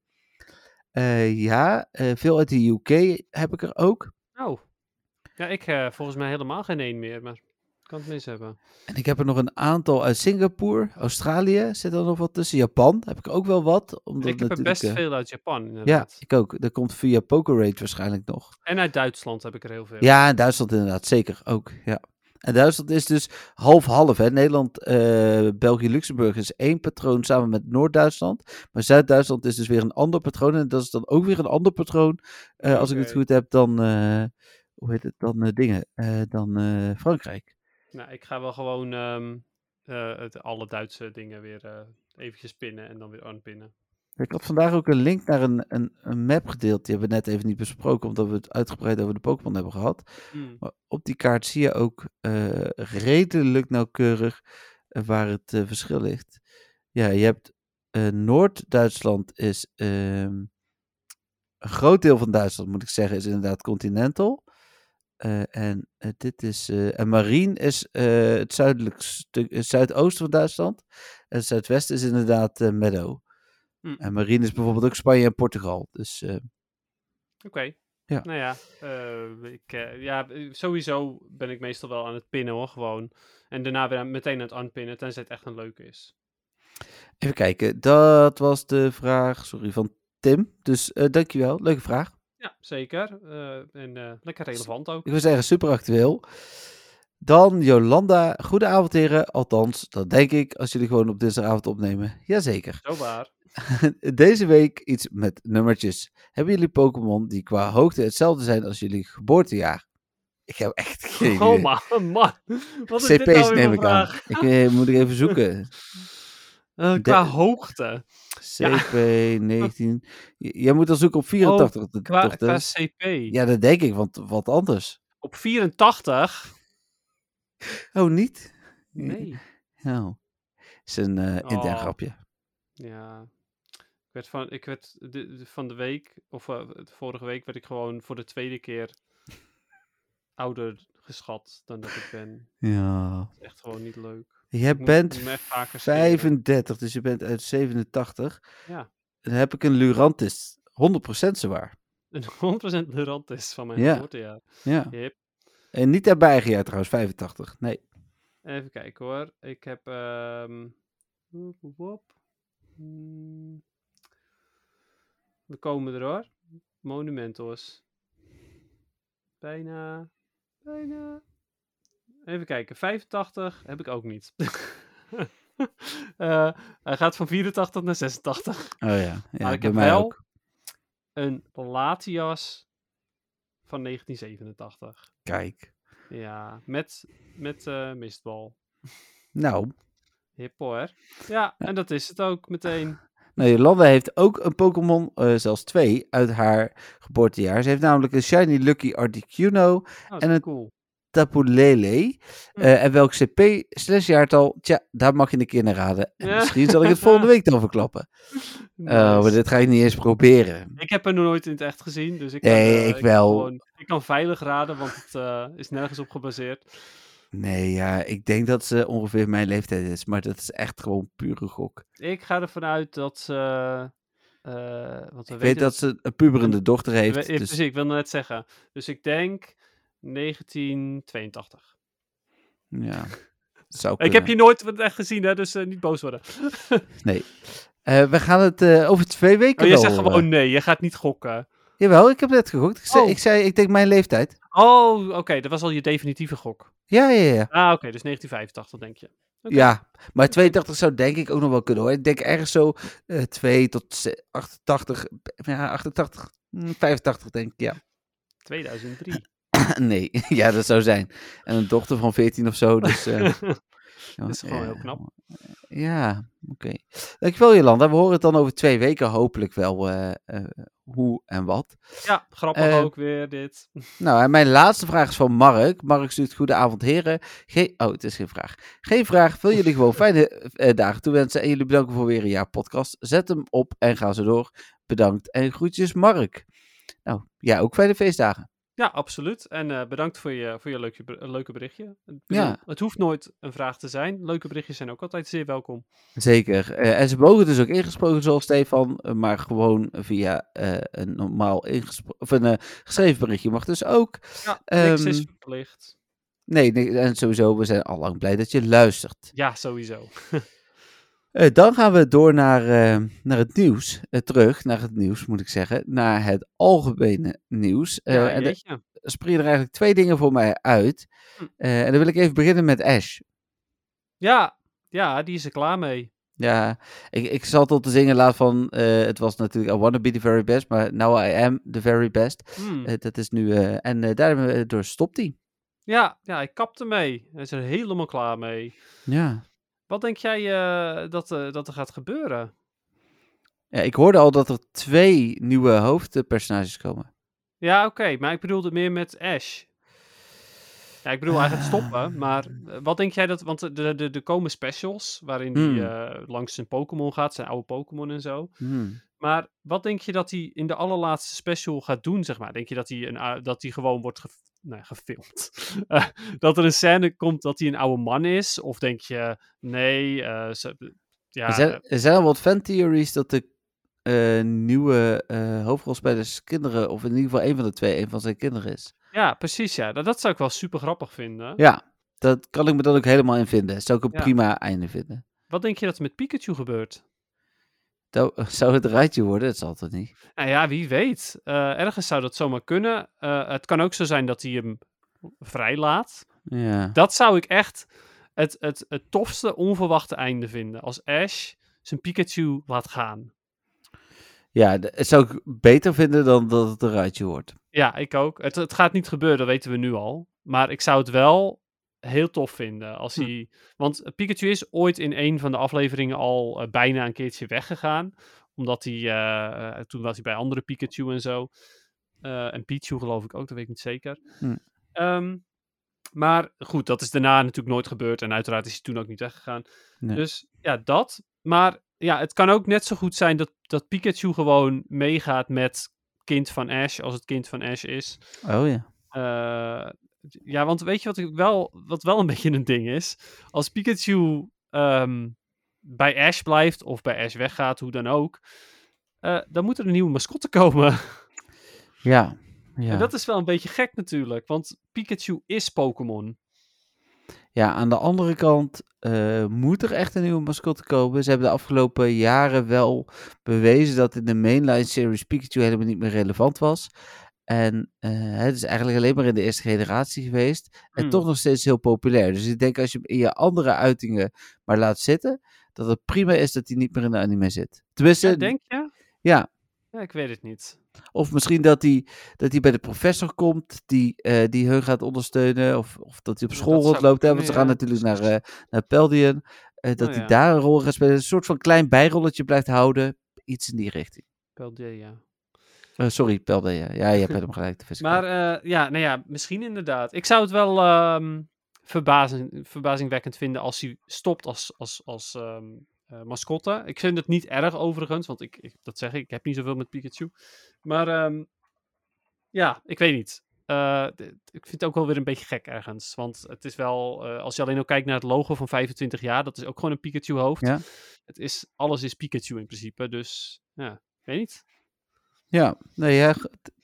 Eh, ja, eh, veel uit de UK heb ik er ook. Oh. Ja, ik eh, volgens mij helemaal geen één meer, maar ik kan het mis hebben. En ik heb er nog een aantal uit Singapore, Australië zit er nog wat tussen. Japan heb ik ook wel wat. Omdat ik heb er best veel uit Japan, Ja, inderdaad. ik ook. Dat komt via PokerRate waarschijnlijk nog. En uit Duitsland heb ik er heel veel. Ja, en Duitsland inderdaad, zeker ook. Ja. En Duitsland is dus half-half. hè. Nederland, eh, België, Luxemburg is één patroon samen met Noord-Duitsland. Maar Zuid-Duitsland is dus weer een ander patroon. En dat is dan ook weer een ander patroon, eh, als ik het goed heb, dan, eh, hoe heet het, dan dingen, dan Frankrijk. Nou, ik ga wel gewoon ehm, eh, het, alle Duitse dingen weer eventjes pinnen en dan weer unpinnen. Ik had vandaag ook een link naar een, een, een map gedeeld. Die hebben we net even niet besproken, omdat we het uitgebreid over de Pokémon hebben gehad. Hmm. Maar op die kaart zie je ook eh, redelijk nauwkeurig eh, waar het eh, verschil ligt. Ja, je hebt Noord-Duitsland is ehm, een groot deel van Duitsland, moet ik zeggen, is inderdaad continental. En dit is. en Marien is het zuidelijk stuk, het zuidoosten van Duitsland. En het zuidwesten is inderdaad Meadow. Hm. En Marien is bijvoorbeeld ook Spanje en Portugal. Dus eh, Oké. Ja. Nou ja, eh, ik, eh, ja, sowieso ben ik meestal wel aan het pinnen hoor, gewoon. En daarna weer meteen aan het unpinnen, tenzij het echt een leuke is. Even kijken, dat was de vraag, sorry, van Tim. Dus eh dankjewel, leuke vraag. Ja, zeker. En lekker relevant ook. Ik wil zeggen, super actueel. Dan Jolanda, goedenavond heren. Althans, dat denk ik, als jullie gewoon op dinsdagavond opnemen. Jazeker. Zo waar. Deze week iets met nummertjes. Hebben jullie Pokémon die qua hoogte hetzelfde zijn als jullie geboortejaar? Ik heb echt geen. Oh man, man. Wat is dit CP's nou weer neem ik aan. Ik eh, moet ik even zoeken. Eh, qua hoogte. CP 19. J- Jij moet dan zoeken op 84. dat- Oh, Qua, qua CP. Ja, dat denk ik, want wat anders. Op 84? Oh, niet? Nee. Oh. is een eh intern Oh. grapje. Ja. Ik werd van, ik werd de, de- van de week, of eh, vorige week, werd ik gewoon voor de tweede keer ouder geschat dan dat ik ben. Ja. Dat is echt gewoon niet leuk. Jij Ik moet- bent moet me echt vaker scheren. 35, dus je bent uit 87. Ja. Dan heb ik een Lurantis. 100% zwaar. Een 100% Lurant is van mijn Ja. geboortejaar. Ja. Yep. En niet daarbij eigen jaar trouwens, 85. Nee. Even kijken hoor. Ik heb. Hmm. We komen er hoor. Monumentos. bijna, bijna. Even kijken, 85 heb ik ook niet. Eh, hij gaat van 84 naar 86. Oh ja, ja maar ik heb mij wel ook. een Latias van 1987. Kijk. Ja, met, met eh, mistbal. Nou, Hip hoor. Ja, en dat is het ook meteen. nou, Jolanda heeft ook een Pokémon, eh, zelfs twee, uit haar geboortejaar. Ze heeft namelijk een Shiny Lucky Articuno Oh, En het- cool. Tapulele. Hm. Eh, en welk CP slash jaartal? Tja, daar mag je een keer naar raden. En Ja. misschien zal ik het volgende week dan verklappen. Oh, maar Nice. dit ga ik niet eens proberen. Ik heb hem nog nooit in het echt gezien, dus ik kan, Nee, eh, ik kan wel. gewoon- ik kan veilig raden, want het eh, is nergens op gebaseerd. Nee, ja, ik denk dat ze ongeveer mijn leeftijd is. Maar dat is echt gewoon pure gok. Ik ga ervan uit dat ze... want we Ik weet dat ze een puberende dochter heeft. Dus, Precies, ik wilde net zeggen. Dus ik denk 1982. ja, zou Ik kunnen. heb je nooit wat echt gezien, hè, dus eh, niet boos worden. Nee. Eh, we gaan het eh, over twee weken Oh, je zegt gewoon nee, je gaat niet gokken. Jawel, ik heb net gegokt. Ik zei, Oh. ik, zei, ik denk mijn leeftijd. Oh, oké, dat was al je definitieve gok. Ja, ja, ja. Ah, oké, dus 1985 denk je. Ja, maar 82 zou denk ik ook nog wel kunnen hoor. Ik denk ergens zo eh 2 tot ze- 88, ja, 88, hm, 85 denk ik, ja. 2003. nee, ja, dat zou zijn. En een dochter van 14 of zo, dus... eh, Dat is gewoon heel eh, knap. Ja, oké. Dankjewel Jolanda. We horen het dan over twee weken hopelijk wel eh, eh, hoe en wat. Ja, grappig Eh, ook weer dit. Nou, en mijn laatste vraag is van Mark. Mark stuurt goedenavond heren. Geen, oh, het is geen vraag. Geen vraag. Wil jullie gewoon fijne eh, dagen toewensen en jullie bedanken voor weer een jaar podcast. Zet hem op en ga zo door. Bedankt en groetjes Mark. Nou, ja, ook fijne feestdagen. Ja, absoluut. En eh, bedankt voor je, voor je leuke, leuke berichtje. Bedoel, Ja. Het hoeft nooit een vraag te zijn. Leuke berichtjes zijn ook altijd zeer welkom. Zeker. Eh, en ze mogen dus ook ingesproken zoals Stefan, eh, maar gewoon via een normaal of een geschreven berichtje mag dus ook. Ja, niks is Ehm, verplicht. Nee, nee, en sowieso, we zijn al lang blij dat je luistert. Ja, sowieso. Eh, dan gaan we door naar, eh, naar het nieuws. Eh, terug naar het nieuws, moet ik zeggen. Naar het algemene nieuws. Ja, en er springen er eigenlijk twee dingen voor mij uit. Hm. En dan wil ik even beginnen met Ash. ja, ja, die is er klaar mee. Ja, ik, ik zat al te zingen laat van, het was natuurlijk I wanna be the very best, maar now I am the very best. Hmm. Dat is nu, en daardoor stopt hij. Ja, ja, ik kapte mee. Hij is er helemaal klaar mee. Ja. Wat denk jij eh, dat, eh, dat er gaat gebeuren? ja. Ik hoorde al dat er twee nieuwe hoofdpersonages komen. Ja, oké, maar ik bedoelde meer met Ash. Ja, ik bedoel, hij gaat Ah. stoppen, maar eh, wat denk jij dat... Want er de, de komen specials, waarin hij Hmm. langs zijn Pokémon gaat, zijn oude Pokémon en zo. Hmm. Maar wat denk je dat hij in de allerlaatste special gaat doen, zeg maar? Denk je dat hij, een, dat hij gewoon wordt nee, gefilmd? Eh, dat er een scène komt dat hij een oude man is? Of denk je, nee, eh, ze- ja, er, zijn, er zijn al wat fan-theories dat de eh, nieuwe eh, hoofdrolspelers kinderen, of in ieder geval een van de twee, een van zijn kinderen is. ja, precies, ja. Dat, dat zou ik wel super grappig vinden. Ja, dat kan ik me dan ook helemaal in vinden. Zou ik een Ja. prima einde vinden. Wat denk je dat er met Pikachu gebeurt? Dat, zou het een rijtje worden? Dat zal het niet. Nou ja, wie weet. Eh, ergens zou dat zomaar kunnen. Eh, het kan ook zo zijn dat hij hem vrijlaat. Ja. Dat zou ik echt het, het, het tofste onverwachte einde vinden. Als Ash zijn Pikachu laat gaan. Ja, d- het zou ik beter vinden dan dat het een rijtje wordt. Ja, ik ook. Het, het gaat niet gebeuren, dat weten we nu al. Maar ik zou het wel heel tof vinden als Hm. hij... Want Pikachu is ooit in een van de afleveringen al eh, bijna een keertje weggegaan. Omdat hij... eh, eh, toen was hij bij andere Pikachu en zo. En Pichu geloof ik ook, dat weet ik niet zeker. Hm. Ehm, maar goed, dat is daarna natuurlijk nooit gebeurd. En uiteraard is hij toen ook niet weggegaan. Nee. Dus ja, dat. Maar ja, het kan ook net zo goed zijn dat, dat Pikachu gewoon meegaat met kind van Ash, als het kind van Ash is. Oh ja. Ja, want weet je wat, ik wel, wat wel een beetje een ding is? Als Pikachu ehm, bij Ash blijft of bij Ash weggaat, hoe dan ook, eh, dan moet er een nieuwe mascotte komen. Ja. ja. En dat is wel een beetje gek natuurlijk, want Pikachu is Pokémon. Ja, aan de andere kant eh, moet er echt een nieuwe mascotte komen. Ze hebben de afgelopen jaren wel bewezen dat in de mainline series Pikachu helemaal niet meer relevant was. En eh, het is eigenlijk alleen maar in de eerste generatie geweest. En Hmm. toch nog steeds heel populair. Dus ik denk als je hem in je andere uitingen maar laat zitten, dat het prima is dat hij niet meer in de anime zit. Tenminste, Ja, denk je? ja. Ja, ik weet het niet. Of misschien dat hij, dat hij bij de professor komt die, eh, die hun gaat ondersteunen. Of, of dat hij op school rondloopt. Want ze gaan natuurlijk naar, eh naar Peldian. Dat Oh, hij ja. daar een rol gaat spelen. Een soort van klein bijrolletje blijft houden. Iets in die richting. Pel D, ja. Eh, sorry, Peldian. Ja. ja, je hebt hem gelijk. de Maar eh, ja, nou ja, misschien inderdaad. Ik zou het wel ehm, verbazing, verbazingwekkend vinden als hij stopt als, als, als ehm, eh, mascotte. Ik vind het niet erg overigens, want ik, ik, dat zeg ik, ik heb niet zoveel met Pikachu. Maar ehm, ja, ik weet niet. Ik vind het ook wel weer een beetje gek ergens. Want het is wel, als je alleen al kijkt naar het logo van 25 jaar, dat is ook gewoon een Pikachu-hoofd. Ja. Het is, alles is Pikachu in principe, dus ja, ik weet niet. Ja, nee, ja,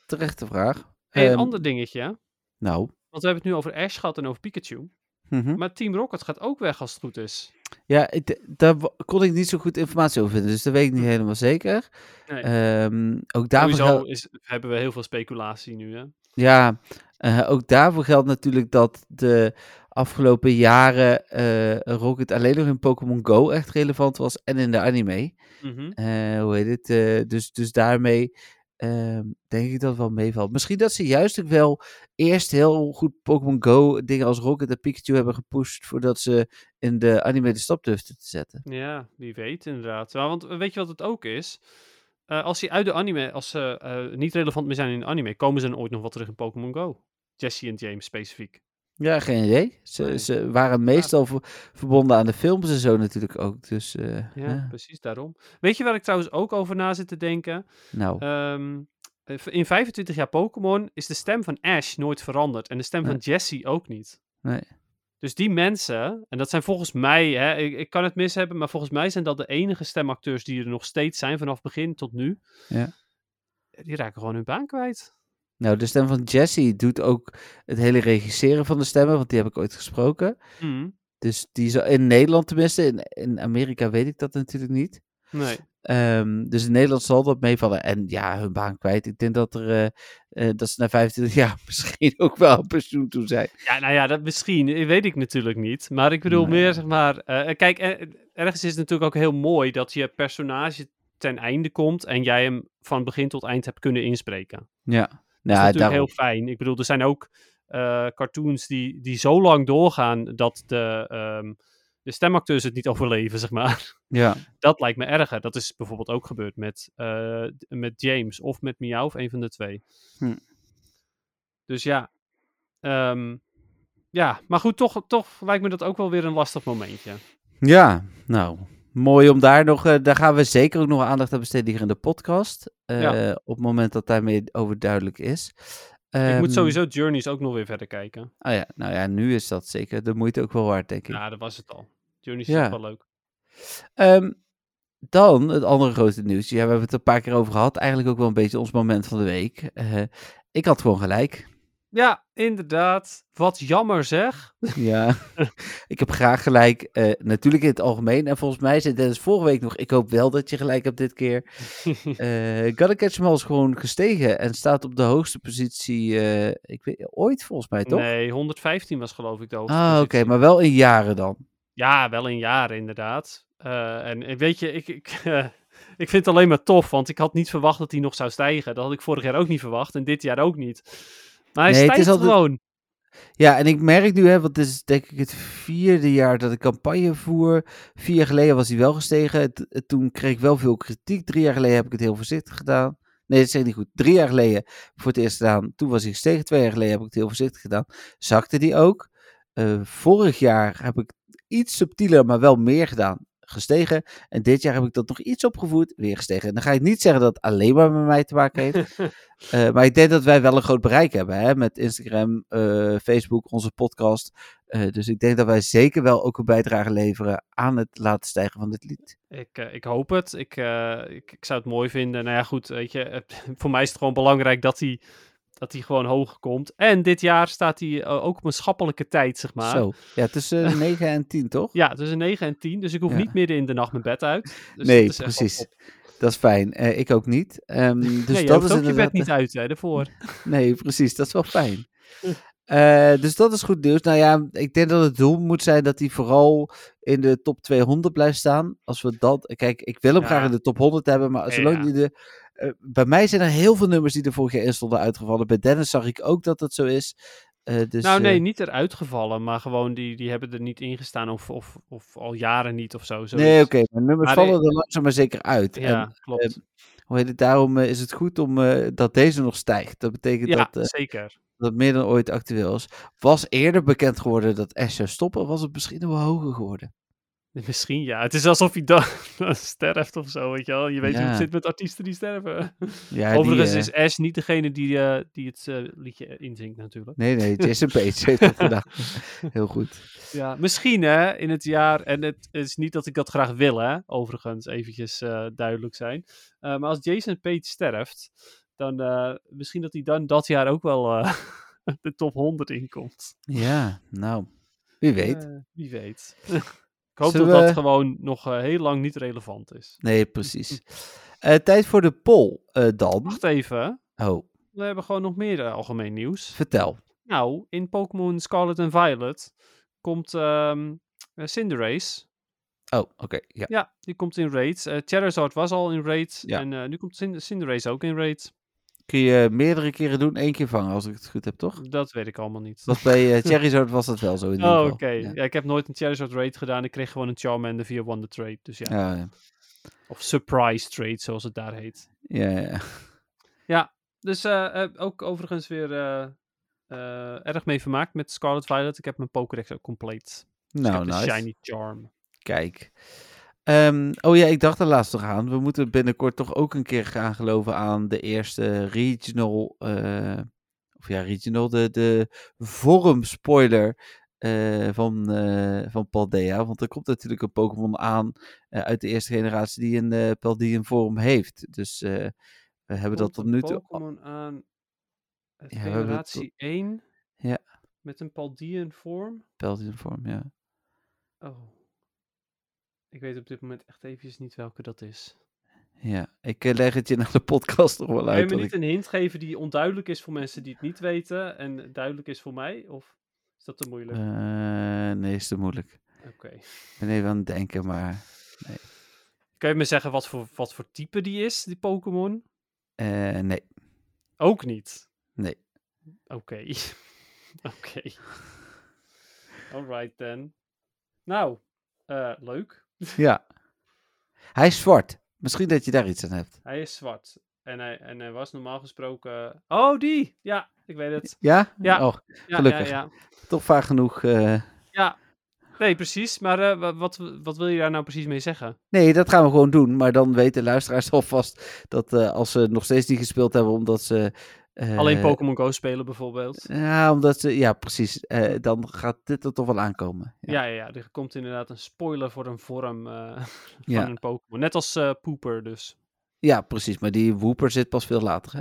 terechte vraag. Hey, een Ehm, ander dingetje, hè? Nou. want we hebben het nu over Ash gehad en over Pikachu. mhm. Maar Team Rocket gaat ook weg als het goed is. Ja, ik, daar kon ik niet zo goed informatie over vinden. Dus dat weet ik niet helemaal zeker. Nee. Ehm, ook daarvoor is, hebben we heel veel speculatie nu, hè? Ja, eh, ook daarvoor geldt natuurlijk dat de afgelopen jaren eh, Rocket alleen nog in Pokémon Go echt relevant was en in de anime. Mhm. Eh, hoe heet het? dus, dus daarmee ehm, denk ik dat wel meevalt. Misschien dat ze juist ook wel eerst heel goed Pokémon Go dingen als Rocket en Pikachu hebben gepusht voordat ze in de anime de stap durfden te zetten. Ja, wie weet inderdaad. Maar want weet je wat het ook is? Eh, als die uit de anime, als ze eh, niet relevant meer zijn in de anime, komen ze dan ooit nog wat terug in Pokémon Go? Jesse en James specifiek. Ja, geen idee. Ze, Nee. ze waren meestal ver- verbonden aan de films en zo natuurlijk ook. Dus eh, Ja, ja. precies daarom. Weet je waar ik trouwens ook over na zit te denken? nou, Ehm, eh, in 25 jaar Pokémon is de stem van Ash nooit veranderd. En de stem Nee. van Jessie ook niet. nee. Dus die mensen, en dat zijn volgens mij, hè, ik, ik kan het mis hebben, maar volgens mij zijn dat de enige stemacteurs die er nog steeds zijn vanaf begin tot nu. Ja. Die raken gewoon hun baan kwijt. Nou, de stem van Jesse doet ook het hele regisseren van de stemmen, want die heb ik ooit gesproken. Mhm. Dus die zal, in Nederland tenminste, in, in Amerika weet ik dat natuurlijk niet. Nee. Ehm, dus in Nederland zal dat meevallen. En ja, hun baan kwijt. Ik denk dat, er, eh, eh, dat ze na 25 jaar misschien ook wel op pensioen toe zijn. Ja, nou ja, dat misschien, eh, weet ik natuurlijk niet. Maar ik bedoel Nee. meer, zeg maar, kijk, ergens is het natuurlijk ook heel mooi dat je personage ten einde komt en jij hem van begin tot eind hebt kunnen inspreken. Ja, Dat is nou, natuurlijk daarom. heel fijn. Ik bedoel, er zijn ook eh, cartoons die, die zo lang doorgaan dat de, ehm, de stemacteurs het niet overleven, zeg maar. Ja, Dat lijkt me erger. Dat is bijvoorbeeld ook gebeurd met, eh, met James of met Miauw, of een van de twee. Hm. Dus ja. Ehm, ja, maar goed, toch, toch lijkt me dat ook wel weer een lastig momentje. ja, nou, mooi om daar nog, eh, daar gaan we zeker ook nog aandacht aan besteden hier in de podcast. eh, Ja. Op het moment dat daarmee over duidelijk is. ik Ehm, moet sowieso Journeys ook nog weer verder kijken. Oh ja, nou ja, nu is dat zeker de moeite ook wel waard, denk ik. Ja, dat was het al. Journeys Ja. is wel leuk. Ehm, dan het andere grote nieuws. Ja, we hebben het een paar keer over gehad. Eigenlijk ook wel een beetje ons moment van de week. Eh, ik had gewoon gelijk. Ja, inderdaad. Wat jammer zeg. Ja, ik heb graag gelijk. eh, natuurlijk in het algemeen. En volgens mij zei Dennis vorige week nog. Ik hoop wel dat je gelijk hebt dit keer. Eh Gotta Catch is gewoon gestegen. En staat op de hoogste positie. eh, ik weet, ooit volgens mij toch? Nee, 115 was geloof ik de hoogste Ah, oké. maar wel in jaren dan. Ja, wel in jaren inderdaad. En weet je, ik, ik, ik vind het alleen maar tof, want ik had niet verwacht dat hij nog zou stijgen. Dat had ik vorig jaar ook niet verwacht en dit jaar ook niet. Maar hij Nee, het is altijd- gewoon. Ja, en ik merk nu, hè, want dit is denk ik het vierde jaar dat ik campagne voer. Vier jaar geleden was hij wel gestegen. Toen kreeg ik wel veel kritiek. Drie jaar geleden heb ik het heel voorzichtig gedaan. Nee, dat zeg ik niet goed. Drie jaar geleden voor het eerst gedaan. Toen was hij gestegen. Twee jaar geleden heb ik het heel voorzichtig gedaan. Zakte die ook. Eh, vorig jaar heb ik iets subtieler, maar wel meer gedaan. Gestegen. En dit jaar heb ik dat nog iets opgevoerd. Weer gestegen. En dan ga ik niet zeggen dat het alleen maar met mij te maken heeft. Eh, maar ik denk dat wij wel een groot bereik hebben hè, met Instagram, eh, Facebook, onze podcast. Eh, dus ik denk dat wij zeker wel ook een bijdrage leveren aan het laten stijgen van dit lied. Ik, ik hoop het. Ik, ik, ik zou het mooi vinden. Nou ja, goed, weet je, voor mij is het gewoon belangrijk dat hij, dat hij gewoon hoger komt. En dit jaar staat hij eh, ook op een schappelijke tijd, zeg maar. Zo, ja, tussen 9 en 10 toch? Ja, tussen 9 en 10. Dus ik hoef Ja. niet midden in de nacht mijn bed uit. Dus nee, dat precies. Dat is fijn. Eh, ik ook niet. Ehm, dus nee, dat is ook je bed niet uit, hè, daarvoor. Nee, precies. Dat is wel fijn. Eh, dus dat is goed nieuws. Nou ja, ik denk dat het doel moet zijn dat hij vooral in de top 200 blijft staan. Als we dat... Kijk, ik wil hem Ja. graag in de top 100 hebben, maar zolang Ja. die de... eh, bij mij zijn er heel veel nummers die er vorig jaar in stonden uitgevallen. Bij Dennis zag ik ook dat dat zo is. Eh, dus, nou, nee, eh, niet eruit gevallen, maar gewoon die, die hebben er niet in gestaan of, of, of al jaren niet of zo. nee, oké. maar nummers Maar, vallen er langzaam maar zeker uit. Ja, En, klopt. hoe heet het? Daarom is het goed om, dat deze nog stijgt. Dat betekent ja, dat, zeker. dat meer dan ooit actueel is. Was eerder bekend geworden dat Ash zou stoppen, was het misschien nog wel hoger geworden. Misschien ja. Het is alsof hij dan sterft of zo, weet je wel. Je weet hoe het zit met artiesten die sterven. Ja, die, Overigens eh, is Ash niet degene die, eh, die het eh, liedje inzingt natuurlijk. Nee, nee, Jason Page heeft dat gedaan. Heel goed. Ja, misschien hè, in het jaar, en het is niet dat ik dat graag wil hè, overigens, eventjes duidelijk zijn. Maar als Jason Page sterft, dan misschien dat hij dan dat jaar ook wel de top 100 inkomt. Ja, nou, wie weet. Wie weet. ik hoop Zullen dat dat gewoon nog eh, heel lang niet relevant is. Nee, precies. Eh, tijd voor de poll eh, dan. Wacht even, Oh, we hebben gewoon nog meer algemeen nieuws. vertel. Nou, in Pokémon Scarlet en Violet komt eh, Cinderace. Oh, oké. ja. Ja, die komt in raids. Charizard was al in raids. Ja. En nu komt Cind- Cinderace ook in raids. Kun je meerdere keren doen, één keer vangen, als ik het goed heb, toch? Dat weet ik allemaal niet. Was bij eh Charizard was dat wel zo in ieder Oh, oké. Ja. Ja. ik heb nooit een Charizard raid gedaan. Ik kreeg gewoon een Charmander via Wonder Trade. Dus ja. Ja, ja. Of Surprise Trade, zoals het daar heet. ja, ja. Dus eh, eh, ook overigens weer erg mee vermaakt met Scarlet Violet. Ik heb mijn Pokédex ook compleet. Dus Nou, ik heb nice. de Shiny Charm. Kijk. Ehm, oh ja, ik dacht er laatst nog aan. We moeten binnenkort toch ook een keer gaan geloven aan de eerste regional. eh, of ja, regional. De, de forum spoiler eh, van, eh van Paldea. Want er komt natuurlijk een Pokémon aan uit de eerste generatie die een eh Paldean forum heeft. Dus we hebben dat tot nu toe. Pokémon aan Ja, generatie 1. Ja. Met een Paldean vorm. Paldean vorm, ja. Oh. Ik weet op dit moment echt eventjes niet welke dat is. Ja, ik eh, leg het je naar de podcast nog wel Kun je uit. me niet ik- een hint geven die onduidelijk is voor mensen die het niet weten en duidelijk is voor mij? Of is dat te moeilijk? Eh, nee, is te moeilijk. Oké. Ik ben even aan het denken, maar. Kun je me zeggen wat voor, wat voor type die is, die Pokémon? eh, nee. Ook niet. Nee. Oké. Oké. Alright then. Nou, leuk. Ja. Hij is zwart. Misschien dat je daar iets aan hebt. Hij is zwart. En hij, en hij was normaal gesproken... Oh, die! Ja, ik weet het. Ja? Ja. Oh, Ja, Gelukkig. Ja, ja. toch vaak genoeg. eh. ja. Nee, precies. Maar eh, wa- wat, wat wil je daar nou precies mee zeggen? Nee, dat gaan we gewoon doen. Maar dan weten luisteraars alvast dat eh, als ze nog steeds niet gespeeld hebben, omdat ze. Eh, Alleen Pokémon Go spelen bijvoorbeeld. Ja, omdat ze. Ja, precies. Eh, dan gaat dit er toch wel aankomen. Ja. Ja, ja, ja. Er komt inderdaad een spoiler voor een vorm eh, van Ja. een Pokémon. Net als eh Pooper dus. Ja, precies. Maar die Wooper zit pas veel later, hè?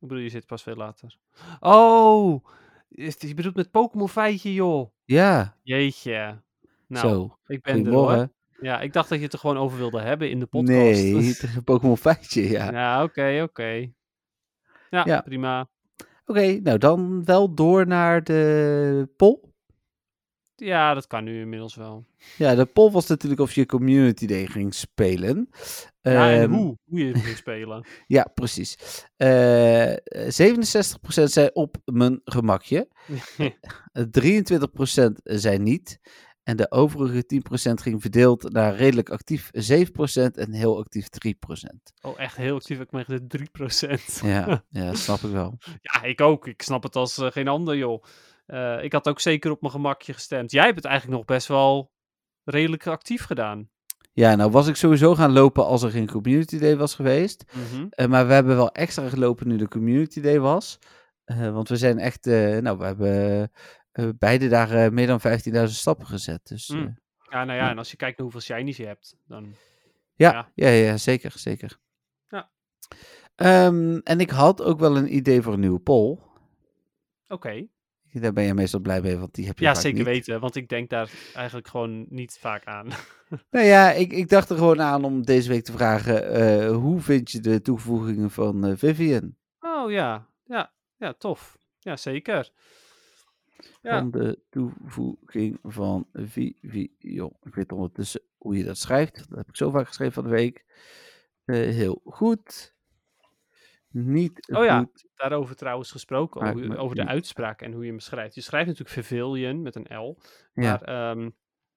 Ik bedoel, je zit pas veel later. Oh! Je bedoelt met Pokémon feitje, joh. Ja, Jeetje. Nou, zo. ik ben er hoor. Ja, ik dacht dat je het er gewoon over wilde hebben in de podcast. Nee, Pokémon feitje, ja. Ja, oké, oké. Ja, Ja. prima. Oké, nou dan wel door naar de poll. Ja, dat kan nu inmiddels wel. Ja, de poll was natuurlijk of je Community Day ging spelen. Ja, en Ehm, hoe? Hoe je het moet spelen. Ja, precies. Eh 67% zei op mijn gemakje. Eh, 23% zei niet. En de overige 10% ging verdeeld naar redelijk actief 7% en heel actief 3%. oh, echt heel actief. Ik merk de 3%. Ja, ja, dat snap ik wel. Ja, ik ook. Ik snap het als eh, geen ander, joh. Eh, ik had ook zeker op mijn gemakje gestemd. Jij hebt het eigenlijk nog best wel redelijk actief gedaan. Ja, nou was ik sowieso gaan lopen als er geen Community Day was geweest. Mhm. Eh, maar we hebben wel extra gelopen nu de Community Day was. Want we zijn echt, nou, we hebben beide dagen meer dan 15.000 stappen gezet. Dus Mm. eh, Ja, nou ja, en als je kijkt naar hoeveel shinies je hebt, dan... ja, Ja. ja. Ja, zeker, zeker. Ja. Ehm, en ik had ook wel een idee voor een nieuwe poll. Oké. Daar ben je meestal blij mee, want die heb je Ja, zeker niet. weten, want ik denk daar eigenlijk gewoon niet vaak aan. Nou ja, ik, ik dacht er gewoon aan om deze week te vragen, eh, hoe vind je de toevoegingen van eh, Vivian? Oh ja, ja, ja, tof. Ja, zeker. Ja. Van de toevoeging van Vivian. Ik weet ondertussen hoe je dat schrijft. Dat heb ik zo vaak geschreven van de week. Eh, heel goed. Niet Oh ja. goed. Daarover trouwens gesproken, over, over de ja. uitspraak en hoe je hem schrijft. Je schrijft natuurlijk Vivillion met een L, Ja. maar ehm,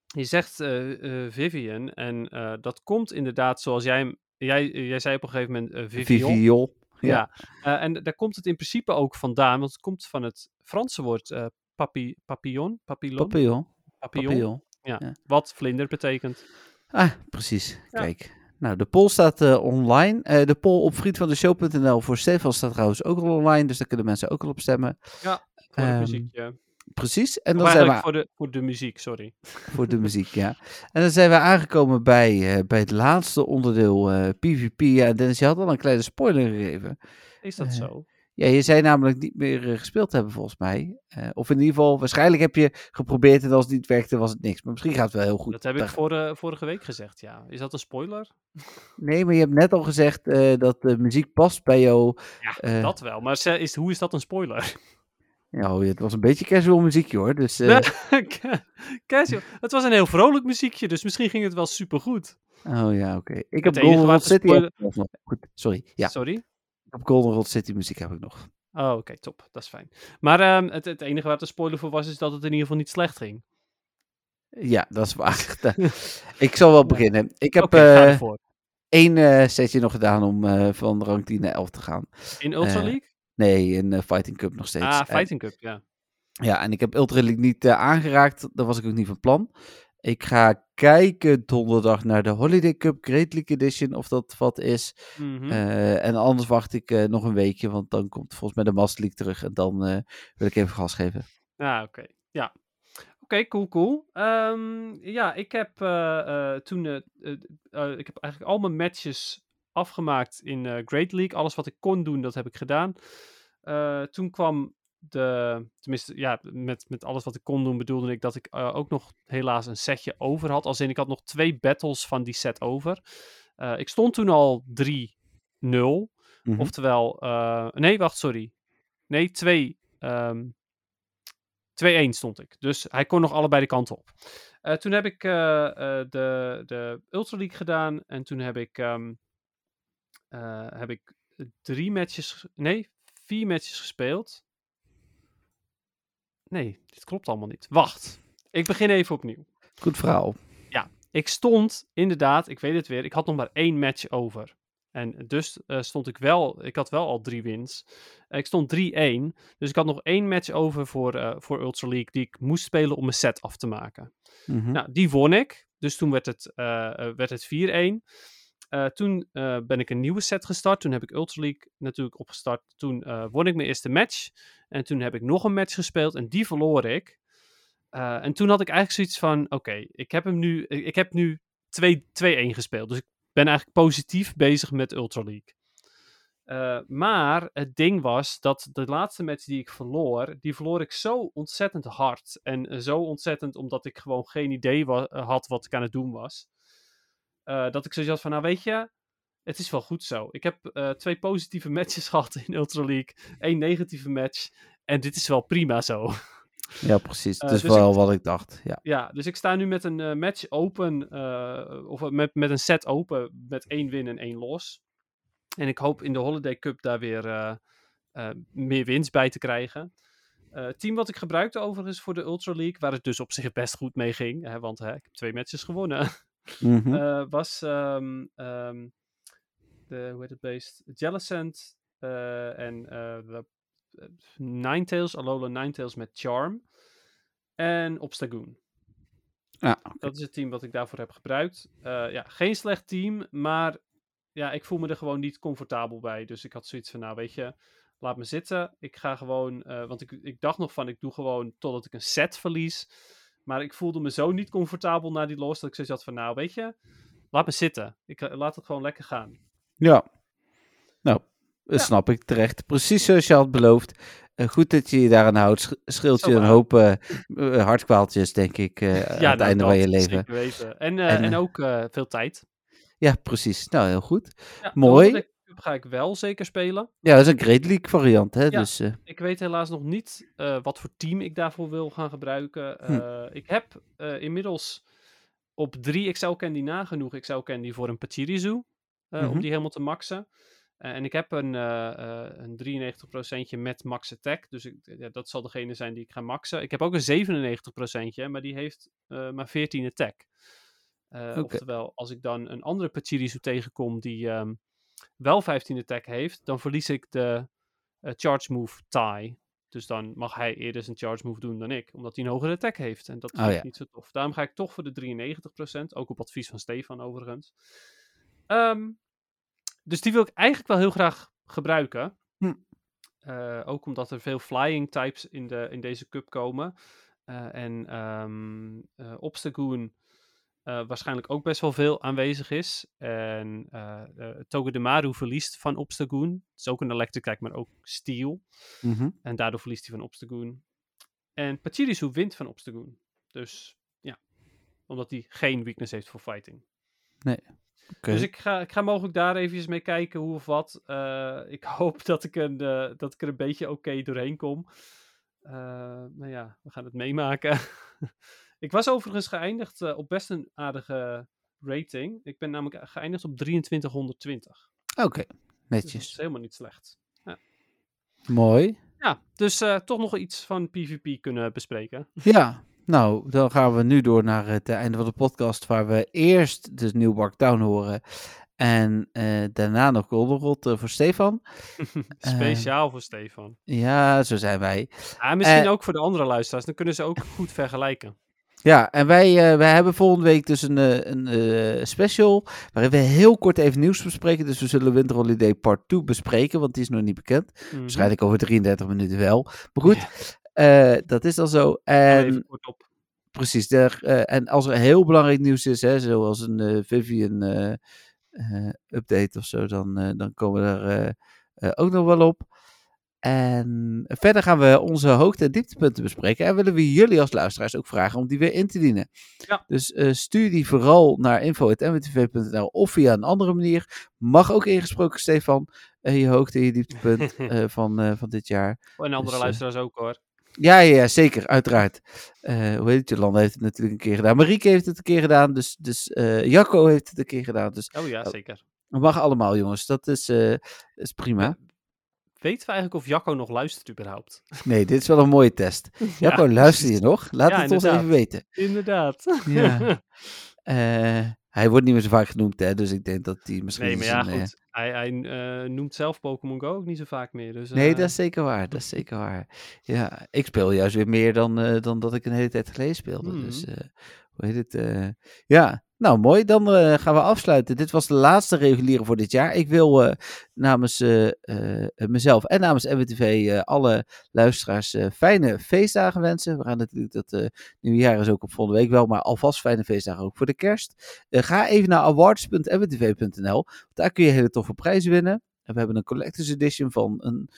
je zegt eh, Vivian en dat komt inderdaad zoals jij hem... Jij, jij zei op een gegeven moment Vivian. Viviol. Ja, eh, en daar komt het in principe ook vandaan, want het komt van het Franse woord papi, papillon, papillon, Papillon. papillon, Papillon. Ja, ja. wat vlinder betekent. Ah, precies. Ja. Kijk. Nou, de poll staat eh, online. Eh, de poll op vriendvandeshow.nl voor Stefan staat trouwens ook al online. Dus daar kunnen mensen ook al op stemmen. Voor Ehm, het muziekje. Precies. En Of dan zijn we voor de, voor de muziek, sorry. voor de muziek, ja. En dan zijn we aangekomen bij, eh, bij het laatste onderdeel eh, PvP. Ja, Dennis, je had al een kleine spoiler gegeven. Is dat zo? Ja, je zei namelijk niet meer eh, gespeeld hebben volgens mij. Eh, of in ieder geval, waarschijnlijk heb je geprobeerd en als het niet werkte was het niks. Maar misschien gaat het wel heel goed. Dat heb ik vorige, vorige week gezegd, ja. Is dat een spoiler? Nee, maar je hebt net al gezegd eh, dat de muziek past bij jou. Ja, dat wel. Maar is, hoe is dat een spoiler? Ja, oh, het was een beetje casual muziekje hoor. Dus Casual. Het was een heel vrolijk muziekje, dus misschien ging het wel supergoed. Oh ja, oké. Ik heb Golden City nog. Goed, sorry. Ja, Sorry? Heb Golden Rod City muziek heb ik nog. Oh, oké, top. Dat is fijn. Maar ehm, het, het enige waar te spoiler voor was, is dat het in ieder geval niet slecht ging. Ja, dat is waar. ik zal wel beginnen. Ik heb ga eh, één eh, setje nog gedaan om eh, van rank 10 naar 11 te gaan. In Ultra League? Nee, in Fighting Cup nog steeds. Ah, Fighting Cup, ja. ja, en ik heb Ultra League niet aangeraakt. Dat was ik ook niet van plan. Ik ga kijken donderdag naar de Holiday Cup Great League Edition, of dat wat is. Mhm. Eh, en anders wacht ik eh, nog een weekje, want dan komt volgens mij de Master League terug. En dan eh, wil ik even gas geven. Ah, oké. Ja. Oké, cool, cool. Ehm, ja, ik heb toen... ik heb eigenlijk al mijn matches afgemaakt in Great League. Alles wat ik kon doen, dat heb ik gedaan. Toen kwam de... Tenminste, ja, met, met alles wat ik kon doen bedoelde ik dat ik eh, ook nog helaas een setje over had. Als in, ik had nog twee battles van die set over. Eh, ik stond toen al 3-0. Mhm. Oftewel, eh, nee, wacht, sorry. Nee, 2. ehm 2-1 stond ik. Dus hij kon nog allebei de kanten op. Toen heb ik de, de Ultra League gedaan. En toen heb ik, ehm, eh, heb ik drie matches. Nee, vier matches gespeeld. Nee, dit klopt allemaal niet. Wacht. Ik begin even opnieuw. Goed verhaal. Ik stond inderdaad, ik weet het weer, ik had nog maar één match over. En dus eh, stond ik wel, ik had wel al drie wins. Eh, ik stond 3-1, dus ik had nog één match over voor, eh, voor Ultra League die ik moest spelen om mijn set af te maken. Mhm. Nou, die won ik, dus toen werd het, werd het 4-1. Eh, toen eh, ben ik een nieuwe set gestart. Toen heb ik Ultra League natuurlijk opgestart. Toen eh, won ik mijn eerste match. En toen heb ik nog een match gespeeld en die verloor ik. En toen had ik eigenlijk zoiets van: oké, ik heb hem nu, ik heb nu 2 2-1 gespeeld. Dus ik ben eigenlijk positief bezig met Ultra League. Maar het ding was dat de laatste match die ik verloor, die verloor ik zo ontzettend hard. En zo ontzettend omdat ik gewoon geen idee had wat ik aan het doen was. Eh, dat ik zoiets had van, nou weet je, het is wel goed zo. Ik heb eh, twee positieve matches gehad in Ultra League, één negatieve match. En dit is wel prima zo. Ja, precies. Eh, dat is dus wel wat ik dacht. Ja. Ja, dus ik sta nu met een match open, of met, met een set open, met één win en één los. En ik hoop in de Holiday Cup daar weer meer winst bij te krijgen. Het team wat ik gebruikte overigens voor de Ultra League, waar het dus op zich best goed mee ging, hè, want hè, ik heb twee matches gewonnen, Mhm. eh, was ehm, ehm, de, hoe heet het beest? Jellicent eh, en eh, de Ninetales, Alola Ninetales met Charm. En Obstagoon. ja, oké. Dat is het team wat ik daarvoor heb gebruikt. Ja, geen slecht team, maar ja, ik voel me er gewoon niet comfortabel bij. Dus ik had zoiets van, nou weet je, laat me zitten. Ik ga gewoon, want ik, ik dacht nog van, ik doe gewoon totdat ik een set verlies. Maar ik voelde me zo niet comfortabel na die los, dat ik zoiets had van, nou weet je, laat me zitten. Ik eh, laat het gewoon lekker gaan. Ja. Nou, dat Ja. snap ik terecht. Precies zoals je had beloofd. Eh, goed dat je je daaraan houdt. Sch- Scheelt je een hoop eh, hartkwaaltjes, denk ik, eh, aan het nou, einde van je leven. Weten. En, En, en, ook veel tijd. Ja, precies. Nou, heel goed. Ja, mooi. Ga ik wel zeker spelen. Ja, dat is een Great League variant, hè? Ja. Dus, eh, Ik weet helaas nog niet eh, wat voor team ik daarvoor wil gaan gebruiken. Hm. Eh, Ik heb inmiddels op drie Excel Candy nagenoeg Excel Candy voor een Pachirisu. Mhm. Om die helemaal te maxen. En ik heb een, een 93% met max attack. Dus ik, ja, dat zal degene zijn die ik ga maxen. Ik heb ook een 97%, maar die heeft maar 14 attack. Eh, Oké. Oftewel, als ik dan een andere Pachirisu tegenkom die ehm, wel 15 attack heeft, dan verlies ik de eh, charge move tie. Dus dan mag hij eerder zijn charge move doen dan ik, omdat hij een hogere attack heeft. En dat Oh ja. ik niet zo tof. Daarom ga ik toch voor de 93%, ook op advies van Stefan overigens. Ehm, dus die wil ik eigenlijk wel heel graag gebruiken. Hm. Eh, ook omdat er veel flying types in, de, in deze cup komen. Eh, en eh, Obstagoon eh, waarschijnlijk ook best wel veel aanwezig is. En eh eh, Togedemaru verliest van Obstagoon. Het is ook een electric maar ook steel. mhm. En daardoor verliest hij van Obstagoon. En Pachirisu wint van Obstagoon. Dus ja, omdat hij geen weakness heeft voor fighting. Oké. Dus ik ga, ik ga mogelijk daar even mee kijken hoe of wat. Ik hoop dat ik, een, dat ik er een beetje oké doorheen kom. Maar ja, we gaan het meemaken. ik was overigens geëindigd eh, op best een aardige rating. Ik ben namelijk geëindigd op 2320. Oké, Dus dat is netjes. helemaal niet slecht. Mooi. Ja, dus eh, toch nog iets van PvP kunnen bespreken. Ja, nou, dan gaan we nu door naar het einde van de podcast, waar we eerst de New Bark Town horen. En eh, daarna nog Goldenrod eh, voor Stefan. Speciaal voor Stefan. Ja, zo zijn wij. Ah, misschien eh, ook voor de andere luisteraars. Dan kunnen ze ook goed vergelijken. Ja, en wij, eh, wij hebben volgende week dus een, eh, een eh, special waarin we heel kort even nieuws bespreken. Dus we zullen Winter Holiday Part 2 bespreken, want die is nog niet bekend. Mhm. Waarschijnlijk over 33 minuten wel. Maar goed, dat is dan zo. En Even kort op. precies, daar, en als er heel belangrijk nieuws is, hè, zoals een Vivian update of zo, dan, dan komen we eh, ook nog wel op. En verder gaan we onze hoogte- en dieptepunten bespreken. En willen we jullie als luisteraars ook vragen om die weer in te dienen. Ja. Dus eh, stuur die vooral naar info.mwtv.nl of via een andere manier. Mag ook ingesproken, Stefan, eh, je hoogte- en je dieptepunt eh, van, van dit jaar. En andere Dus, luisteraars ook hoor. Ja, ja, zeker, uiteraard. Hoe heet het? Jolanda heeft het natuurlijk een keer gedaan. Marieke heeft het een keer gedaan. Dus, dus Jacco heeft het een keer gedaan. Dus Oh ja, oh. zeker. het mag allemaal, jongens. Dat is, is prima. Weten we eigenlijk of Jacco nog luistert überhaupt? Nee, dit is wel een mooie test. Jacco, luister je nog? Laat Ja, het ons inderdaad. even weten. Inderdaad. Ja. Eh, hij wordt niet meer zo vaak genoemd, hè. Dus ik denk dat hij misschien... nee, maar ja, zijn, eh, goed. Hij, hij eh, noemt zelf Pokémon Go ook niet zo vaak meer. Dus, Nee, dat is zeker waar. Dat is zeker waar. Ja, ik speel juist weer meer dan, eh, dan dat ik een hele tijd geleden speelde. Dus, Mhm. eh, hoe heet het? eh, ja, nou mooi. Dan eh, gaan we afsluiten. Dit was de laatste reguliere voor dit jaar. Ik wil eh, namens eh, mezelf en namens MWTV alle luisteraars fijne feestdagen wensen. We gaan natuurlijk dat eh nieuwe jaar is ook op volgende week wel, maar alvast fijne feestdagen ook voor de kerst. Ga even naar awards.mwtv.nl. Daar kun je hele toffe prijzen winnen. En we hebben een collector's edition van een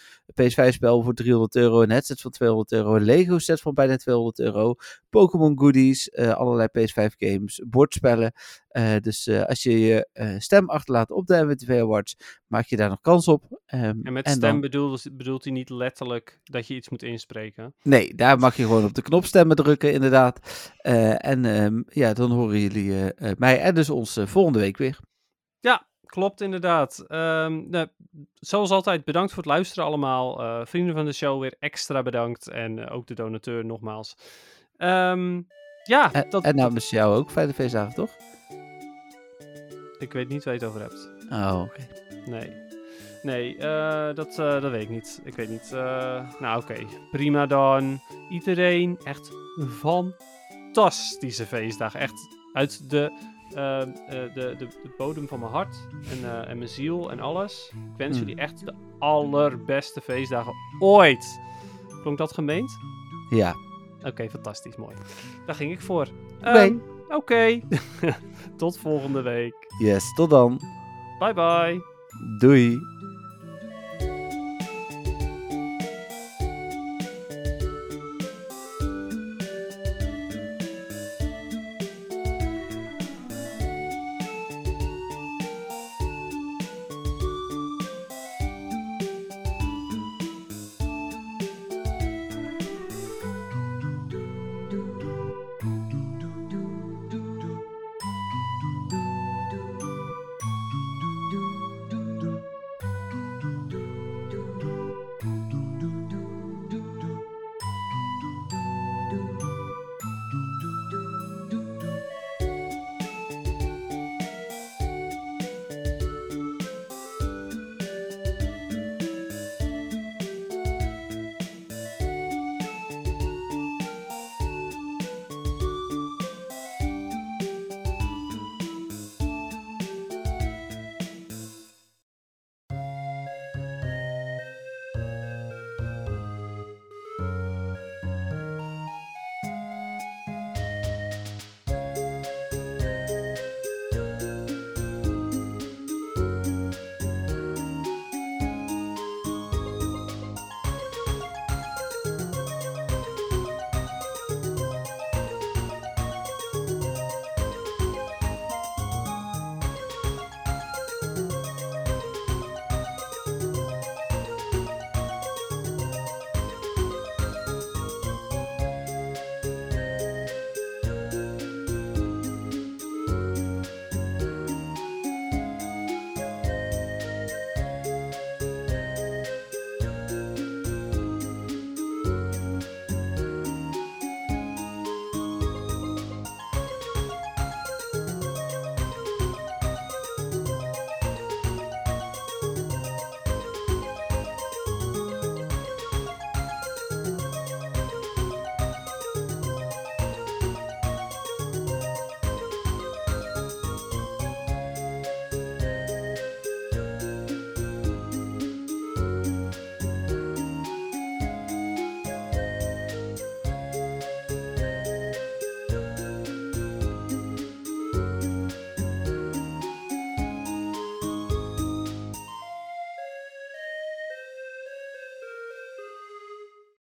PS5-spel voor 300 euro, een headset van 200 euro, een Lego-set van bijna 200 euro, Pokémon goodies, eh, allerlei PS5-games, bordspellen. Eh, dus eh, als je je stem achterlaat op de MWTV Awards, maak je daar nog kans op. Ehm, En met en stem dan- bedoelt, bedoelt hij niet letterlijk dat je iets moet inspreken. Nee, daar mag je gewoon op de knop stemmen drukken, inderdaad. En ehm, ja, dan horen jullie mij en dus ons volgende week weer. Ja, klopt inderdaad. Ehm, nou, zoals altijd, bedankt voor het luisteren allemaal. Eh, vrienden van de show weer extra bedankt. En eh, ook de donateur nogmaals. Ehm, ja, En, dat, en namens jou ook, fijne feestdagen, toch? ik weet niet waar je het over hebt. Oh, oké. Nee. Nee, eh, dat, dat weet ik niet. Ik weet niet. Nou, oké. Prima dan. Iedereen echt fantastische feestdag. Echt uit de, de, de, de bodem van mijn hart en, eh, en mijn ziel en alles. Ik wens Hmm. jullie echt de allerbeste feestdagen ooit. Klonk dat gemeend? Ja, Oké, fantastisch. Mooi. Daar ging ik voor. Oké. Ehm, Oké. Tot volgende week. yes, tot dan. Bye bye. Doei.